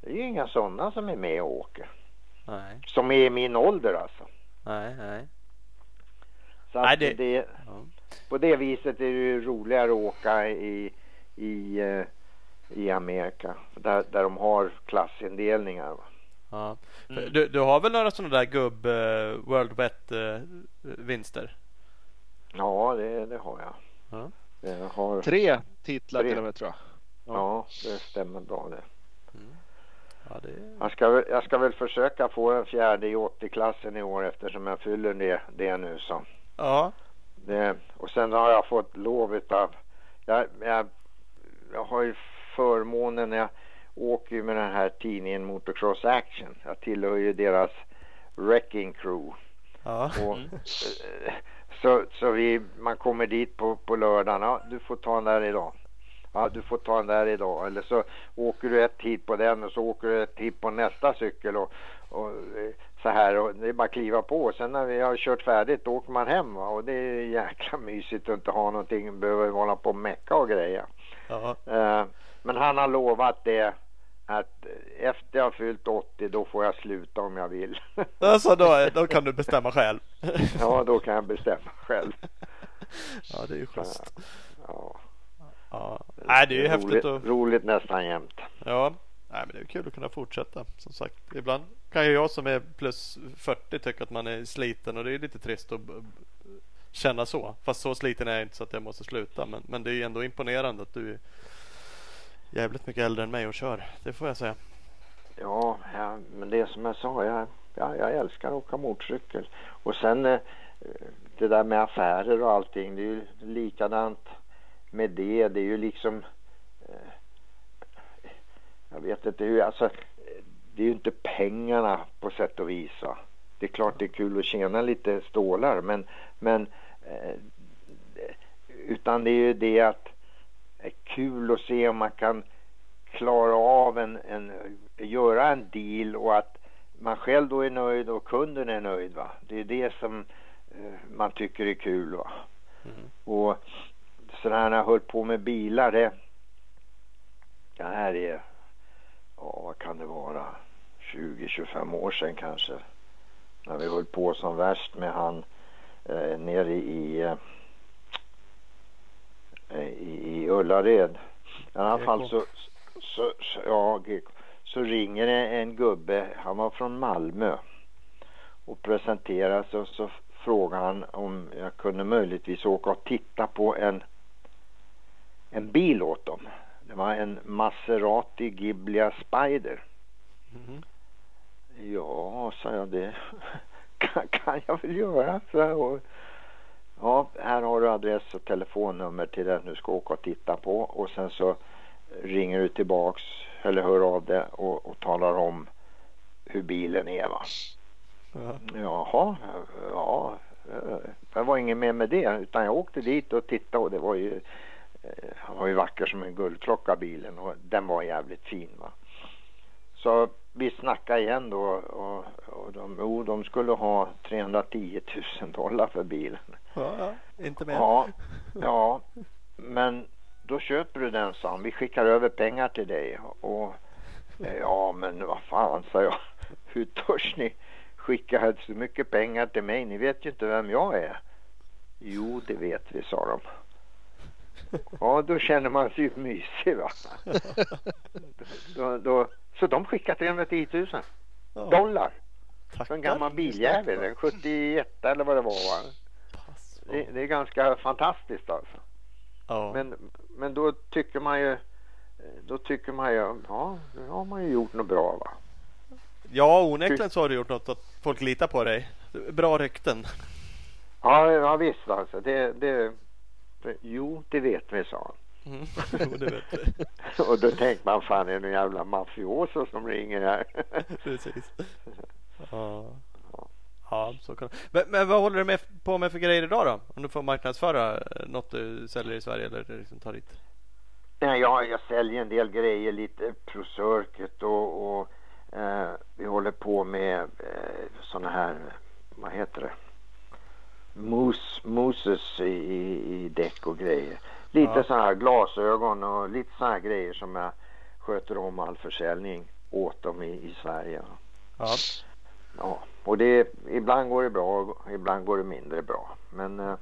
Det är ju inga sådana som är med och åker. Nej. Som är i min ålder alltså. Nej. Nej. Så Nej, det- det... Ja. på det viset är det ju roligare att åka i, i, eh, i Amerika. Där, där de har klassindelningar. Va? Ja. Mm. Du, du har väl några sådana där gubb uh, World Wet uh, vinster? Ja det, det har jag. Ja. Jag har, Tre titlar Tre. till och med tror jag. ja det stämmer bra det. Ja, det. Jag ska, väl, jag ska väl försöka få en fjärde i 80-klassen i år eftersom jag fyller det, det nu. Så. ja. Det, och sen har jag fått lov utav... Jag, jag, jag har ju förmånen, jag åker ju med den här tidningen Motocross Action. Jag tillhör ju deras wrecking crew. ja. Och, eh, så så vi, man kommer dit på, på lördagen. Ja, du får ta den där idag. Ja, du får ta den där idag. Eller så åker du ett hit på den och så åker du ett hit på nästa cykel. Och, och eh, så här. Och det är bara att kliva på. Sen när vi har kört färdigt då åker man hem. Va? Och det är jäkla mysigt att inte ha någonting. Behöver hålla på och mecka och grejer. ja. Eh, men han har lovat det. Att efter jag har fyllt 80 då får jag sluta om jag vill. Alltså då, då kan du bestämma själv. ja, då kan jag bestämma själv. Ja, det är ju schysst. Ja. Ja. Nej, det är ju häftigt roligt, att... roligt nästan jämt. Ja. Nej, men det är kul att kunna fortsätta. Som sagt, ibland kan ju jag som är plus 40 tycka att man är sliten och det är lite trist att känna så. Fast så sliten är jag inte så att jag måste sluta. Men, men det är ändå imponerande att du jävligt mycket äldre än mig och kör. Det får jag säga. Ja, ja men det är som jag sa, jag, ja, jag älskar att åka motorcykel. Och sen eh, det där med affärer och allting, det är ju likadant med det. Det är ju liksom eh, jag vet inte hur, alltså det är ju inte pengarna på sätt och vis va? Det är klart det är kul att tjäna lite stålar men, men eh, utan det är ju det att kul att se om man kan klara av en, en göra en deal och att man själv då är nöjd och kunden är nöjd va. Det är det som eh, man tycker är kul va. Mm. Och när jag höll på med bilar det, det här är ja, vad kan det vara, 20-25 år sedan kanske. När vi höll på som värst med han eh, nere i, eh, i, i Ullared. I alla fall så, så, så, ja, så ringer en gubbe, han var från Malmö och presenterar sig och så frågar han om jag kunde möjligtvis åka och titta på en, en bil åt dem. Det var en Maserati Ghiblia Spider. Mm. Ja, sa jag, det kan, kan jag väl göra. Så, och, ja, här har du adress och telefonnummer till den du ska åka och titta på och sen så ringer du tillbaks eller hör av dig och, och talar om hur bilen är va. Ja. Jaha, ja, det var inget mer med det utan jag åkte dit och tittade och det var ju Eh, han var ju vacker som en guldklocka bilen och den var jävligt fin va. Så vi snackade igen då och, och de, oh, de skulle ha 310 000 dollar för bilen. Ja, ja inte mer. Ja, ja, men då köper du den sa. Vi skickar över pengar till dig och ja men vad fan sa jag. Hur törs ni skicka så mycket pengar till mig? Ni vet ju inte vem jag är. Jo det vet vi sa de. Ja, då känner man sig mysig va. då, då, så de skickar 310 000 ja. dollar. Tackar. För en gammal biljävel, en 71 eller vad det var. Va? Det, det, är ganska fantastiskt alltså. Ja. Men, men då tycker man ju då tycker man ju, ja, då har man ju gjort något bra va. Ja, onekligen så har du gjort något att folk litar på dig. Bra rykten. Ja, ja visst alltså. Det, det, Jo, det vet vi, sa han. Mm. Jo, det vet vi. och då tänkte man, fan är det en jävla mafioso som ringer här? Precis. Ja. Ja, så kan men, men vad håller du med på med för grejer idag då? Om du får marknadsföra något du säljer i Sverige eller liksom tar hit? Nej, ja, jag säljer en del grejer, lite ProCircuit och, och eh, vi håller på med eh, sådana här, vad heter det? mus, muses i, i däck och grejer. Lite ja. så här glasögon och lite så här grejer som jag sköter om all försäljning åt dem i, i Sverige. Ja. Ja, och det, ibland går det bra och ibland går det mindre bra. Men eh,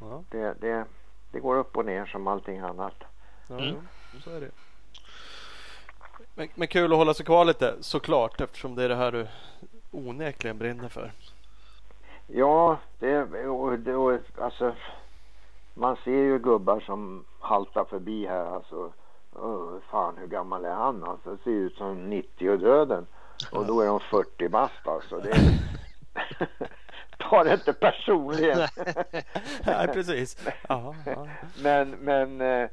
ja. det, det, det går upp och ner som allting annat. Ja, mm. så är det. Men, men kul att hålla sig kvar lite såklart eftersom det är det här du onekligen brinner för. Ja, det, och, det och, alltså man ser ju gubbar som haltar förbi här alltså. Oh, fan hur gammal är han alltså? Det ser ut som 90 och döden. Och då är de 40 bast alltså. Det Ta det inte personligen. Nej precis. Aha, aha. Men, men eh,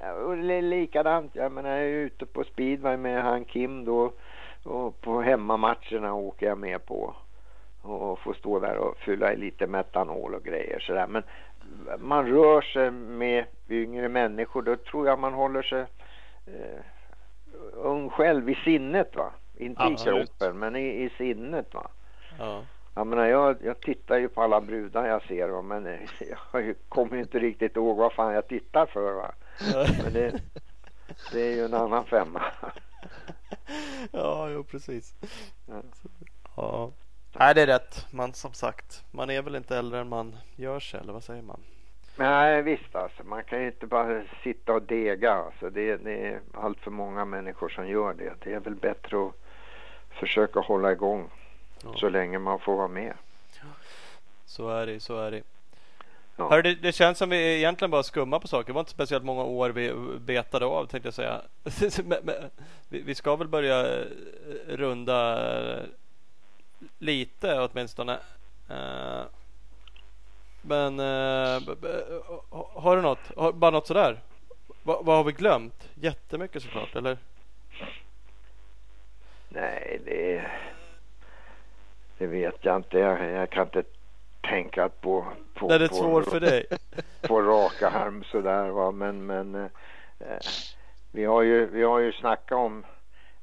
ja, och det är likadant. Jag menar jag är ute på speedway med han Kim då. Och på hemmamatcherna åker jag med på och få stå där och fylla i lite metanol och grejer sådär. Men man rör sig med yngre människor då tror jag man håller sig eh, ung själv i sinnet va. Inte Absolut. i kroppen men i, i sinnet va. Ja. Jag menar jag, jag tittar ju på alla brudar jag ser va? men jag kommer inte riktigt ihåg vad fan jag tittar för va. Men det, det är ju en annan femma. ja, jo precis. Ja. ja. Nej, det är rätt. Man som sagt, man är väl inte äldre än man gör sig, eller vad säger man? Nej visst alltså, man kan ju inte bara sitta och dega. Alltså, det, det är allt för många människor som gör det. Det är väl bättre att försöka hålla igång Ja. så länge man får vara med. Så är det, så är det. Ja. Hör, det, det känns som vi egentligen bara skummar på saker. Det var inte speciellt många år vi betade av tänkte jag säga. Vi, vi ska väl börja eh, runda eh, lite åtminstone. Eh, Men eh, har du något? Har, bara något sådär? Va, vad har vi glömt? Jättemycket såklart eller? Nej, det, det vet jag inte. Jag, jag kan inte tänka på, på, Det är det på, svårt för dig. på raka arm sådär va. Men, men eh, eh, vi, har ju, vi har ju snackat om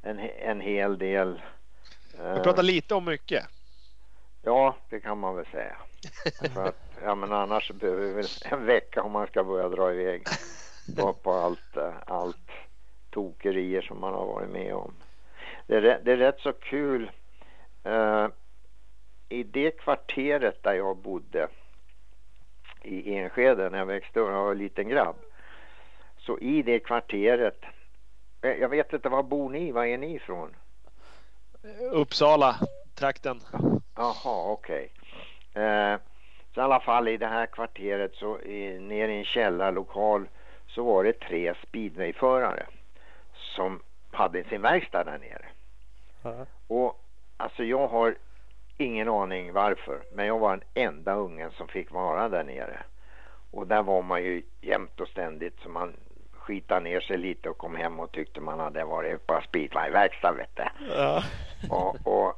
en, en hel del. Vi Eh, pratar lite om mycket. Ja, det kan man väl säga. För att, ja, men annars behöver vi väl en vecka om man ska börja dra iväg på, på allt, eh, allt tokerier som man har varit med om. Det är, det är rätt så kul. Eh, I det kvarteret där jag bodde i Enskede när jag växte upp, jag var en liten grabb. Så i det kvarteret, eh, jag vet inte, var bor ni? Var är ni ifrån? Uppsala trakten. Jaha, okej. Eh, så i alla fall i det här kvarteret så i, nere i en källarlokal så var det tre speedwayförare som hade sin verkstad där nere. Ja. Och alltså jag har ingen aning varför, men jag var den enda ungen som fick vara där nere. Och där var man ju jämt och ständigt så man skitade ner sig lite och kom hem och tyckte man hade varit på speedwayverkstad vet du. Ja. Och, och,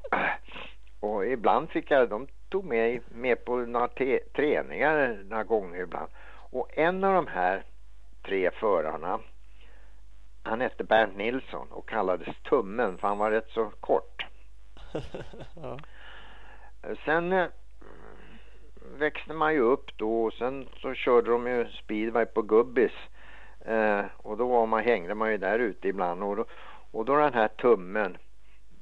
och ibland fick jag, de tog mig med på några träningar några gånger ibland. Och en av de här tre förarna, han hette Bernt Nilsson och kallades Tummen för han var rätt så kort. ja. Sen eh, växte man ju upp då och sen så körde de ju speedway på Gubbis. Eh, och då var man, hängde man ju där ute ibland och då, och då den här tummen,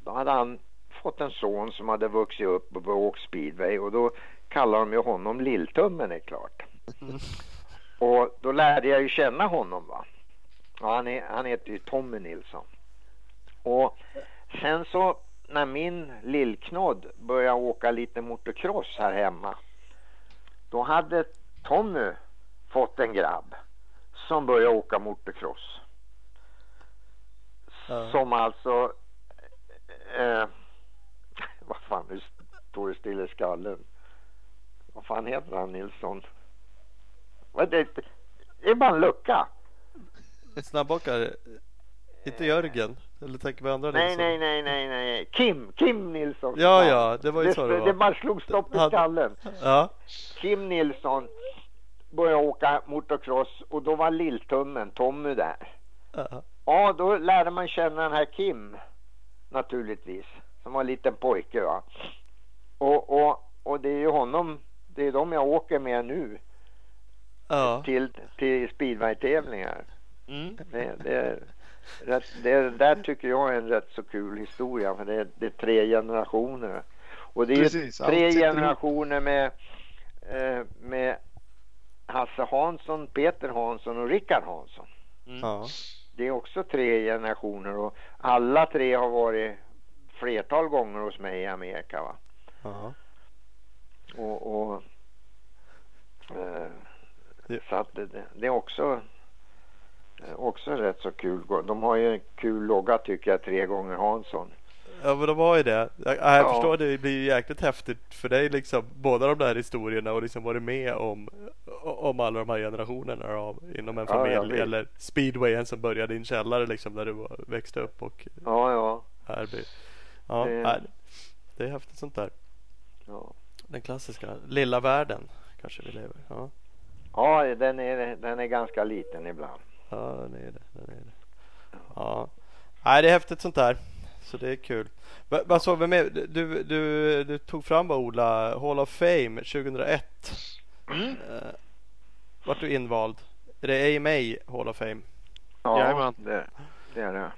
då hade han fått en son som hade vuxit upp och åkt speedway och då kallar de ju honom Lilltummen är klart. Och då lärde jag ju känna honom va. Och han, är, han heter ju Tommy Nilsson. Och sen så när min lillknodd började åka lite motocross här hemma. Då hade Tommy fått en grabb som började åka motocross. Ja. Som alltså... Eh, vad fan, nu står det still i skallen. Vad fan heter han Nilsson? Vad det, det är bara en lucka. Snabbåkare. Inte Jörgen. Eller tänker vi andra Nej, nej, nej, nej, nej. Kim, Kim Nilsson. Ja, ja, det var ju det, så det var. det bara slog stopp i skallen. Ja. Kim Nilsson började åka motocross och då var lilltummen Tommy där. ja. Ja, då lärde man känna den här Kim naturligtvis, som var en liten pojke va. Och, och, och det är ju honom, det är de jag åker med nu Ja. till, till speedway-tävlingar. Mm. Det, det, är det där tycker jag är en rätt så kul historia för det är, det är tre generationer. Och det är Precis, tre generationer med, eh, med Hasse Hansson, Peter Hansson och Rickard Hansson. ja. Det är också tre generationer och alla tre har varit flertal gånger hos mig i Amerika. Va? ja. Och, och, eh, Ja. Så att det, det, det är också, också rätt så kul. De har ju en kul logga tycker jag, tre gånger Hansson. Ja men de har ju det. Jag, jag Ja. förstår det blir ju jäkligt häftigt för dig liksom. Båda de där historierna och liksom varit med om, om alla de här generationerna av, inom en Ja, familj. vet. eller speedwayen som började i en källare liksom där du var, växte upp och Ja, ja. här blir. Ja, Det- nej, det är häftigt sånt där. Ja, Den klassiska lilla världen kanske vi lever. Ja, ja den, är, den är ganska liten ibland. ja den är det. Den är det. Ja, nej det är häftigt sånt där. Så det är kul. Va- Vad sa vi med? Du, du, du tog fram bara Ola, Hall of Fame 2001. Mm. Eh, vart du invald? Är det AMA Hall of Fame? Ja, Jajamän. det, det är det.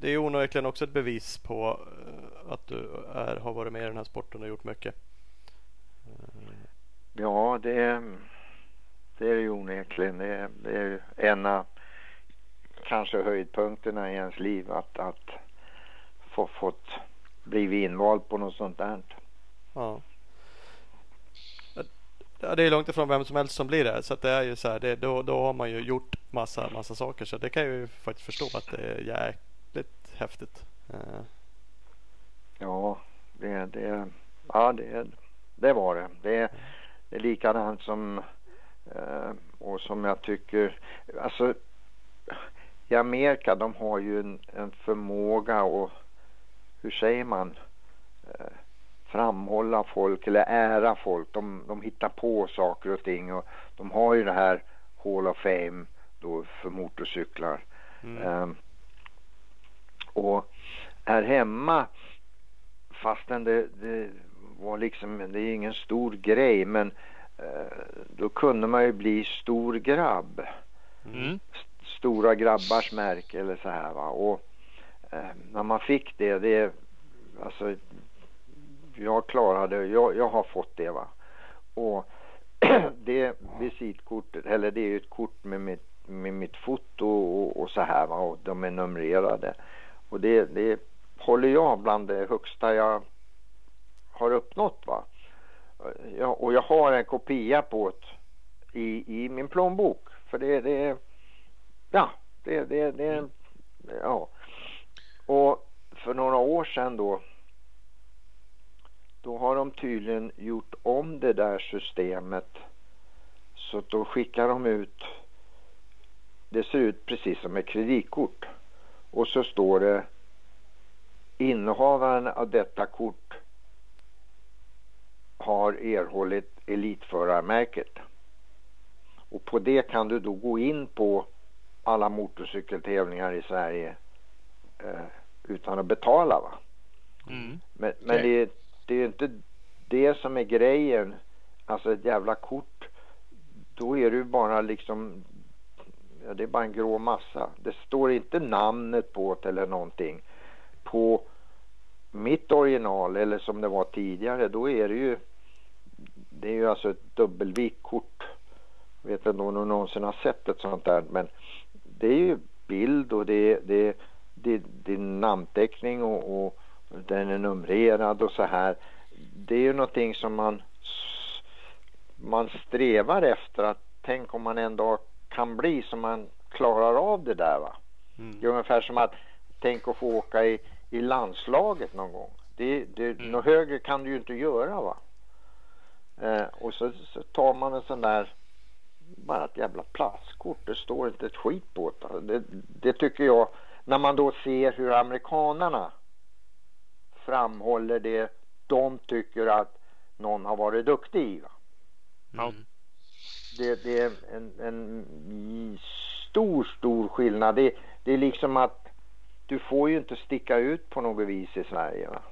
Det är onekligen också ett bevis på eh, att du är, har varit med i den här sporten och gjort mycket. Ja, det, det är det ju onekligen. Det är, det är en av kanske höjdpunkterna i ens liv att, att få fått blivit invald på något sånt där. Ja. Det är långt ifrån vem som helst som blir det. Så det är ju så här, det, då, då har man ju gjort massa, massa saker. Så det kan jag ju faktiskt förstå att det är jäkligt häftigt. Ja, det, det, ja det, det var det. Det, det är likadant som uh, och som jag tycker, alltså i Amerika de har ju en, en förmåga och hur säger man uh, framhålla folk eller ära folk. De, de hittar på saker och ting och de har ju det här Hall of Fame då för motorcyklar. Mm. Um, och här hemma fastän det, det, var liksom, det är ingen stor grej men uh, då kunde man ju bli stor grabb. Mm. Stora grabbars märke eller så här va. Och uh, när man fick det, det alltså jag klarade, jag, jag har fått det va. Och det visitkortet, eller det är ju ett kort med mitt, med mitt foto och, och så här va och de är numrerade. Och det, det håller jag bland det högsta jag har uppnått va. Jag, och jag har en kopia på det i, i min plånbok. För det, det ja, det, det, det, ja. Och för några år sedan då då har de tydligen gjort om det där systemet så då skickar de ut det ser ut precis som ett kreditkort och så står det innehavaren av detta kort har erhållit elitförarmärket och på det kan du då gå in på alla motorcykeltävlingar i Sverige eh, utan att betala va. Mm. Men, men okay. det, det är ju inte det som är grejen. Alltså ett jävla kort. Då är ju bara liksom. Ja, det är bara en grå massa. Det står inte namnet på det eller någonting. På mitt original eller som det var tidigare. Då är det ju. Det är ju alltså ett dubbelvikkort. Jag vet inte om du någonsin har sett ett sånt där. Men det är ju bild och det, det, det, det är namnteckning och, och den är numrerad och så här. Det är ju någonting som man man strävar efter att tänk om man en dag kan bli så man klarar av det där va. Mm. Det är ungefär som att tänk att få åka i, i landslaget någon gång. Det, det, mm. Något högre kan du ju inte göra va. Eh, och så, så, tar man en sån där bara ett jävla plastkort. Det står inte ett skit på det. det. Det tycker jag när man då ser hur amerikanarna framhåller det de tycker att någon har varit duktig i. Mm. Det, det, är en, en, stor, stor skillnad. Det, det, är liksom att du får ju inte sticka ut på något vis i Sverige. Va?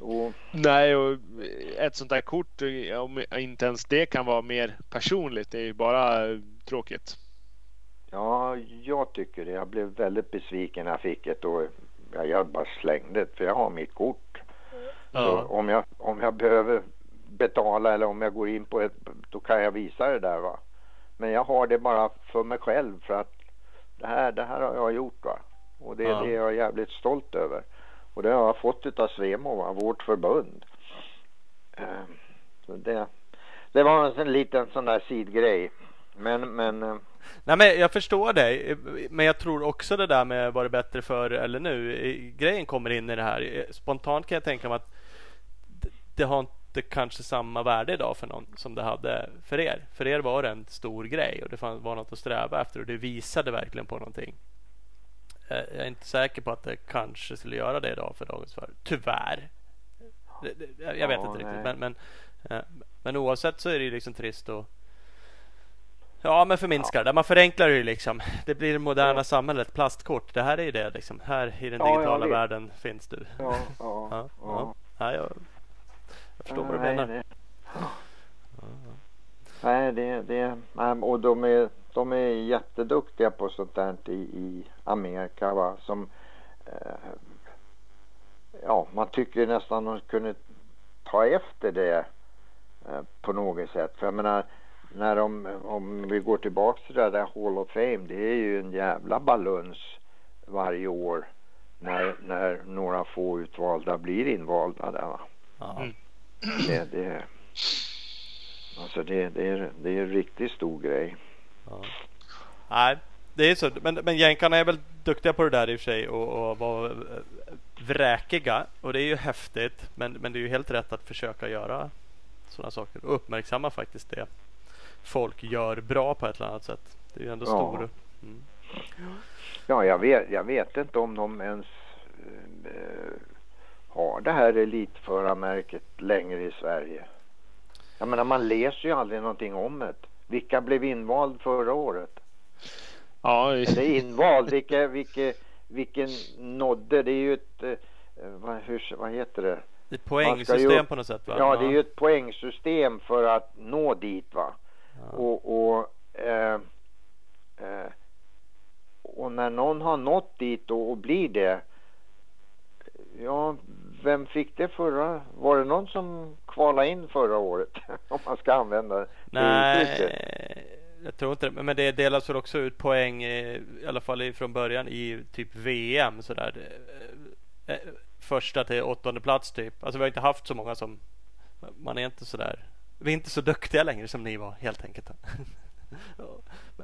Och... Nej, och ett sånt där kort, om inte ens det kan vara mer personligt, det är ju bara tråkigt. Ja, jag tycker det. Jag blev väldigt besviken när jag fick det och ja, jag bara slängde det för jag har mitt kort. Ja. Så om jag, om jag behöver betala eller om jag går in på ett, då kan jag visa det där va. Men jag har det bara för mig själv för att det här, det här har jag gjort va. Och det, ja. det är jag jävligt stolt över. Och det har jag fått av Svemo, va? vårt förbund. Ehm, så det, det var en liten sån där sidgrej. Men, men eh, Nej men jag förstår dig. Men jag tror också det där med var det bättre förr eller nu. Grejen kommer in i det här. Spontant kan jag tänka mig att det har inte kanske samma värde idag för någon som det hade för er. För er var det en stor grej och det var något att sträva efter och det visade verkligen på någonting. Eh, jag är inte säker på att det kanske skulle göra det idag för dagens förr. Tyvärr. Jag vet inte riktigt. Men, men, eh, men oavsett så är det liksom trist att Ja, men förminskar ja. Man förenklar det liksom. Det blir det moderna ja. samhället. Plastkort. Det här är ju det liksom. Här i den digitala ja, världen finns du. Ja, ja, ja. ja. ja. Förstår vad du menar. Det. Nej, det, det, och de är, de är jätteduktiga på sånt där i, i Amerika va. Som, eh, ja, man tycker nästan de kunde ta efter det eh, på något sätt. För jag menar, när de, om vi går tillbaks till det där Hall of Fame, det är ju en jävla baluns varje år när, när några få utvalda blir invalda där va. Ja. Mm. Det, det, alltså det, det, är, det är en riktigt stor grej. Ja. Nej, det är så. Men, men jänkarna är väl duktiga på det där i och för sig och, och vara eh, vräkiga. Och det är ju häftigt. Men, men det är ju helt rätt att försöka göra sådana saker och uppmärksamma faktiskt det folk gör bra på ett eller annat sätt. Det är ju ändå Ja. stor. Mm. Ja, jag vet, jag vet inte om de ens eh, har det här elitförarmärket längre i Sverige. Jag menar, man läser ju aldrig någonting om det. Vilka blev invald förra året? Ja, Eller invald, vilka, vilka, vilken nådde? Det är ju ett, eh, vad, hur, vad heter det? Ett poängsystem ju- på något sätt va? Ja, det är ju ett poängsystem för att nå dit va. Ja. Och, och, eh, eh, och när någon har nått dit och, och blir det. Ja, vem fick det förra? Var det någon som kvalade in förra året? Om man ska använda det. Nej, jag tror inte det. Men det delas väl också ut poäng eh, i alla fall från början i typ VM sådär. Eh, eh, Första till åttonde plats typ. Alltså vi har inte haft så många som man är inte sådär. Vi är inte så duktiga längre som ni var helt enkelt.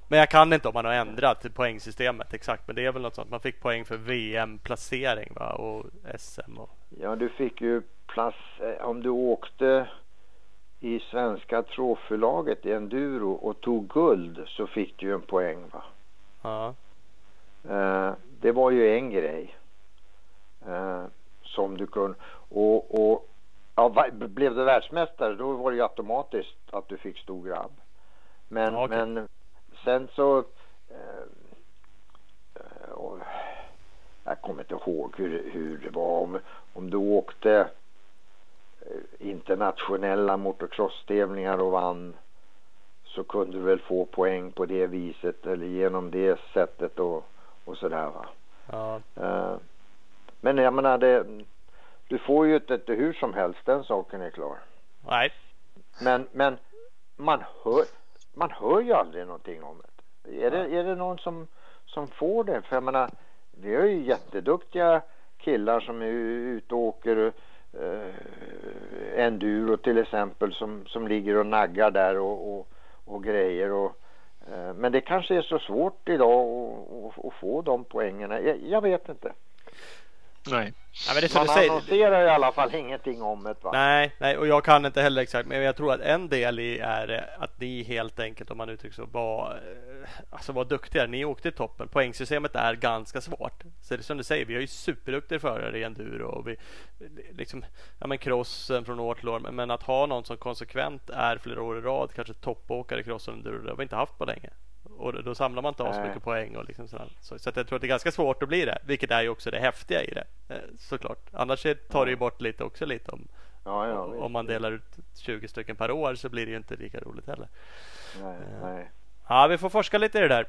Men jag kan inte om man har ändrat poängsystemet exakt. Men det är väl något sånt. Man fick poäng för VM-placering va? och SM. Och... Ja, du fick ju plats eh, om du åkte i svenska trofélaget i enduro och tog guld så fick du ju en poäng va. Ja. Eh, det var ju en grej. Eh, som du kunde. Och, och ja, blev du världsmästare då var det ju automatiskt att du fick stor grabb. Men, Ja, okej. men sen så eh, och, jag kommer inte ihåg hur, hur det var om, om du åkte eh, internationella motocross-tävlingar och vann så kunde du väl få poäng på det viset eller genom det sättet och, och sådär va. Ja. Eh, Men jag menar det, du får ju inte hur som helst, den saken är klar. Nej. Men, men man, hör, man hör ju aldrig någonting om det. Är det, är det någon som, som får det? För jag menar, vi har ju jätteduktiga killar som är ute och åker eh, enduro till exempel som, som ligger och naggar där och, och, och grejer. Och, eh, men det kanske är så svårt idag att, få de poängerna. Jag, jag vet inte. Nej. Ja, men det är Man säger. annonserar i alla fall ingenting om det va? Nej, nej, och jag kan inte heller exakt, men jag tror att en del i är eh, att ni helt enkelt, om man uttrycker så, var, eh, alltså var duktiga. Ni åkte i toppen. Poängsystemet är ganska svårt. Så det är som du säger, vi har ju superduktiga förare i enduro och vi, liksom, ja men crossen från år till år. Men, men att ha någon som konsekvent är flera år i rad, kanske toppåkare i cross och enduro, det har vi inte haft på länge. Och då, samlar man inte av så mycket poäng och liksom sådär. Så, så att jag tror att det är ganska svårt att bli det, vilket är ju också det häftiga i det. Eh, såklart. Annars tar det ju bort lite också lite om Ja, ja, om man delar ut 20 stycken per år så blir det ju inte lika roligt heller. Nej, nej. Ja, vi får forska lite i det där och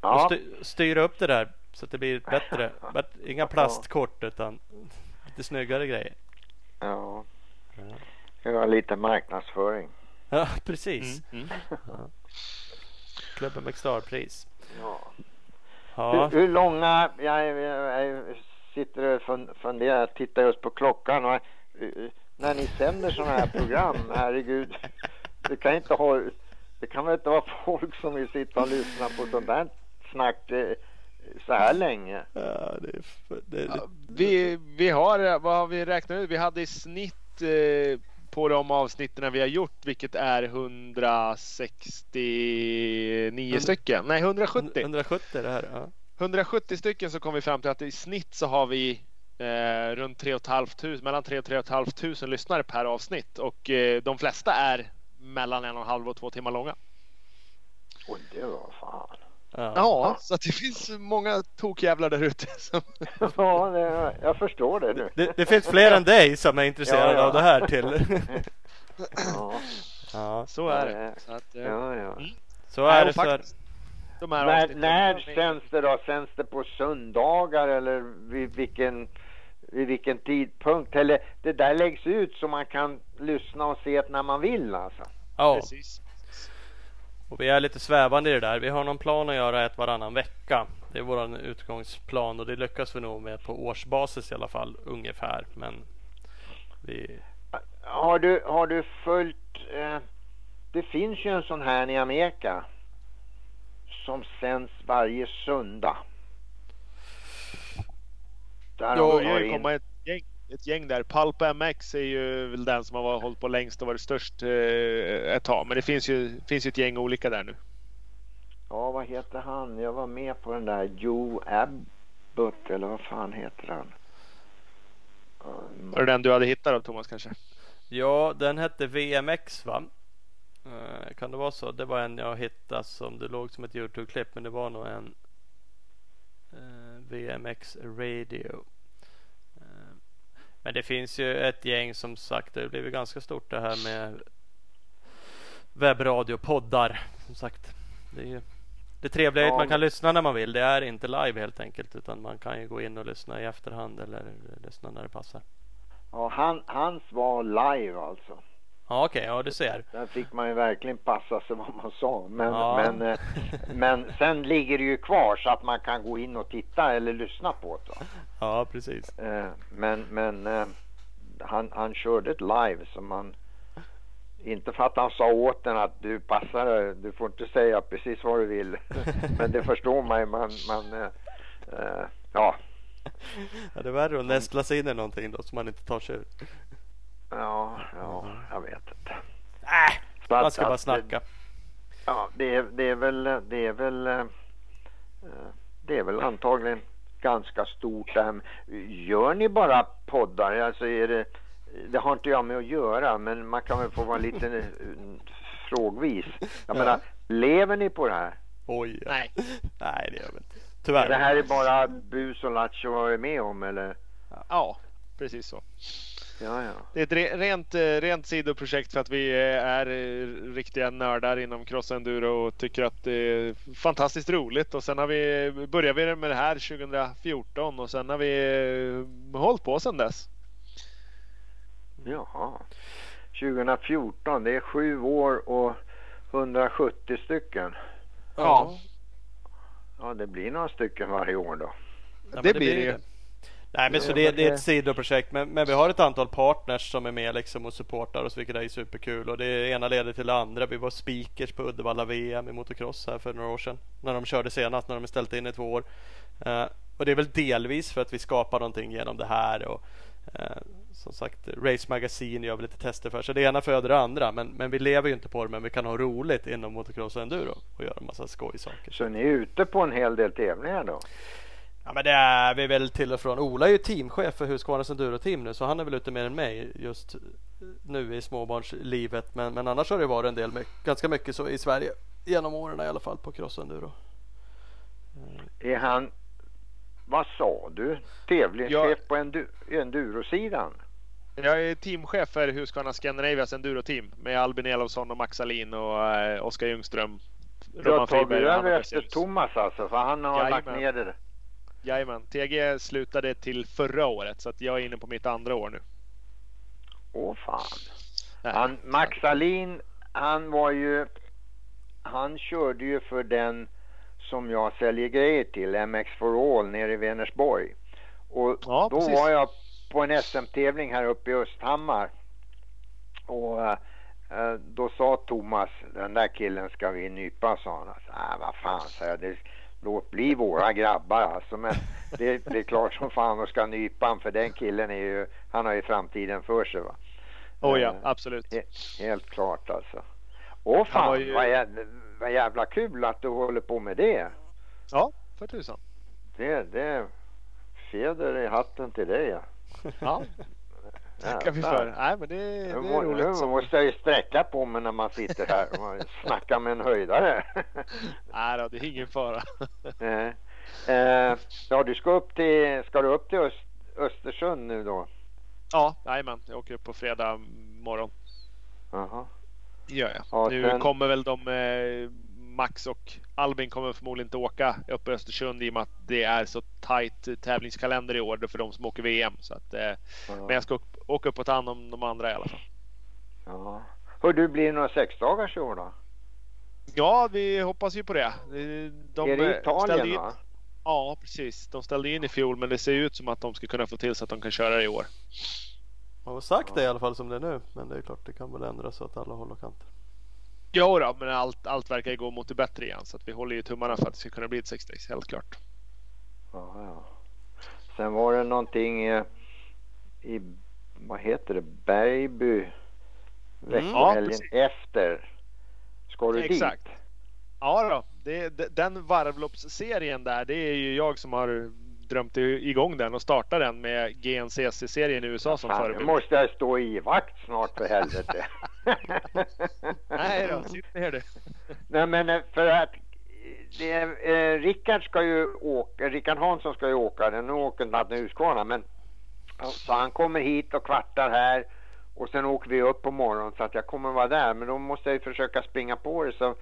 Ja, sty- styra upp det där så att det blir bättre. Inga plastkort utan lite snyggare grejer. ja. Ja. Lite marknadsföring. Ja, precis. Mm. Klubben McStar-pris. Ja. Ja, Hur, hur långa, jag, jag, jag sitter och fun- funderar, tittar just på klockan och eh, när ni sänder sådana här program, herregud, det kan inte ha, det kan väl inte vara folk som vill sitta och lyssna på sånt där snack eh, så här länge? ja det, är för, det, det, Ja, vi, vi har, vad har vi räknat ut? Vi hade i snitt eh, på de avsnitten vi har gjort, vilket är 169 stycken. Nej, 170. 170 det här. Ja. 170 stycken så kom vi fram till att i snitt så har vi eh, runt 3 500, mellan 3 och 3 500 lyssnare per avsnitt och eh, de flesta är mellan en och en halv och två timmar långa. Och det var fan. Ja. Ja, så att det finns många tokjävlar där ute. Som... Ja, det, jag förstår det nu. Det, det finns fler än dig som är intresserade Ja, ja. av det här till. Ja, ja, Så är det. Så att, eh, ja, ja. så Nej, är det för. de När, när sänds det då? Sänds det på söndagar eller vid vilken, vid vilken tidpunkt? Eller det där läggs ut så man kan lyssna och se det när man vill alltså? Ja, Precis. Och vi är lite svävande i det där. Vi har någon plan att göra ett varannan vecka. Det är vår utgångsplan och det lyckas vi nog med på årsbasis i alla fall ungefär. Men vi... Har du, har du följt... Eh, det finns ju en sån här i Amerika som sänds varje söndag. Där jo, har det komma ett gäng, ett gäng där. Pulp MX är ju väl den som har hållit på längst och varit störst eh, ett tag. Men det finns ju, finns ju ett gäng olika där nu. Ja, vad heter han? Jag var med på den där Joe Abbott eller vad fan heter han? Var det den du hade hittat då Thomas kanske? Ja, den hette VMX va? Uh, kan det vara så? Det var en jag hittade som det låg som ett Youtube-klipp men det var nog en uh, VMX Radio. Men det finns ju ett gäng som sagt det har blivit ganska stort det här med webbradio-poddar. Som sagt, det är ju det trevliga är ja. att man kan lyssna när man vill. Det är inte live helt enkelt utan man kan ju gå in och lyssna i efterhand eller lyssna när det passar. Ja, han, hans var live alltså. Ja okej, okay, ja du ser. Där fick man ju verkligen passa sig vad man sa. Men, ja. men, eh, men sen ligger det ju kvar så att man kan gå in och titta eller lyssna på det. Ja precis. Eh, men men eh, han, han körde ett live så man inte för att han sa åt den att du passar du får inte säga precis vad du vill. Men det förstår man ju. Man, man, ja. ja. Det är värre att nästla sig in i någonting då som man inte tar sig ur. Ja, ja, jag vet inte. Äh, man ska bara snacka. Ja, det är, det är väl, det är väl, äh, det är väl antagligen ganska stort. Gör ni bara poddar? Alltså är det det har inte jag med att göra, men man kan väl få vara lite eh, frågvis. Jag ja. menar, lever ni på det här? Oj, ja. nej. nej, det gör vi inte. Tyvärr. Det här är bara bus och lattjo vad är med om, eller? Ja, precis så. Ja, ja. Det är ett rent, eh, rent sidoprojekt för att vi eh, är riktiga nördar inom crossenduro och tycker att det är fantastiskt roligt. Och sen har vi, började vi med det här 2014 och sen har vi hållit på sedan dess. Jaha. 2014, det är sju år och 170 stycken. Ja. Ja, det blir några stycken varje år då. Ja, det, det, blir det ju. Nej men så det, det är ett sidoprojekt men, men vi har ett antal partners som är med liksom och supportar oss vilket är superkul och det ena leder till det andra. Vi var speakers på Uddevalla VM i motocross här för några år sedan. När de körde senast, när de ställt in i två år. Uh, och det är väl delvis för att vi skapar någonting genom det här och uh, som sagt Race Magazine gör vi lite tester för. Så det ena föder det andra. Men, men vi lever ju inte på det. Men vi kan ha roligt inom motocross och enduro och göra en massa skojsaker. Så ni är ute på en hel del tävlingar då? Ja men det är vi väl till och från. Ola är ju teamchef för Husqvarnas Enduro Team nu så han är väl ute mer än mig just nu i småbarnslivet. Men, men annars har det varit en del, ganska mycket så i Sverige genom åren i alla fall på cross enduro. Är han, vad sa du, tävlingschef ja. på enduro-sidan? Jag är teamchef för Husqvarna Scandinavias Enduro-team med Albin Elofsson och Max Alin och äh, Oskar Ljungström. Du har tagit över efter Thomas alltså, för han har Jajamän. lagt ner det. Jajamän. TG slutade till förra året så att jag är inne på mitt andra år nu. Åh fan. Han, Max Alin, han var ju... Han körde ju för den som jag säljer grejer till, MX for All nere i Vänersborg. Och ja, då precis. var jag på en SM-tävling här uppe i Östhammar. Och äh, då sa Thomas, den där killen ska vi nypa, sa han. Alltså, äh, vad fan, sa jag. Det, låt bli våra grabbar alltså. Men det, det är klart som fan att ska nypa han, för den killen är ju, han har ju framtiden för sig va. Oh ja, absolut. He, helt klart alltså. Åh fan, ju... vad, jävla, vad jävla kul att du håller på med det. Ja, för tusan. Det, det, fjäder i hatten till dig ja. Ja, tackar vi för. Nej, men det, det är roligt. Nu måste jag ju sträcka på mig när man sitter här och snackar med en höjdare. Nej då, det är ingen fara. eh, eh, ja, du ska upp till, ska du upp till Öst, Östersund nu då? Ja, jajamän. Jag åker upp på fredag morgon. Jaha. Gör jag. Ja, nu sen... kommer väl de eh, Max och Albin kommer förmodligen inte åka upp i Östersund i och med att det är så tajt tävlingskalender i år för de som åker VM. Så att, eh, ja. Men jag ska åka upp och ta hand om de andra i alla fall. Ja. Hör du, blir det några sexdagars i år då? Ja, vi hoppas ju på det. De är det Italien in... va? Ja, precis. De ställde in i fjol men det ser ut som att de ska kunna få till så att de kan köra i år. Man har sagt det i alla fall som det är nu. Men det är klart det kan väl ändras så att alla håller kanter. Jo då, men allt, allt verkar ju gå mot det bättre igen. Så att vi håller ju tummarna för att det ska kunna bli ett 6 days, helt klart. Ja, ja. Sen var det någonting eh, i, vad heter det, Bergby veckohelgen mm, ja, efter. Ska du Exakt. dit? Ja då, det, den varvloppsserien där, det är ju jag som har drömt igång den och starta den med GNCC-serien i USA som förebild. Nu måste jag stå i vakt snart för helvete. Nej då, sitt ner du. Nej men eh, för att det, eh, Rickard ska ju åka, Rickard Hansson ska ju åka, nu åker han till Huskvarna men så han kommer hit och kvartar här och sen åker vi upp på morgonen så att jag kommer vara där men då måste jag ju försöka springa på det så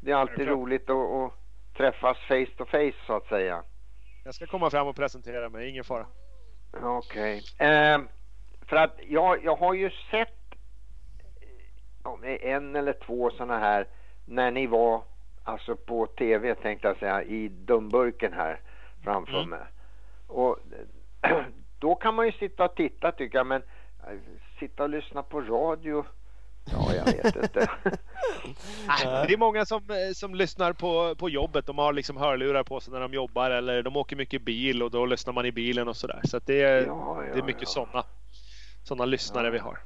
det är alltid roligt att, att träffas face to face så att säga. Jag ska komma fram och presentera mig, ingen fara. Okej. Okay. Eh, för att jag, jag har ju sett en eller två sådana här när ni var alltså på tv tänkte jag säga i dumburken här framför mm. mig. Och då kan man ju sitta och titta tycker jag men äh, sitta och lyssna på radio Ja, jag vet inte. det är många som, eh, som lyssnar på, på jobbet. De har liksom hörlurar på sig när de jobbar eller de åker mycket bil och då lyssnar man i bilen och sådär. Så, det, är, ja, ja, det är mycket ja. sådana såna lyssnare vi har.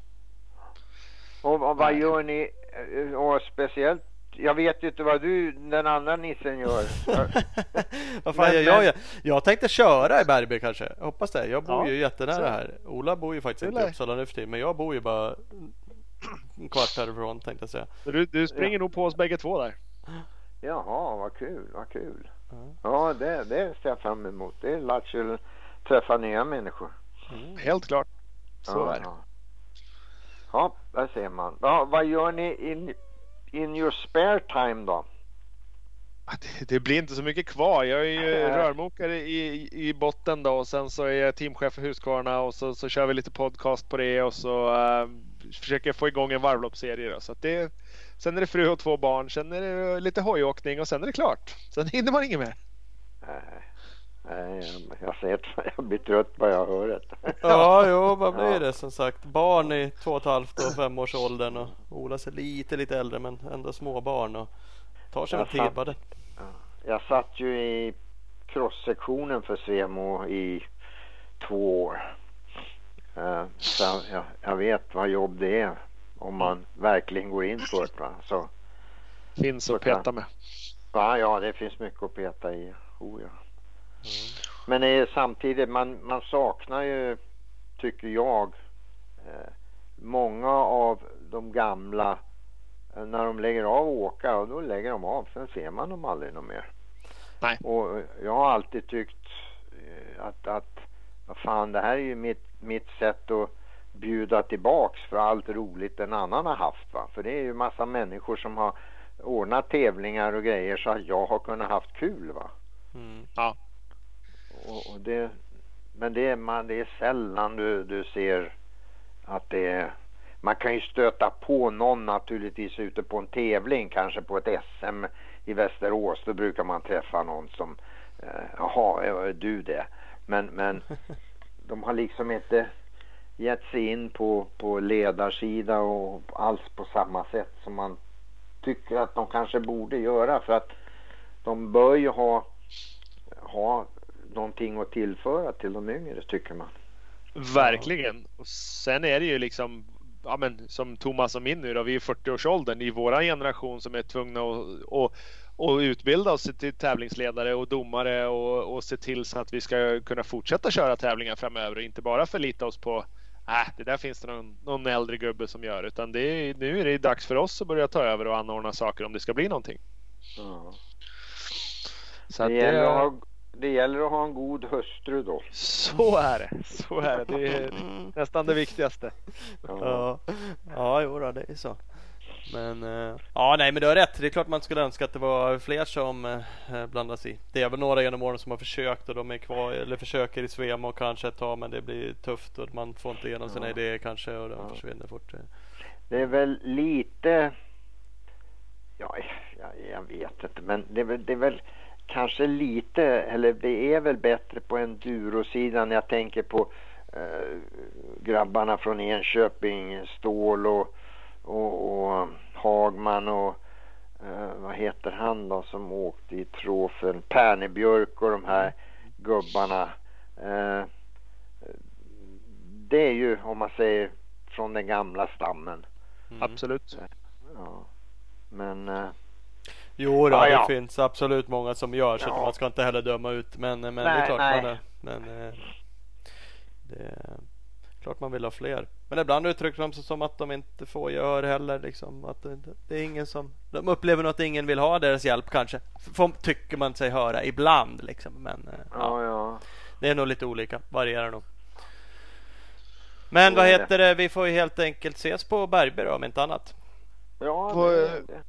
Och, och vad gör ni? Eh, och speciellt jag vet ju inte vad du, den andra nissen gör. vad fan men, gör jag? Jag tänkte köra i Bergby kanske. Jag hoppas det. Jag bor ja, ju jättenära så. här. Ola bor ju faktiskt inte i Uppsala nu för tiden, men jag bor ju bara en kvart härifrån tänkte jag säga. Du, du springer ja. nog på oss bägge två där. Jaha, vad kul, vad kul. Mm. Ja, det, det ser jag fram emot. Det är lätt träffa nya människor. Mm. Helt klart. Så ja, är det. Ja, där ser man. Ja, vad gör ni in, in your spare time då? Det, blir inte så mycket kvar. Jag är ju rörmokare i, i botten då och sen så är jag teamchef för Husqvarna och så, så kör vi lite podcast på det och så uh, försöker få igång en varvloppsserie. Då. Så det, sen är det fru och två barn, sen är det lite hojåkning och sen är det klart. Sen hinner man inget mer. Nej, jag ser att jag blir trött bara jag hör det. Ja, jo, vad blir ja. det som sagt? Barn i två och ett halvt och femårsåldern och Ola ser lite, lite äldre men ändå små barn och tar sig en tid bara det. Jag satt ju i crosssektionen för Svemo i två år. Uh, så jag, jag, vet vad jobb det är om man verkligen går in på det. Va? Så, finns att peta med. Ja, ja, det finns mycket att peta i. Oh, ja. Men det är samtidigt, man, man saknar ju, tycker jag, eh, många av de gamla eh, när de lägger av och åka och då lägger de av. Sen ser man dem aldrig något mer. Nej. Och jag har alltid tyckt eh, att, att vad fan, det här är ju mitt, mitt sätt att bjuda tillbaks för allt roligt en annan har haft. Va? För det är ju massa människor som har ordnat tävlingar och grejer så att jag har kunnat haft kul. va. Mm. Ja och, det, men det är, man, det är sällan du, du ser att det är man kan ju stöta på någon naturligtvis ute på en tävling, kanske på ett SM i Västerås. Då brukar man träffa någon som, eh, jaha, är du det? Men, men de har liksom inte gett sig in på, på ledarsida och alls på samma sätt som man tycker att de kanske borde göra för att de bör ju ha, ha någonting att tillföra till de yngre tycker man. Verkligen. Och sen är det ju liksom ja, men, som Thomas och min nu då, vi är 40-årsåldern i våra generation som är tvungna att, att, att utbilda oss till tävlingsledare och domare och, och se till så att vi ska kunna fortsätta köra tävlingar framöver och inte bara förlita oss på äh, det där finns det någon, någon äldre gubbe som gör utan det är, nu är det dags för oss att börja ta över och anordna saker om det ska bli någonting. Ja. Så det gäller att ha det gäller att ha en god hustru då. Så är det. Så är det. Det är nästan det viktigaste. Ja, ja jo då, det är så. Men uh, ja, nej, men du har rätt. Det är klart man skulle önska att det var fler som uh, blandas i. Det är väl några genom åren som har försökt och de är kvar eller försöker i Svema och kanske ett tag, men det blir tufft och man får inte igenom sina ja. idéer kanske och de ja. försvinner fort. Det är väl lite Ja, jag, jag vet inte, men det är, väl, det är väl kanske lite, eller det är väl bättre på endurosidan. Jag tänker på eh, grabbarna från Enköping, Stål och, och, och Hagman och eh, vad heter han då som åkte i trofen? Pernebjörk och de här gubbarna. Eh, det är ju om man säger från den gamla stammen. Mm. Absolut. Ja. Men eh, Jo då, Ja, ja. det finns absolut många som gör så Ja. man ska inte heller döma ut. Men, men det är Nej, klart nej. man är, men, eh, det är klart man vill ha fler. Men ibland uttrycker de sig som att de inte får gehör heller. Liksom, att det, det är ingen som, de upplever nog att ingen vill ha deras hjälp kanske. Får, tycker man sig höra ibland. Liksom. Men eh, ja, ja, det är nog lite olika. Varierar nog. Men vad heter det? Vi får ju helt enkelt ses på Bergby då om inte annat. Ja, det, eh, det.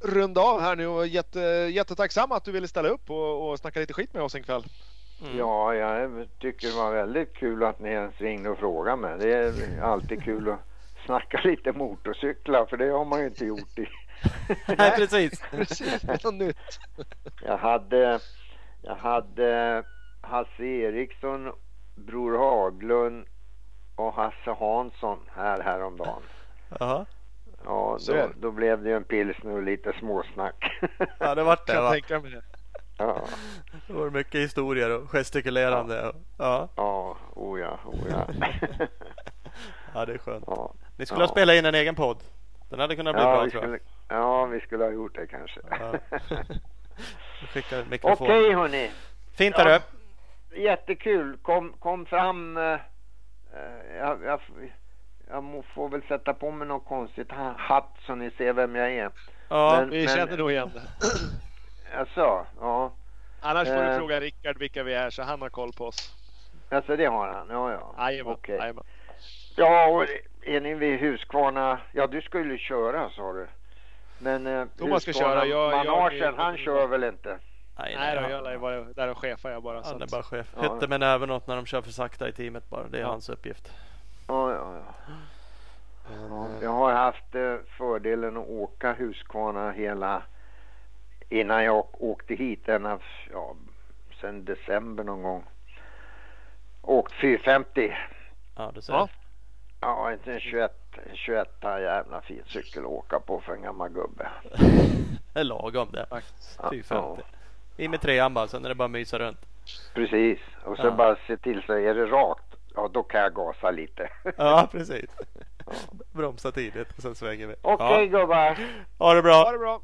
Runda av här nu och jätte, jättetacksam att du ville ställa upp och, och snacka lite skit med oss en kväll. Mm. Ja, jag tycker det var väldigt kul att ni ens ringde och frågade mig. Det är alltid kul att snacka lite motorcyklar för det har man ju inte gjort i. Nej, precis. Precis, det är något nytt. Jag hade, jag hade Hasse Eriksson, Bror Haglund och Hasse Hansson här häromdagen. Jaha. Ja, Så då, är det. då blev det ju en pilsner och lite småsnack. Ja, det vart det Kan va? tänka mig det. ja, Det var mycket historier och gestikulerande. och- Ja, ja, oh ja, oh ja. ja det är skönt. ja. Ni skulle Ja. ha spelat in en egen podd. Den hade kunnat bli Ja, bra tror jag. skulle, ja, vi skulle ha gjort det kanske. Ja. Okej hörni, Fint Ja. hörru. jättekul. Kom, kom fram. eh, jag, jag, jag får väl sätta på mig något konstigt ha- hatt så ni ser vem jag är. Ja, Men- Vi känner nog igen det. Alltså, ja. Annars får Eh. du fråga Rickard vilka vi är så han har koll på oss. Alltså det har han. Ja, ja. Jajamän. Okej. jajamän. Ja, och är ni vid Huskvarna? Ja, du skulle köra sa du. Men eh, Thomas ska köra, jag- jag- Managen, han kör väl inte? nej, Nej då, han- jag vara där och chefa jag bara. Så Han är bara chef. Ja. Hytte med näven åt när de kör för sakta i teamet bara. Det är Ja. hans uppgift. Ja, ja, ja. ja. Jag har haft eh, fördelen att åka Huskvarna hela innan jag åkte hit. Ända, ja, sen december någon gång. Åkt 450. Ja, du ser. Ja. Ja, inte en 21, en 21 jävla fin cykel att åka på för en gammal gubbe. Det är lagom det. faktiskt. Ja, 450. In med trean bara, sen är det bara att mysa runt. Precis. Och så Ja. bara se till så är det rakt. Ja, då kan jag gasa lite. Ja, precis. Bromsa tidigt och sen svänger vi. Okej gubbar. Ja, ha det Ha bra. det bra.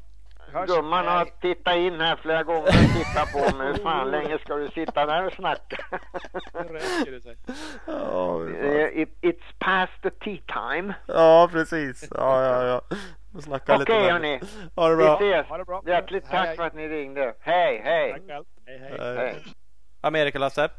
Hörs. Gumman har tittat in här flera gånger och tittat på mig. Hur fan länge ska du sitta där och snacka? Vi Eh, It, it's past the tea time. ja precis. Ja, ja, ja. Vi Okej mer. hörni, Ha det vi bra. ses. Ha det bra. Hjärtligt Hej, tack hej. för att ni ringde. Hej, hej. Tack själv. Hej hej. Hej. Amerika-Lasse.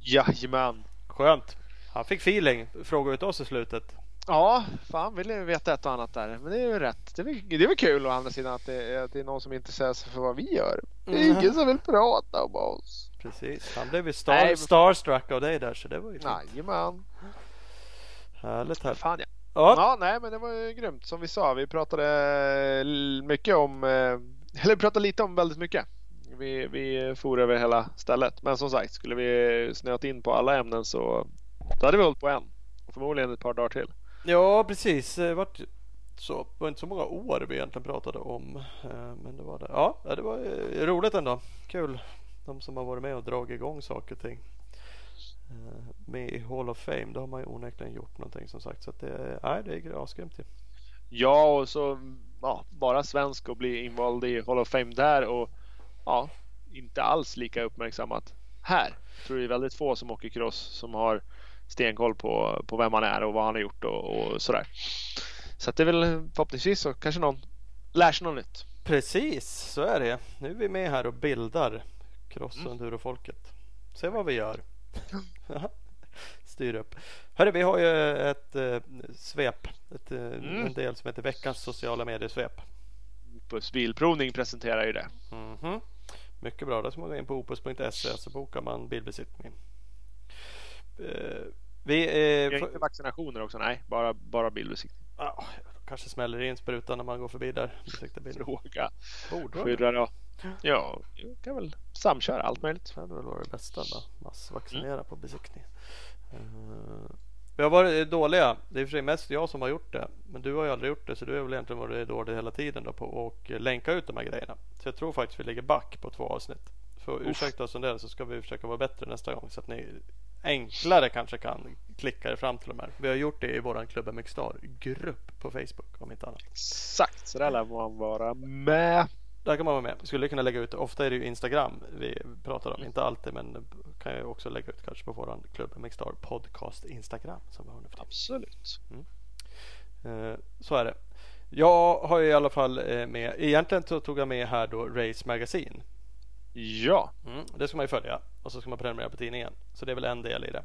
Jajamän. Skönt. Han fick feeling. Fråga ut oss i slutet. Ja, fan vill ju veta ett och annat där. Men det är ju rätt. Det är, väl- det är väl kul å andra sidan att det, att det är någon som intresserar sig för vad vi gör. Det är Mhm. ingen som vill prata om oss. Precis. Han blev ju Nej, star, men- starstruck av dig där så det var ju fint. Jajamän. Härligt härligt. Fan ja. Ja, Ja, nej men det var ju grymt. Som vi sa, vi pratade mycket om, eh, eller pratade lite om väldigt mycket. Vi, vi for över hela stället. Men som sagt, skulle vi snöat in på alla ämnen så då hade vi hållit på en. Och förmodligen ett par dagar till. ja precis. Det vart ju så. Det var inte så många år vi egentligen pratade om. eh, Men det var det. Ja, det var eh, roligt ändå. Kul. De som har varit med och dragit igång saker och ting. Eh, Med i Hall of Fame. Då har man ju onekligen gjort någonting som sagt. Så det, nej, det är asgrymt ju. Ja, och så ja, bara svensk och bli invald i Hall of Fame där och ja, inte alls lika uppmärksammat här. Jag tror det är väldigt få som åker cross som har stenkoll på, på vem han är och vad han har gjort och, och sådär. Så det är väl förhoppningsvis så kanske någon lär sig något nytt. Precis, så är det. Nu är vi med här och bildar cross och enduro-folket. Se vad vi gör. Styr upp. Hörru, vi har ju ett eh, svep. Ett, eh, Mm. En del som heter veckans sociala medier-svep. Bilprovning presenterar ju det. Mhm. Mycket bra. Där ska man gå in på opus.se så bokar man bilbesiktning. Eh, vi, Vi eh, får- inte vaccinationer också, nej. Bara, bara bilbesiktning. Ja, kanske smäller in sprutan när man går förbi där. Fråga. Borde då. Ja, kan väl samköra allt möjligt. Det hade väl det bästa då. Massvaccinera mm. på besiktning. Uh, vi har varit dåliga. Det är i och för sig mest jag som har gjort det. Men du har ju aldrig gjort det så du har väl egentligen varit dålig hela tiden då på att länka ut de här grejerna. Så jag tror faktiskt vi ligger back på två avsnitt. För ursäkta oss om det så ska vi försöka vara bättre nästa gång så att ni enklare kanske kan klicka er fram till de här. Vi har gjort det i våran Klubben Mixstar grupp på Facebook om inte annat. Exakt, så där lär man vara med. Där kan man vara med. Skulle kunna lägga ut. Ofta är det ju Instagram vi pratar om. Inte alltid men kan jag också lägga ut kanske på våran Klubben Mixstar podcast Instagram. Som vi har nu Absolut. Mm. Eh, så är det. Jag har i alla fall eh, med. Egentligen tog jag med här då Race Magazine. Ja. Mm, det ska man ju följa och så ska man prenumerera på tidningen. Så det är väl en del i det.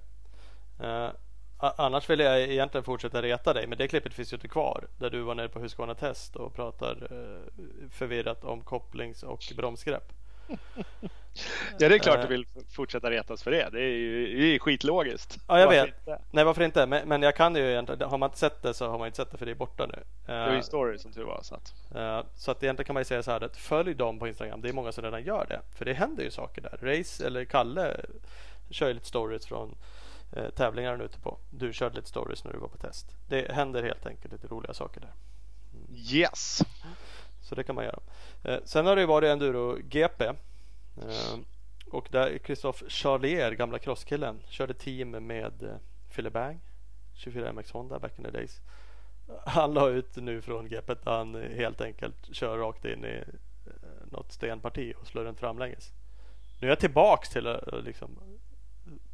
Uh, annars vill jag egentligen fortsätta reta dig men det klippet finns ju inte kvar. Där du var nere på Husqvarna Test och pratar uh, förvirrat om kopplings och bromsgrepp. ja det är klart du vill fortsätta retas för det. Det är ju det är skitlogiskt. Ja jag varför vet. Inte? Nej varför inte? Men, men, jag kan ju egentligen. Har man inte sett det så har man inte sett det för det är borta nu. Det är ju story som tur var. Så att. Uh, så att egentligen kan man ju säga så här att följ dem på Instagram. Det är många som redan gör det. För det händer ju saker där. Race eller Kalle kör ju lite stories från uh, tävlingar ute på. Du körde lite stories när du var på test. Det händer helt enkelt lite roliga saker där. Mm. Yes. Så det kan man göra. Uh, sen har det ju varit enduro GP. Och där Christophe Charlier, gamla crosskillen, körde team med eh, Philip Bang 24 MX Honda back in the days. Han la ut nu från greppet där han helt enkelt kör rakt in i eh, något stenparti och slår runt framlänges. Nu är jag tillbaks till att liksom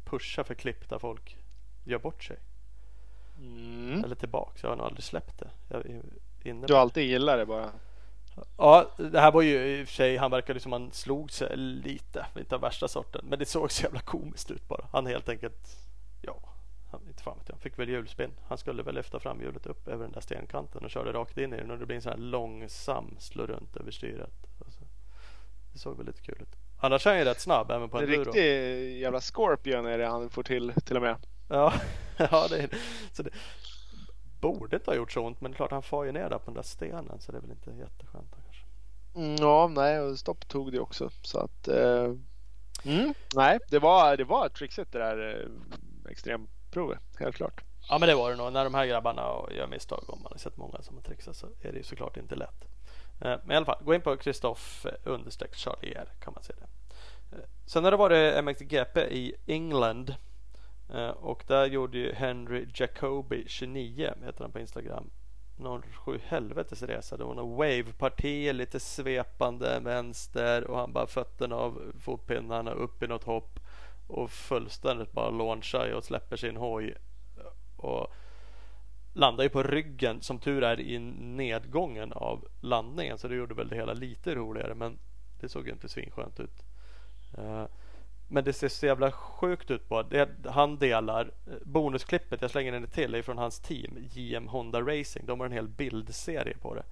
pusha för klipp där folk gör bort sig. Mm. Eller tillbaks, jag har nog aldrig släppt det. Jag du har alltid gillat det bara? Ja, det här var ju i och för sig, han verkade som han slog sig lite, inte av värsta sorten. Men det såg så jävla komiskt ut bara. Han helt enkelt, ja, han, inte fan vet jag, fick väl hjulspinn. Han skulle väl lyfta fram hjulet upp över den där stenkanten och körde rakt in i den och det blir en sån här långsam slå runt över styret. Alltså, det såg väl lite kul ut. Annars är han ju rätt snabb även på en En riktig jävla Scorpion är det han får till till och med. Ja, ja det, så det, borde inte ha gjort så ont men det är klart han far ju ner där på den där stenen så det är väl inte jätteskönt kanske. Mm, ja, nej och stopp tog det också så att eh, mm, nej, det var, det var trixigt det där eh, extremprovet helt klart. Ja, men det var det nog. När de här grabbarna gör misstag, om man har sett många som har trixat så är det ju såklart inte lätt. Eh, men i alla fall, gå in på Kristoff understreck Charlier kan man se det. Eh, sen har det varit MXGP i England Eh, Eh, och där gjorde ju Henry Jacobi 29 heter han på Instagram. Någon sju helvetes resa. Det var någon wave-parti, lite svepande vänster och han bara fötterna av fotpinnarna upp i något hopp och fullständigt bara launchar och släpper sin hoj och landar ju på ryggen som tur är i nedgången av landningen så det gjorde väl det hela lite roligare men det såg ju inte svinskönt ut. Eh, men det ser så jävla sjukt ut på det. Han delar eh, bonusklippet, jag slänger den till, är från hans team JM Honda Racing. De har en hel bildserie på det.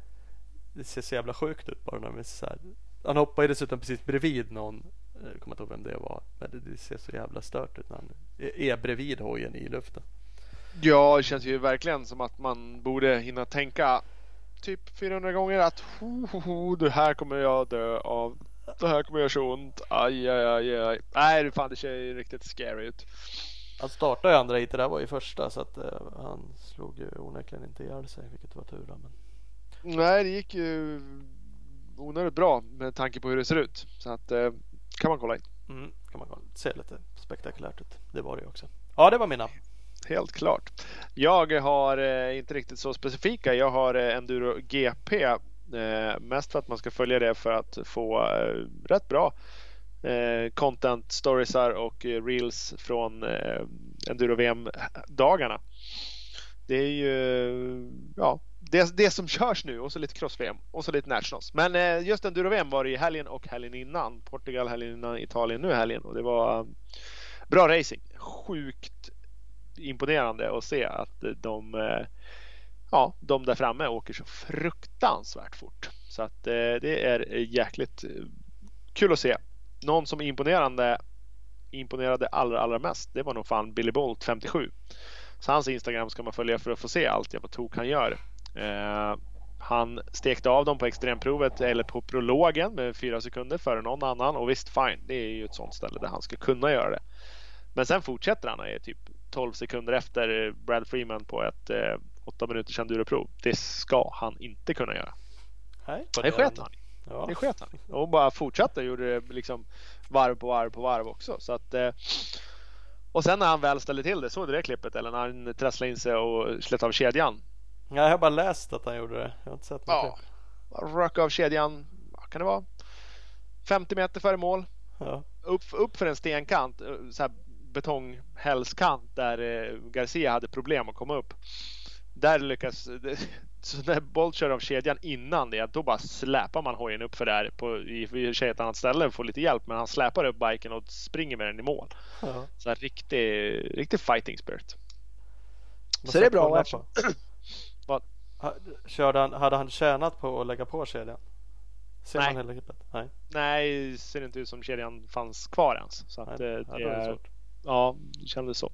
Det ser så jävla sjukt ut bara. När så här. Han hoppar ju dessutom precis bredvid någon. Eh, jag kommer inte ihåg vem det var. Men det, det ser så jävla stört ut när han är bredvid hojen i luften. Ja, det känns ju verkligen som att man borde hinna tänka typ 400 gånger att ho, ho, ho, det här kommer jag dö av det här kommer göra så ont. Aj, aj, aj, aj. Nej, fan det ser ju riktigt scary ut. Han startade ju andra hit, det där var ju första så att uh, han slog ju onekligen inte ihjäl sig, vilket var tur. Men... Nej, det gick ju onödigt bra med tanke på hur det ser ut. Så att uh, kan man kolla in. Mm, kan man kolla. Det ser lite spektakulärt ut. Det var det också. Ja, det var mina. Helt klart. Jag har eh, inte riktigt så specifika. Jag har eh, Enduro GP Eh, Eh, mest för att man ska följa det för att få eh, rätt bra eh, content, storiesar och eh, reels från eh, Enduro VM-dagarna. Det är ju ja, det, det som körs nu och så lite cross-VM och så lite nationals. Men eh, just Enduro-VM var det i helgen och helgen innan. Portugal helgen innan, Italien nu helgen och det var eh, bra racing. Sjukt imponerande att se att de eh, ja, de där framme åker så fruktansvärt fort. Så att eh, det är jäkligt eh, kul att se. Någon som imponerande imponerade allra, allra mest. Det var nog fan Billy Bolt 57. Så hans Instagram ska man följa för att få se allt jag på tok han gör. Eh, han stekte av dem på extremprovet eller på prologen med fyra sekunder före någon annan och visst fine, det är ju ett sånt ställe där han ska kunna göra det. Men sen fortsätter han och är typ 12 sekunder efter Brad Freeman på ett eh, 8 minuters enduroprov. Det ska han inte kunna göra. Nej, Det sket han. Ja. Det sket han. Och bara fortsatte och gjorde det liksom varv på varv på varv också. Så att, eh, och sen när han väl ställde till det, såg du det klippet? Eller när han trasslade in sig och slet av kedjan? Ja, jag har bara läst att han gjorde det. Jag har inte sett något. Ja, rök av kedjan, vad kan det vara? 50 meter före mål. Ja. Upp, upp för en stenkant, eh, så här betonghälskant där eh, Garcia hade problem att komma upp. Där lyckas... Så när Bolt kör av kedjan innan det, då bara släpar man hojen upp för där på i och för sig ett annat ställe och får lite hjälp. Men han släpar upp biken och springer med den i mål. Ja. Så riktig, riktig fighting spirit. Så det är bra eftersom- på. Vad? Körde han, hade han tjänat på att lägga på kedjan? Ser Nej. man? Nej. Nej, ser inte ut som kedjan fanns kvar ens. Så att, Nej. eh, det, det svårt. Ja, det kändes så.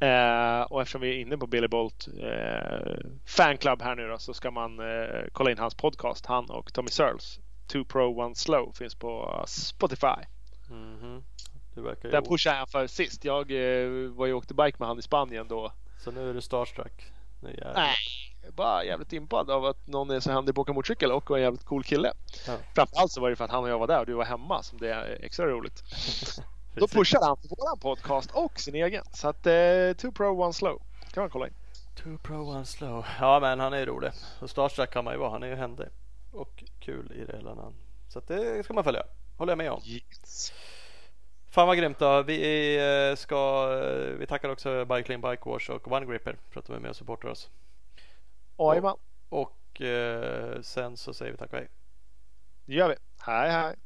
Eh, och eftersom vi är inne på Billy Bolt eh, fanclub här nu då så ska man eh, kolla in hans podcast. Han och Tommy Searles. Two Pro One Slow finns på Spotify. Du verkar ju... Den pushade han för sist. Jag eh, var ju åkte bike med han i Spanien då. Så nu är du starstruck? Nej, bara jävligt impad av att någon är så händig på att åka motorcykel och var en jävligt cool kille. Ja. Framförallt så var det för att han och jag var där och du var hemma som det är extra roligt. Då pushade han för våran podcast och sin egen. Så att eh, Two Pro One Slow kan man kolla in. Two pro one slow. Ja men han är ju rolig. Och starstruck kan man ju vara. Han är ju händig. Och kul i det hela. Så det ska man följa. Håller jag med om. Yes. Fan vad grymt då. Vi eh, ska... eh, Vi tackar också Bike Clean Bike Wash och One Gripper för att de är med och supportar oss. Jajamän, Och eh, sen så säger vi tack och hej. det gör vi. Hej hej.